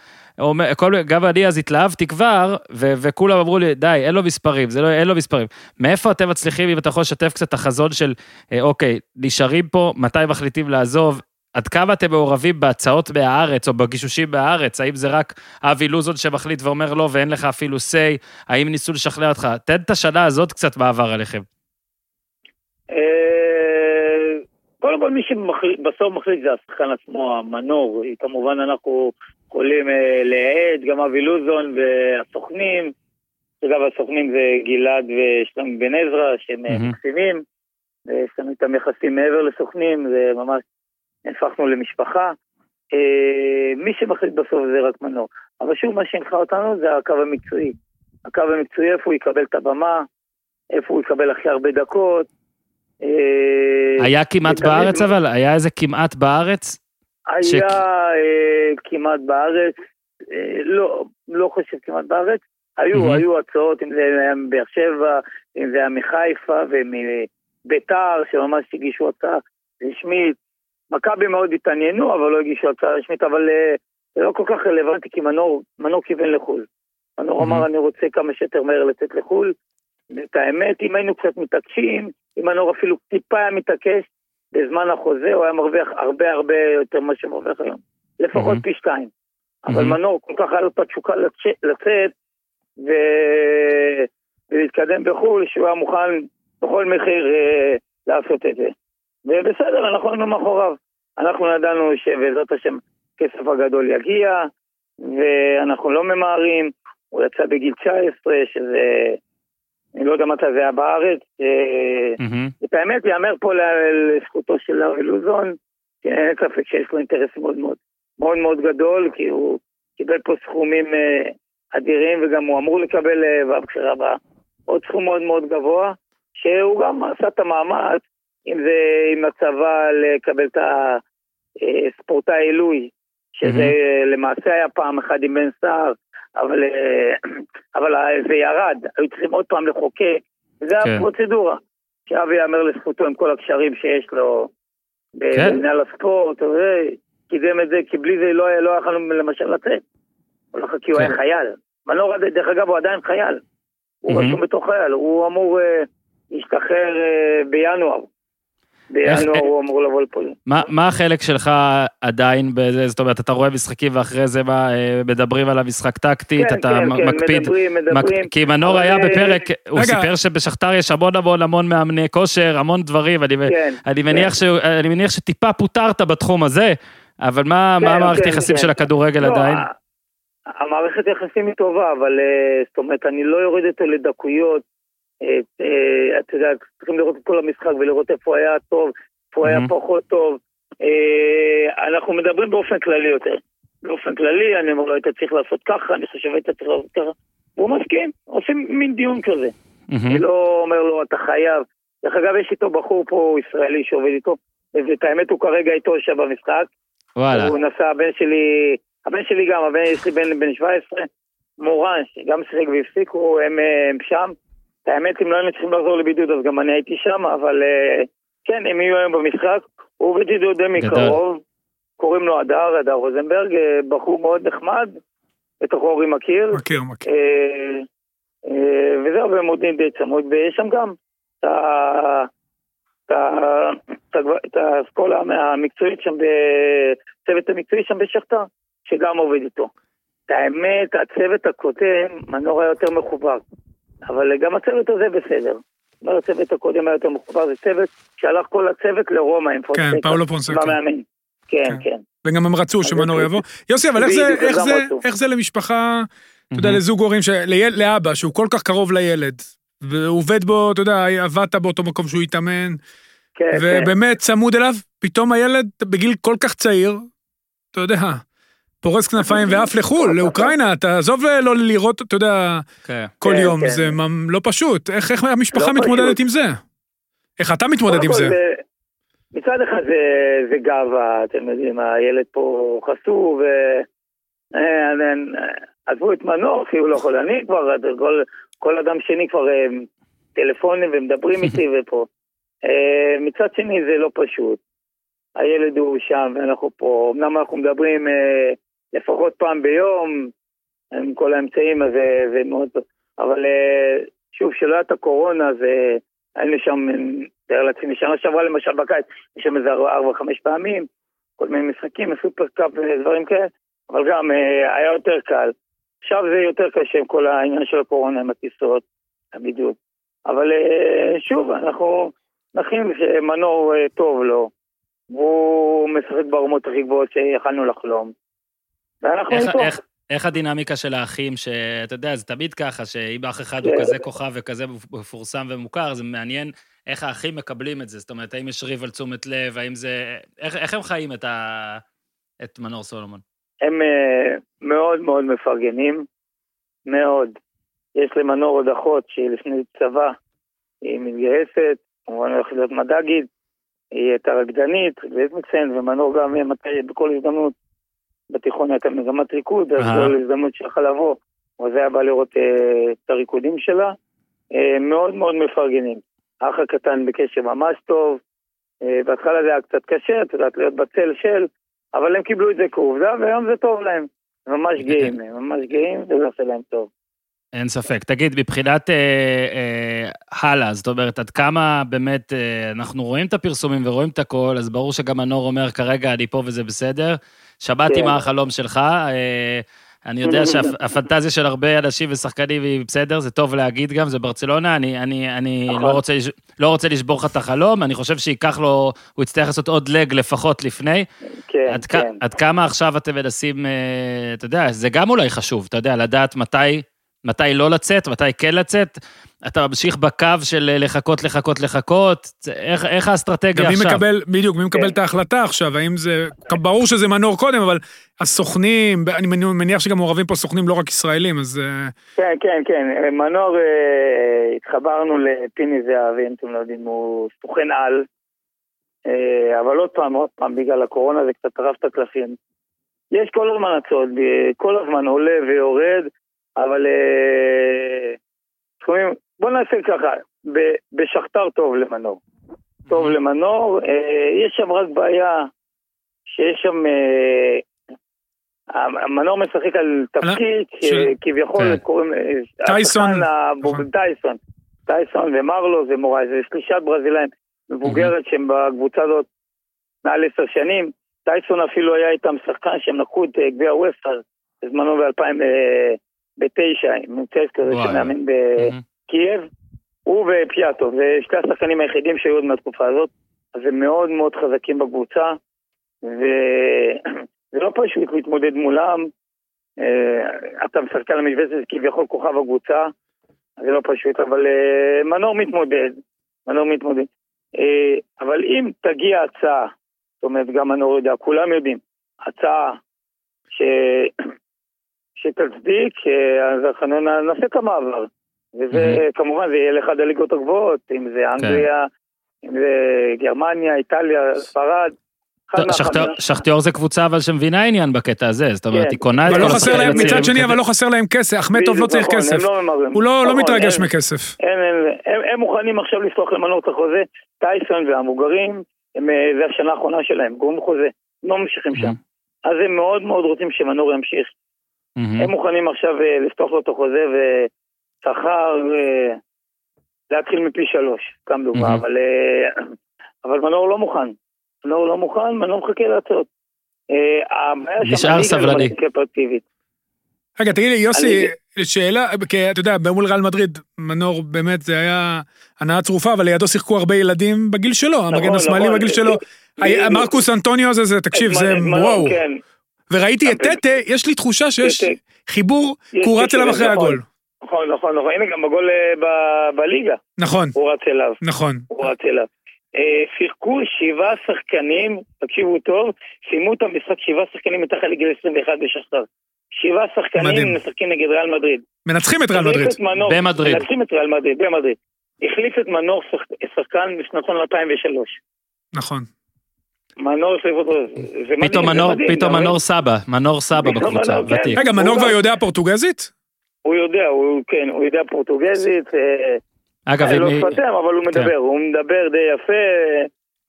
כל, גם אני אז התלהבתי כבר, ו- וכולם אמרו לי, די, אין לו מספרים, זה לא, אין לו מספרים. מאיפה אתם מצליחים, אם אתה יכול לשתף קצת את החזון של, אה, אוקיי, נשארים פה, מתי מחליטים לעזוב, עד כמה אתם מעורבים בהצעות מהארץ או בגישושים מהארץ? האם זה רק אבי לוזון שמחליט ואומר לא ואין לך אפילו say? האם ניסו לשכנע אותך? תן את השנה הזאת קצת מעבר עליכם. אה, קודם כל מי שבסוף מחליט זה השחקן עצמו, המנור. כמובן אנחנו יכולים אה, להעד, גם אבי לוזון והסוכנים. אגב, הסוכנים זה גלעד ושלום בן עזרא, שהם מקסימים. יש לנו איתם יחסים מעבר לסוכנים, זה ממש הפכנו למשפחה. אה, מי שמחליט בסוף זה רק מנור. אבל שוב, מה שהנחה אותנו זה הקו המקצועי. הקו המקצועי, איפה הוא יקבל את הבמה, איפה הוא יקבל הכי הרבה דקות. אה, היה כמעט בארץ אבל? היה איזה כמעט בארץ? היה אה, כמעט בארץ, לא, לא חושב כמעט בארץ. היו, היו הצעות, אם זה היה מבאר שבע, אם זה היה מחיפה ומביתר, שממש הגישו הצעה רשמית. מכבי מאוד התעניינו, אבל לא הגישו הצעה רשמית, אבל אה, זה לא כל כך רלוונטי, כי מנור, מנור כיוון לחו"ל. מנור אמר, אני רוצה כמה שיותר מהר לצאת לחו"ל. את האמת, אם היינו קצת מתעקשים, אם מנור אפילו טיפה היה מתעקש, בזמן החוזה הוא היה מרוויח הרבה הרבה יותר ממה שמרוויח היום. לפחות פי שתיים. אבל מנור כל כך היה לו את התשוקה לצאת ו... ולהתקדם בחו"ל, שהוא היה מוכן בכל מחיר אה, לעשות את זה. ובסדר, אנחנו היינו מאחוריו. אנחנו ידענו שבעזרת השם הכסף הגדול יגיע, ואנחנו לא ממהרים. הוא יצא בגיל 19, שזה... אני לא יודע מתי זה היה בארץ. את האמת, יאמר פה לזכותו של ארי לוזון, אין ספק שיש לו אינטרס מאוד מאוד מאוד מאוד גדול, כי הוא קיבל פה סכומים אה, אדירים, וגם הוא אמור לקבל אה, בבחירה הבאה עוד סכום מאוד מאוד גבוה, שהוא גם עשה את המאמץ, אם זה עם הצבא לקבל את הספורטאי עילוי, שזה mm-hmm. למעשה היה פעם אחת עם בן סער, אבל, אבל זה ירד, היו צריכים עוד פעם לחוקק, זה כן. הפרוצדורה. שאבי יאמר לזכותו עם כל הקשרים שיש לו כן. במנהל הספורט, קידם את זה, כי בלי זה לא, לא יכולנו למשל לצאת. כי הוא היה כן. חייל. מנור, דרך אגב, הוא עדיין חייל. הוא רשום בתוך חייל, הוא אמור אה, להשתחרר אה, בינואר. בינואר הוא אמור לבוא לפה. מה החלק שלך עדיין בזה? זאת אומרת, אתה רואה משחקים ואחרי זה אה, מדברים על המשחק טקטית, אתה כן, כן, מקפיד. מדברים, מדברים. כי מנור היה בפרק, הוא סיפר שבשכתר יש המון המון המון מאמני כושר, המון דברים, אני מניח שטיפה פוטרת בתחום הזה, אבל מה המערכת יחסים של הכדורגל לא, עדיין? המערכת יחסים היא טובה, אבל אה, זאת אומרת, אני לא יורד אותו לדקויות. אה, אתה יודע, צריכים לראות את כל המשחק ולראות איפה היה טוב, איפה היה פחות טוב. אה, אנחנו מדברים באופן כללי יותר. באופן כללי, אני אומר לו, היית צריך לעשות ככה, אני חושב היית צריך לעשות ככה. והוא מסכים, עושים מין דיון כזה. אני לא אומר לו, אתה חייב. דרך אגב, יש איתו בחור פה ישראלי שעובד איתו, ואת האמת הוא כרגע איתו שם במשחק. וואלה. הוא נסע, הבן שלי, הבן שלי גם, הבן, יש לי בן בן 17, מורן, שגם שיחק והפסיקו, הם, הם שם. האמת, אם לא היינו צריכים לחזור לבידוד, אז גם אני הייתי שם, אבל אה, כן, הם יהיו היום במשחק. הוא בבידוד די מקרוב, קוראים לו הדר, הדר רוזנברג, אה, בחור מאוד נחמד, בתוך אורי מכיר. מכיר, מכיר. אה, וזהו, והם עובדים די צמוד, ויש שם גם את האסכולה המקצועית שם, הצוות המקצועי שם בשכתר, שגם עובד איתו. את האמת, הצוות הקודם, מנור היה יותר מחובר. אבל גם הצוות הזה בסדר. אומר, הצוות הקודם היה יותר מחובר, זה צוות שהלך כל הצוות לרומא עם פונסקה. כן, פאולו פונסקה. כן, כן, כן. וגם הם רצו שמנור יבוא. יוסי, אבל איך זה למשפחה, אתה יודע, לזוג הורים, לאבא, שהוא כל כך קרוב לילד, והוא עובד בו, אתה יודע, עבדת באותו מקום שהוא התאמן, כן, כן. ובאמת צמוד אליו, פתאום הילד בגיל כל כך צעיר, אתה יודע, פורס כנפיים ואף לחו"ל, לאוקראינה, אתה עזוב לא לראות, אתה יודע, כן. כל כן, יום, כן. זה לא פשוט. איך המשפחה לא מתמודדת עם זה? איך אתה מתמודד עם זה? מצד אחד זה גאווה, אתם יודעים, הילד פה חשוף, ועזבו את מנור, כי הוא לא יכול, אני כבר, כל אדם שני כבר אה, טלפונים ומדברים איתי ופה. אה, מצד שני זה לא פשוט. הילד הוא שם ואנחנו פה, אמנם אנחנו מדברים אה, לפחות פעם ביום, עם כל האמצעים, אז זה מאוד טוב. אבל אה, שוב, שלא היה את הקורונה, אז אה, היינו שם, תאר לעצמי, שנה שעברה למשל בקיץ, יש שם איזה ארבע, חמש פעמים, כל מיני משחקים, סופרקאפ ודברים כאלה, אבל גם אה, היה יותר קל. עכשיו זה יותר קשה עם כל העניין של הקורונה, עם הטיסות, הבידוד. אבל שוב, אנחנו נחים שמנור טוב לו, והוא משחק ברמות הכי גבוהות שיכלנו לחלום. ואנחנו איתו. איך, איך הדינמיקה של האחים, שאתה יודע, זה תמיד ככה, שאם אח אחד הוא כן. כזה כוכב וכזה מפורסם ומוכר, זה מעניין איך האחים מקבלים את זה. זאת אומרת, האם יש ריב על תשומת לב, האם זה... איך, איך הם חיים את, ה... את מנור סולומון? הם uh, מאוד מאוד מפרגנים, מאוד. יש למנור עוד אחות שהיא לפני צבא, היא מתגייסת, כמובן הולכת להיות מד"גית, היא הייתה רקדנית, רקדנית מציינת, ומנור גם בכל הזדמנות בתיכון הייתה מגמת ריקוד, אז כל הזדמנות שלך לבוא, אז היה בא לראות אה, את הריקודים שלה. אה, מאוד מאוד מפרגנים. האח הקטן בקשר ממש טוב, אה, בהתחלה זה היה קצת קשה, את יודעת, להיות בצל של, אבל הם קיבלו את זה כעובדה, והיום זה טוב להם. הם ממש גאים, הם ממש גאים, וזה עושה להם טוב. אין ספק. תגיד, מבחינת אה, אה, הלאה, זאת אומרת, עד כמה באמת אה, אנחנו רואים את הפרסומים ורואים את הכל, אז ברור שגם הנור אומר, כרגע אני פה וזה בסדר. שמעתי כן. מה החלום שלך. אה, אני יודע שהפנטזיה של הרבה אנשים ושחקנים היא בסדר, זה טוב להגיד גם, זה ברצלונה, אני, אני, אני נכון. לא, רוצה, לא רוצה לשבור לך את החלום, אני חושב שייקח לו, הוא יצטרך לעשות עוד לג לפחות לפני. כן, עד, כן. עד כמה עכשיו אתם מנסים, אה, אתה יודע, זה גם אולי חשוב, אתה יודע, לדעת מתי מתי לא לצאת, מתי כן לצאת. אתה ממשיך בקו של לחכות, לחכות, לחכות, איך, איך האסטרטגיה עכשיו? מקבל, בדיוק, מי מקבל כן. את ההחלטה עכשיו, האם זה, ברור שזה מנור קודם, אבל הסוכנים, אני מניח שגם מעורבים פה סוכנים לא רק ישראלים, אז... אה, כן, כן, כן, מנור, אה, התחברנו לפיני זהבי, אם אתם לא יודעים, הוא סוכן על, אה, אבל עוד פעם, עוד פעם, בגלל הקורונה זה קצת טרף את הקלפים. יש כל הזמן הצעות, כל הזמן עולה ויורד, אבל סכומים, בוא נעשה ככה, בשכתר טוב למנור. טוב למנור, אה, יש שם רק בעיה שיש שם... אה, המנור משחק על תפקיד שכביכול כן. קוראים... טייסון. נכון. טייסון. טייסון ומרלו זה מוראי, זה שלישת ברזילאים מבוגרת שהם בקבוצה הזאת מעל עשר שנים. טייסון אפילו היה איתם שחקן שהם לקחו את אה, גביע ווסטר בזמנו ב-2009, עם צייס כזה שמאמן בקייב. הוא ופיאטו, זה שתי השחקנים היחידים שהיו עוד מהתקופה הזאת, אז הם מאוד מאוד חזקים בקבוצה, וזה לא פשוט להתמודד מולם. אה, אתה משחק על המשבצת כביכול כוכב הקבוצה, זה לא פשוט, אבל אה, מנור מתמודד, מנור מתמודד. אה, אבל אם תגיע הצעה, זאת אומרת, גם מנור יודע, כולם יודעים, הצעה ש... שתצדיק, אז אנחנו נעשה את המעבר. וזה mm-hmm. כמובן זה יהיה לאחד הליגות הגבוהות, אם זה כן. אנגליה, כן. אם זה גרמניה, איטליה, ספרד. שכתיאור זה קבוצה אבל שמבינה עניין בקטע הזה, זאת אומרת, כן. היא קונה את כל השחקנים הצעירים. מצד שני, אבל לא חסר להם כסף, אחמטוב לא צריך נכון, כסף. לא הוא לא, לא נכון, מתרגש מכסף. הם מוכנים עכשיו לפתוח למנות את החוזה, טייסון והמבוגרים, אה, זה השנה האחרונה שלהם, גורם חוזה, לא ממשיכים שם. אז הם מאוד מאוד רוצים שמנור ימשיך. הם מוכנים עכשיו אה, לפתוח לו את החוזה שכר אה, להתחיל מפי שלוש, סתם דוגמה, אבל, אה, אבל מנור לא מוכן. מנור לא מוכן, מנור מחכה להצעות. נשאר סבלני. רגע, תגיד לי, יוסי, שאלה, כי אתה יודע, מול ריאל מדריד, מנור באמת זה היה הנאה צרופה, אבל לידו שיחקו הרבה ילדים בגיל שלו, המגן נכון, השמאלי נכון. בגיל שלו. מרקוס אנטוניו הזה, תקשיב, זה וואו. כן. וראיתי את טטה, יש לי תחושה שיש חיבור, כי הוא רץ אליו אחרי הגול. נכון, נכון, נכון. הנה גם בגול אה, בליגה. נכון. הוא רץ אליו. נכון. הוא רץ אליו. אה, שיחקו שבעה שחקנים, תקשיבו טוב, סיימו את המשחק שבעה שחקנים מתחת לגיל 21 בשחר. שבעה שחקנים משחקים נגד ריאל מדריד. מנצחים את ריאל מדריד. במדריד. מנצחים את ריאל מדריד, במדריד. החליף את מנור שחקן בשנתון 2003. נכון. מנור אותו, זה מדהים. פתאום מנור סבא, מנור סבא בקבוצה, ותיק. רגע, מנור כבר יודע פורטוגזית? הוא יודע, הוא כן, הוא יודע פורטוגזית. אה, אגב, אם... לא שפתם, אבל הוא מדבר, כן. הוא מדבר די יפה.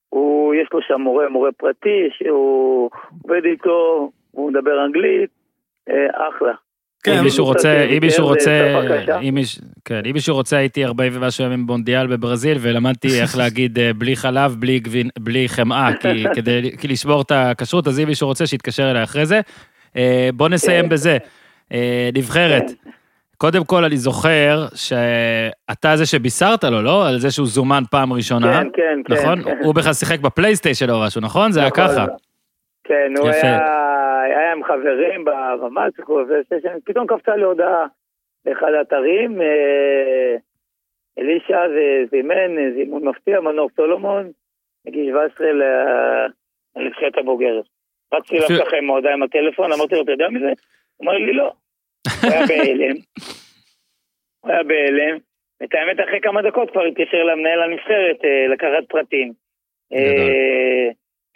הוא, יש לו שם מורה, מורה פרטי, שהוא עובד איתו, הוא מדבר אנגלית, אה, אחלה. כן, אם מישהו רוצה, אם מישהו רוצה, כן, אם מישהו רוצה, הייתי 40 ומשהו ימים במונדיאל בברזיל, ולמדתי איך להגיד אה, בלי חלב, בלי חמאה, כדי לשבור את הכשרות, אז אם מישהו רוצה, שיתקשר אליי אחרי זה. בוא נסיים כן. בזה. נבחרת. כן. קודם כל, אני זוכר שאתה זה שבישרת לו, לא? על זה שהוא זומן פעם ראשונה. כן, כן, כן. נכון? כן. הוא בכלל שיחק בפלייסטיישן או משהו, נכון? זה היה נכון. ככה. כן, הוא היה, היה עם חברים במאצקו, ופתאום קפצה לי הודעה לאחד האתרים, אה, אלישע זימן, זימון מפתיע, מנור סולומון, מגיל 17 לנבחרת הבוגרת. רצתי לקח עם ההודעה עם הטלפון, אמרתי לו, אתה יודע מזה? הוא אמר לי, לא. הוא היה בהלם. הוא היה בהלם. את האמת, אחרי כמה דקות כבר התקשר למנהל הנבחרת אה, לקחת פרטים.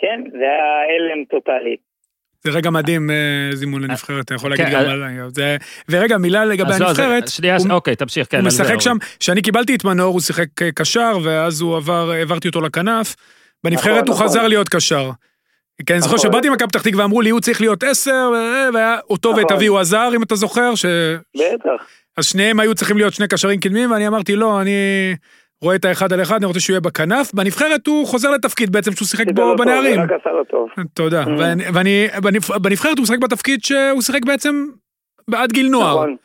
אה, כן, זה היה הלם טוטאלי. זה רגע מדהים, אה, זימון לנבחרת, אתה יכול להגיד כן, גם עליי. ורגע, מילה לגבי לא, הנבחרת. שנייה, אוקיי, תמשיך, כן. הוא משחק שם, כשאני קיבלתי את מנור, הוא שיחק קשר, ואז הוא עבר, העברתי אותו לכנף. בנבחרת נכון, הוא נכון. חזר להיות קשר. כי אני זוכר נכון. שבאתי ממכבי פתח תקווה ואמרו לי, הוא צריך להיות עשר, והיה אותו ואת אבי הוא עזר, אם אתה זוכר, ש... בטח. אז שניהם היו צריכים להיות שני קשרים קדמיים, ואני אמרתי, לא, אני רואה את האחד על אחד, אני רוצה שהוא יהיה בכנף. בנבחרת הוא חוזר לתפקיד בעצם שהוא שיחק בו בנערים. תודה. Mm. ואני, בנבחרת הוא משחק בתפקיד שהוא שיחק בעצם עד גיל נוער. נכון.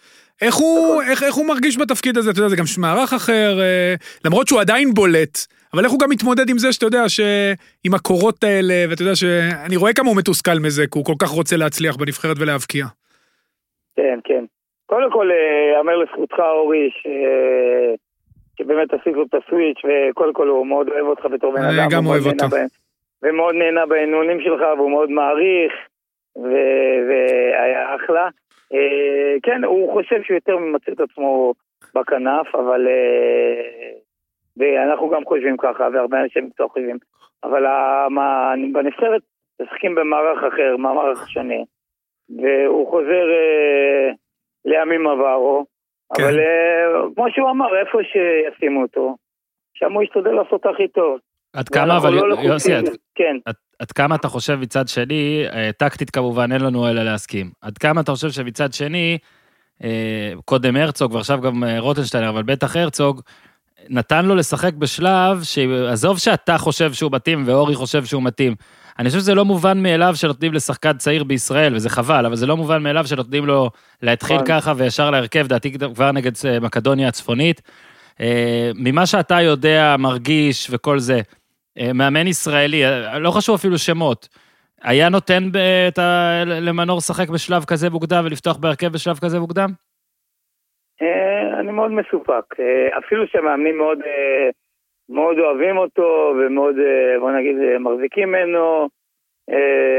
איך הוא, איך, איך הוא מרגיש בתפקיד הזה, אתה יודע, זה גם מערך אחר, אה, למרות שהוא עדיין בולט, אבל איך הוא גם מתמודד עם זה שאתה יודע, עם הקורות האלה, ואתה יודע שאני רואה כמה הוא מתוסכל מזה, כי הוא כל כך רוצה להצליח בנבחרת ולהבקיע. כן, כן. קודם כל, יאמר לזכותך, אורי, ש... שבאמת עשית לו את הסוויץ', וקודם כל הוא מאוד אוהב אותך בתור בן אדם. אני גם אוהב אותו. ומאוד נהנה בעינונים שלך, והוא מאוד מעריך, והיה אחלה. אה, כן, הוא חושב שהוא יותר ממצא את עצמו בכנף, אבל... אה, ואנחנו גם חושבים ככה, והרבה אנשים מקצוע חושבים. אבל בנבחרת משחקים במערך אחר, מערך שונה. והוא חוזר אה, לימים עברו, כן. אבל כמו שהוא אמר, איפה שישימו אותו, שם הוא ישתדל לעשות הכי טוב. עד כמה, אבל לא יוסי, עד, כן. עד, עד כמה אתה חושב מצד שני, אה, טקטית כמובן אין לנו אלא להסכים, עד כמה אתה חושב שמצד שני, אה, קודם הרצוג ועכשיו גם אה, רוטנשטיינר, אבל בטח הרצוג, נתן לו לשחק בשלב שעזוב שאתה חושב שהוא מתאים ואורי חושב שהוא מתאים. אני חושב שזה לא מובן מאליו שנותנים לשחקן צעיר בישראל, וזה חבל, אבל זה לא מובן מאליו שנותנים לו להתחיל נכון. ככה וישר להרכב, דעתי כבר נגד מקדוניה הצפונית. ממה שאתה יודע, מרגיש וכל זה, אה, מאמן ישראלי, אה, לא חשוב אפילו שמות, היה נותן את ה... למנור לשחק בשלב כזה מוקדם ולפתוח בהרכב בשלב כזה מוקדם? אה, אני מאוד מסופק. אפילו שהמאמנים מאוד, מאוד אוהבים אותו ומאוד, בוא נגיד, מחזיקים ממנו.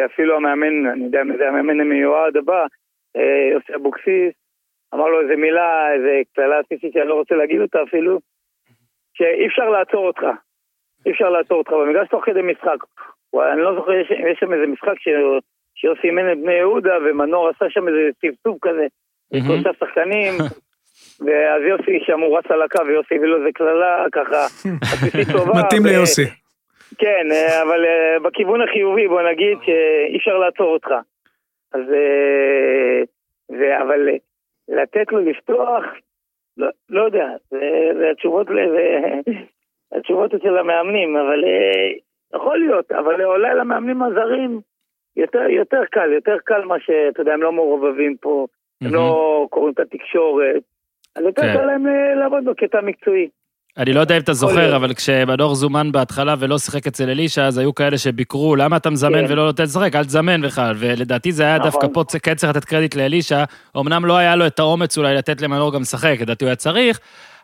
אפילו המאמן, אני יודע מי זה המאמן המיועד הבא, יוסי אבוקסיס, אמר לו איזה מילה, איזה קללה עשיתי שאני לא רוצה להגיד אותה אפילו, שאי אפשר לעצור אותך. אי אפשר לעצור אותך במגרש תוך כדי משחק. אני לא זוכר, יש, יש שם איזה משחק ש, שיוסי אימן את בני יהודה, ומנור עשה שם איזה צפצוף כזה, שלושה שחקנים, ואז יוסי שם הוא רץ על הקו, ויוסי הביא לו איזה קללה, ככה, עשיתי טובה. מתאים ליוסי. כן, אה, אבל אה, בכיוון החיובי, בוא נגיד שאי אפשר לעצור אותך. אז, אה, אבל לתת לו לפתוח, לא, לא יודע, זה, התשובות, אצל המאמנים, אבל יכול להיות, אבל אולי למאמנים הזרים יותר, יותר קל, יותר קל מה שאתה יודע, הם לא מעורבבים פה, הם לא קוראים את התקשורת, אז יותר כן. קל להם אה, לעבוד בקטע מקצועי. אני לא יודע אם אתה זוכר, אבל כשמנור זומן בהתחלה ולא שיחק אצל אלישע, אז היו כאלה שביקרו, למה אתה מזמן כן. ולא נותן לשחק? אל תזמן בכלל. ולדעתי זה היה נכון. דווקא פה, כן צריך לתת קרדיט לאלישע, אמנם לא היה לו את האומץ אולי לתת למנור גם לשחק, לדעתי הוא היה צריך,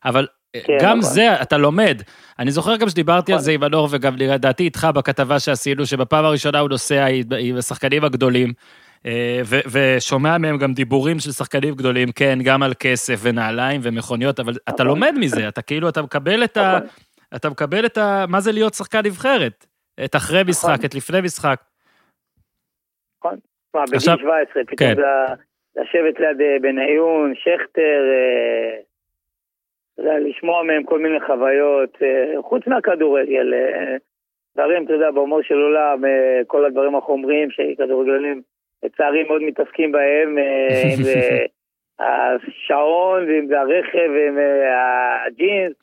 אבל כן, גם נכון. זה, אתה לומד. אני זוכר גם שדיברתי נכון. על זה עם הנור, וגם לדעתי איתך בכתבה שעשינו, שבפעם הראשונה הוא נוסע עם השחקנים הגדולים, אה, ושומע מהם גם דיבורים של שחקנים גדולים, כן, גם על כסף ונעליים ומכוניות, אבל אתה נכון. לומד מזה, אתה כאילו, אתה מקבל את ה... אתה מקבל את ה... מה זה להיות שחקן נבחרת? את אחרי משחק, את לפני משחק. נכון. בגיל 17, פתאום כן. לשבת ליד אה, בניון, שכטר, אה, לשמוע מהם כל מיני חוויות, חוץ מהכדורגל, דברים, אתה יודע, בהומור של עולם, כל הדברים החומריים שכדורגלנים לצערי מאוד מתעסקים בהם, אם זה השעון, ואם זה הרכב, ואם הג'ינס.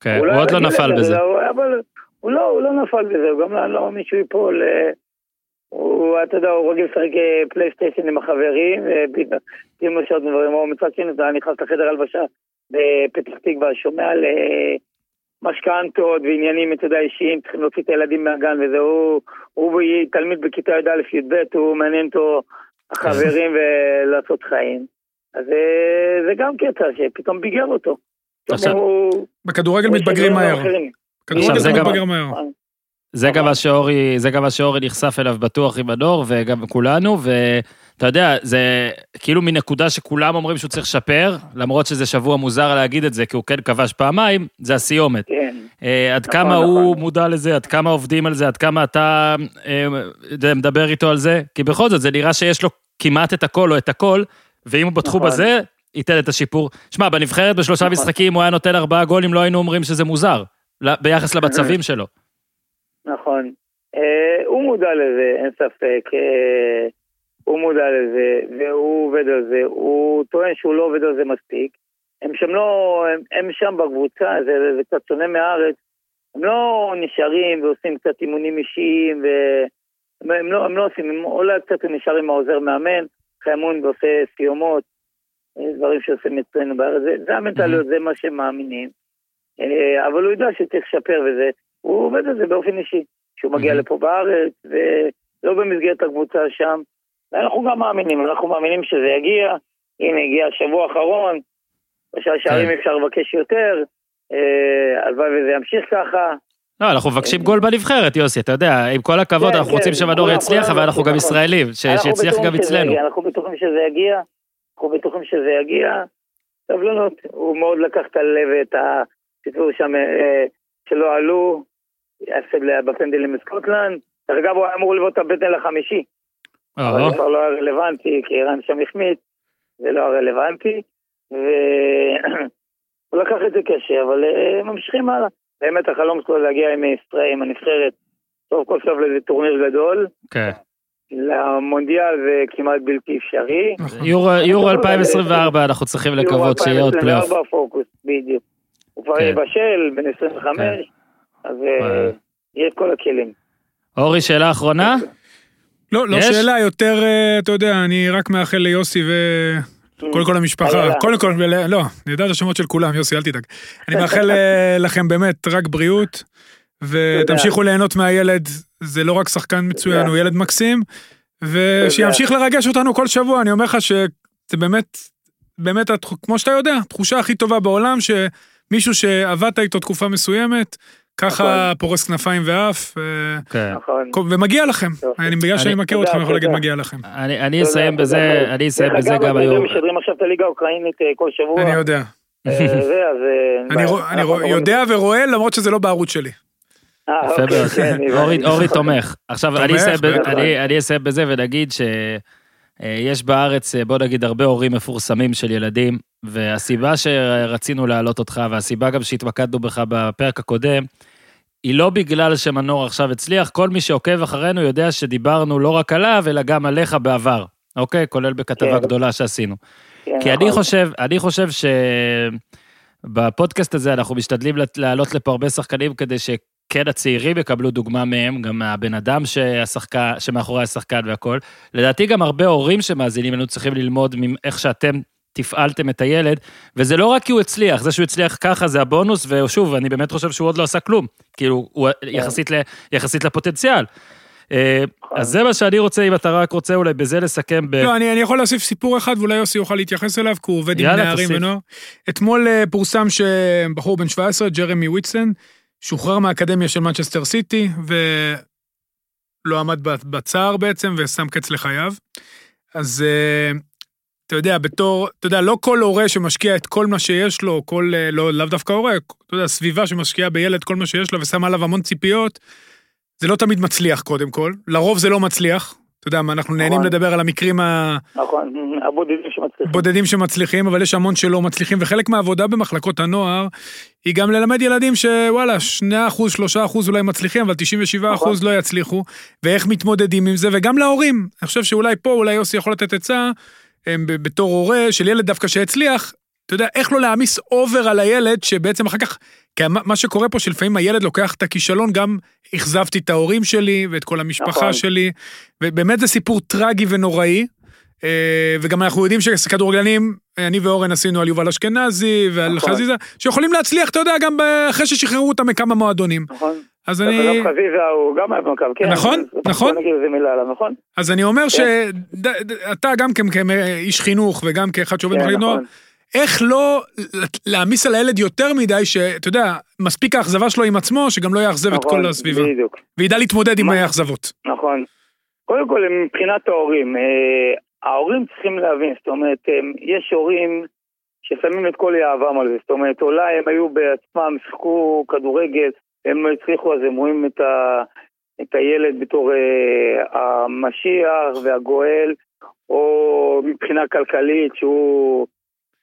כן, הוא עוד לא נפל בזה. אבל הוא לא, הוא לא נפל בזה, הוא גם לא, לא מישהו ייפול. הוא, אתה יודע, הוא רגיל לשחק פלייסטיישן עם החברים, פתאום יש עוד דברים, הוא מצד שני, אתה נכנס לחדר הלבשה, בפתח תקווה, שומע על אה, משכנתות ועניינים, אתה יודע, אישיים, צריכים להוציא את הילדים מהגן וזה, הוא, הוא תלמיד בכיתה י"א-י"ב, הוא מעניין אותו החברים ולעשות חיים. אז אה, זה גם קטע שפתאום ביגר אותו. בכדורגל מתבגרים מהר. כדורגל מתבגר מהר. זה גם מה שאורי, זה גם מה שאורי נחשף אליו בטוח עם הדור, וגם כולנו, ואתה יודע, זה כאילו מנקודה שכולם אומרים שהוא צריך לשפר, למרות שזה שבוע מוזר להגיד את זה, כי הוא כן כבש פעמיים, זה הסיומת. כן. אה, עד נכון, כמה נכון. הוא מודע לזה, עד כמה עובדים על זה, עד כמה אתה אה, מדבר איתו על זה, כי בכל זאת, זה נראה שיש לו כמעט את הכל או את הכל, ואם הוא בתחום נכון. הזה, ייתן את השיפור. שמע, בנבחרת בשלושה נכון. משחקים הוא היה נותן ארבעה גולים, לא היינו אומרים שזה מוזר, ביחס למצבים שלו. נכון. אה, הוא מודע לזה, אין ספק. אה, הוא מודע לזה, והוא עובד על זה. הוא טוען שהוא לא עובד על זה מספיק. הם שם לא, הם, הם שם בקבוצה, זה, זה קצת שונה מהארץ. הם לא נשארים ועושים קצת אימונים אישיים, והם לא, הם לא עושים, הם אולי קצת נשארים עם העוזר מאמן, אחרי אימון ועושה סיומות, אה, דברים שעושים אצלנו בארץ, זה, זה המנטליות, זה מה שהם מאמינים. אבל הוא יודע שצריך לשפר וזה. הוא עובד על זה באופן אישי. שהוא מגיע לפה בארץ, ולא במסגרת הקבוצה שם. ואנחנו גם מאמינים, אנחנו מאמינים שזה יגיע, הנה הגיע השבוע האחרון, בשעה שערים כן. אפשר לבקש יותר, אה, הלוואי וזה ימשיך ככה. לא, אנחנו מבקשים גול בנבחרת, יוסי, אתה יודע, עם כל הכבוד, כן, אנחנו רוצים כן. שמנור יצליח, אבל אנחנו גם ישראלים, שיצליח גם אצלנו. אנחנו בטוחים שזה יגיע, אנחנו בטוחים שזה יגיע. סבלנות, הוא מאוד לקח את הלב ואת הסיפור שם אה, שלא עלו, הפסד בפנדלים בסקוטלנד. דרך אגב, הוא היה אמור לבוא את הבטן לחמישי. אבל זה כבר לא היה רלוונטי, כי ערן שם החמיץ, זה לא היה רלוונטי. והוא לקח את זה קשה, אבל אה, ממשיכים הלאה. באמת החלום שלו להגיע עם ישראל, עם הנבחרת, סוף כל סוף לאיזה טורניר גדול. כן. למונדיאל זה כמעט בלתי אפשרי. יורו 2024 אנחנו צריכים לקוות שיהיה עוד פלייאוף. יורו 2024 פוקוס, בדיוק. הוא כבר כן. בשל, בן 25, כן. אז אה, יהיה את כל הכלים. אורי, שאלה אחרונה? לא, לא שאלה, יותר, אה, אתה יודע, אני רק מאחל ליוסי ו... קודם כל המשפחה, קודם כל, לא, אני יודע את השמות של כולם, יוסי, אל תדאג. אני מאחל אה, לכם באמת רק בריאות, ותמשיכו ליהנות מהילד, זה לא רק שחקן מצוין, הוא ילד מקסים, ושימשיך לרגש אותנו כל שבוע, אני אומר לך שזה באמת, באמת, כמו שאתה יודע, התחושה הכי טובה בעולם, שמישהו שעבדת איתו תקופה מסוימת, ככה נכון. פורס כנפיים ואף, כן. נכון. ומגיע לכם. אני, בגלל שאני מכיר אתכם, אני יכול להגיד מגיע לכם. אני אסיים בזה, אני אסיים בזה גם היום. אגב, משדרים עכשיו את הליגה האוקראינית אה, כל שבוע. אני יודע. אה, אה, אני יודע ורואה, למרות שזה לא בערוץ שלי. יפה מאוד. כן, אורי תומך. עכשיו, אני אסיים בזה ונגיד שיש בארץ, בוא נגיד, הרבה הורים מפורסמים של ילדים, והסיבה שרצינו להעלות אותך, והסיבה גם שהתמקדנו בך בפרק הקודם, היא לא בגלל שמנור עכשיו הצליח, כל מי שעוקב אחרינו יודע שדיברנו לא רק עליו, אלא גם עליך בעבר, אוקיי? כולל בכתבה כן. גדולה שעשינו. כן, כי נכון. אני חושב, אני חושב שבפודקאסט הזה אנחנו משתדלים להעלות לפה הרבה שחקנים כדי שכן הצעירים יקבלו דוגמה מהם, גם מהבן אדם שהשחקה, שמאחורי השחקן והכל. לדעתי גם הרבה הורים שמאזינים לנו צריכים ללמוד מאיך שאתם תפעלתם את הילד, וזה לא רק כי הוא הצליח, זה שהוא הצליח ככה זה הבונוס, ושוב, אני באמת חושב שהוא עוד לא עשה כלום, כאילו, הוא כן. יחסית, ל, יחסית לפוטנציאל. אה, נכון. אז זה מה שאני רוצה, אם אתה רק רוצה אולי בזה לסכם ב... לא, אני, אני יכול להוסיף סיפור אחד, ואולי יוסי יוכל להתייחס אליו, כי הוא עובד עם נערים ונוער. אתמול אה, פורסם שבחור בן 17, ג'רמי וויטסון, שוחרר מהאקדמיה של מנצ'סטר סיטי, ולא עמד בצער בעצם, ושם קץ לחייו. אז אה, אתה יודע, בתור, אתה יודע, לא כל הורה שמשקיע את כל מה שיש לו, כל, אה, לא, לאו דווקא הורה, אתה יודע, סביבה שמשקיעה בילד כל מה שיש לו ושם עליו המון ציפיות, זה לא תמיד מצליח קודם כל, לרוב זה לא מצליח. אתה יודע, אנחנו נכון. נהנים לדבר על המקרים ה... נכון, הבודדים שמצליחים. בודדים שמצליחים, אבל יש המון שלא מצליחים, וחלק מהעבודה במחלקות הנוער היא גם ללמד ילדים שוואלה, 2%, 3% אולי מצליחים, אבל 97% נכון. לא יצליחו, ואיך מתמודדים עם זה, וגם להורים. אני חושב שאולי פה, אולי יוסי יכול לתת עצה, בתור הורה של ילד דווקא שהצליח, אתה יודע, איך לא להעמיס אובר על הילד, שבעצם אחר כך, כי מה שקורה פה, שלפעמים הילד לוקח את הכישלון, גם אכזבתי את ההורים שלי ואת כל המשפחה נכון. שלי, ובאמת זה סיפור טרגי ונוראי. אה, וגם אנחנו יודעים שכדורגלנים, אני ואורן עשינו על יובל אשכנזי ועל נכון. חזיזה, שיכולים להצליח, אתה יודע, גם אחרי ששחררו אותם מכמה מועדונים. נכון. אז אני... חזיזה הוא גם היה במכבי, כן. נכון, נכון. בוא נגיד איזה מילה עליו, נכון? אז אני אומר כן. שאתה גם כאיש חינוך וגם כאחד שעובד במחלקת נוער, נכון. איך לא להעמיס על הילד יותר מדי, שאתה יודע, מספיק האכזבה שלו עם עצמו, שגם לא יאכזב את כל הסביבה. בדיוק. וידע להתמודד עם האכזבות. נכון. קודם כל, מבחינת ההורים, אה, ההורים צריכים להבין, זאת אומרת, יש הורים ששמים את כל יהבם על זה, זאת אומרת, אולי הם היו בעצמם, שיחקו כדורגל, הם לא הצליחו, אז הם רואים את, ה, את הילד בתור אה, המשיח והגואל, או מבחינה כלכלית שהוא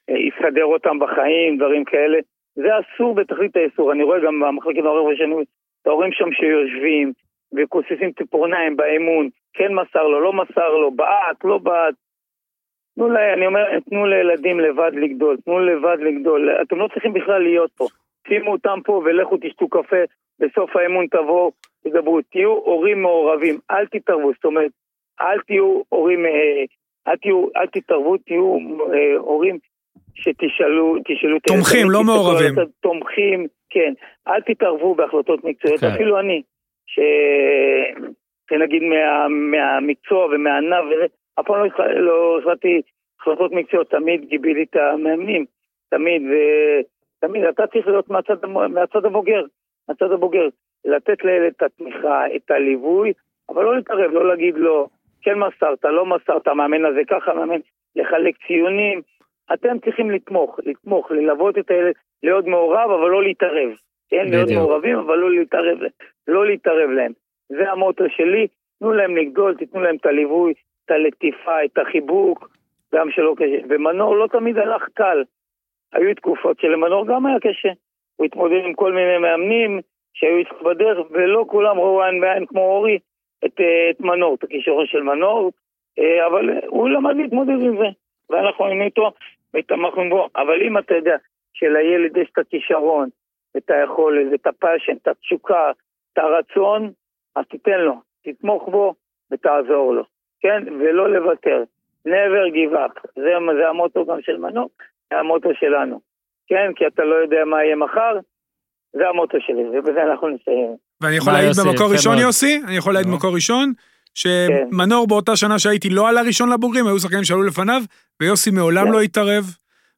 אה, יסדר אותם בחיים, דברים כאלה. זה אסור בתכלית האיסור. אני רואה גם במחלקת ההורים שאני את ההורים שם שיושבים וכוססים ציפורניים באמון, כן מסר לו, לא מסר לו, בעט, לא בעט. תנו לה, אני אומר, תנו לילדים לבד לגדול, תנו לבד לגדול. אתם לא צריכים בכלל להיות פה. שימו אותם פה ולכו תשתו קפה, בסוף האמון תבואו, תדברו. תהיו הורים מעורבים, אל תתערבו, זאת אומרת, אל תהיו הורים, אה, אל, תהיו, אל תתערבו, תהיו אה, הורים שתשאלו, תשאלו... תומכים, לא מעורבים. תומכים, כן. אל תתערבו בהחלטות מקצועיות, okay. אוקיי. אפילו אני, ש... שנגיד מה, מהמקצוע ומהענף וזה, אף פעם לא החלטתי החלטות מקצועיות, תמיד גיביתי את המאמנים, תמיד, ותמיד, אתה צריך להיות מהצד, מהצד הבוגר, מהצד הבוגר, לתת לילד את התמיכה, את הליווי, אבל לא להתערב, לא להגיד לו, כן מסרת, לא מסרת, המאמן הזה ככה, מאמן, לחלק ציונים. אתם צריכים לתמוך, לתמוך, ללוות את הילד, להיות מעורב, אבל לא להתערב. כן, להיות מעורבים, אבל לא להתערב, לא להתערב להם. זה המוטו שלי, תנו להם לגדול, תיתנו להם את הליווי, את הלטיפה, את החיבוק, גם שלא קשה. ומנור לא תמיד הלך קל. היו תקופות שלמנור גם היה קשה. הוא התמודד עם כל מיני מאמנים שהיו איתו בדרך, ולא כולם ראו עין בעין כמו אורי את, אה, את מנור, את הכישרון של מנור, אה, אבל הוא למד להתמודד עם זה. ואנחנו היינו איתו ותמכנו בו. אבל אם אתה יודע שלילד יש את הכישרון, את היכולת, את הפאשן, את התשוקה, את הרצון, אז תיתן לו, תתמוך בו ותעזור לו, כן? ולא לוותר. never give up. זה, זה המוטו גם של מנור, המוטו שלנו. כן? כי אתה לא יודע מה יהיה מחר, זה המוטו שלי, ובזה אנחנו נסיים. ואני יכול להעיד במקור ראשון, יוסי? אני יכול להעיד במקור ראשון? שמנור באותה שנה שהייתי לא עלה ראשון לבוגרים, היו שחקנים שעלו לפניו, ויוסי מעולם כן. לא התערב.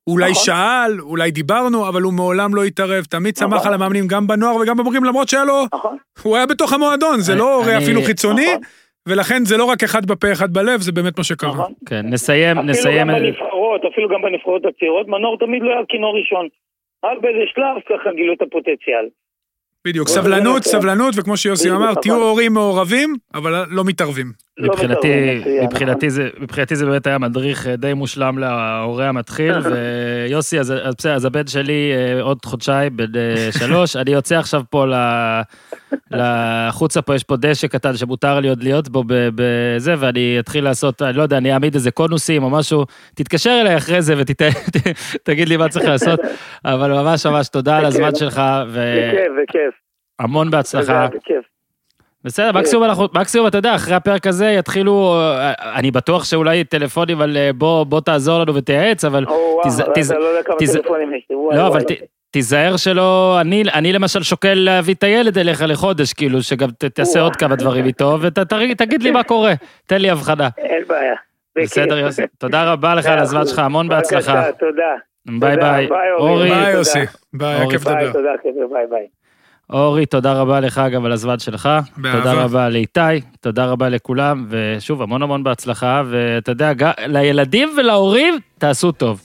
אולי נכון. שאל, אולי דיברנו, אבל הוא מעולם לא התערב, תמיד נכון. צמח על המאמנים גם בנוער וגם בבוגרים, למרות שהיה לו, נכון. הוא היה בתוך המועדון, זה לא הורה אפילו חיצוני, נכון. ולכן זה לא רק אחד בפה, אחד בלב, זה באמת מה שקרה. נכון. כן, נסיים, אפילו נסיים. אפילו גם בנבחרות, אפילו גם בנבחרות הצעירות, מנור תמיד לא היה כינור ראשון. רק באיזה שלב ככה גילו את הפוטנציאל. בדיוק, סבלנות, סבלנות, וכמו שיוסי אמר, תהיו הורים מעורבים, אבל לא מתערבים. לא מבחינתי, מבחינתי זה, מבחינתי זה באמת היה מדריך אה, די מושלם להורה המתחיל, ויוסי, אז בסדר, אז הבן שלי אה, עוד חודשיים, בן אה, שלוש, אני יוצא עכשיו פה לחוצה פה, יש פה דשא קטן שמותר לי עוד להיות בו בזה, ואני אתחיל לעשות, אני לא יודע, אני אעמיד איזה קונוסים או משהו, תתקשר אליי אחרי זה ותגיד לי מה צריך לעשות, אבל ממש ממש תודה על הזמן שלך. בכיף, בכיף. המון בהצלחה. בכיף. בסדר, מקסימום אנחנו, מקסימום, אתה יודע, אחרי הפרק הזה יתחילו, אני בטוח שאולי טלפונים על בוא, בוא תעזור לנו ותייעץ, אבל... לא, אבל תיזהר שלא, אני למשל שוקל להביא את הילד אליך לחודש, כאילו, שגם תעשה עוד כמה דברים איתו, ותגיד לי מה קורה, תן לי הבחנה. אין בעיה. בסדר, יוסי. תודה רבה לך על הזמן שלך, המון בהצלחה. תודה. ביי ביי. אורי. ביי יוסי. ביי, כיף לדבר. תודה, ביי ביי. אורי, תודה רבה לך גם על הזמן שלך. באהבה. תודה רבה לאיתי, תודה רבה לכולם, ושוב, המון המון בהצלחה, ואתה יודע, לילדים ולהורים, תעשו טוב.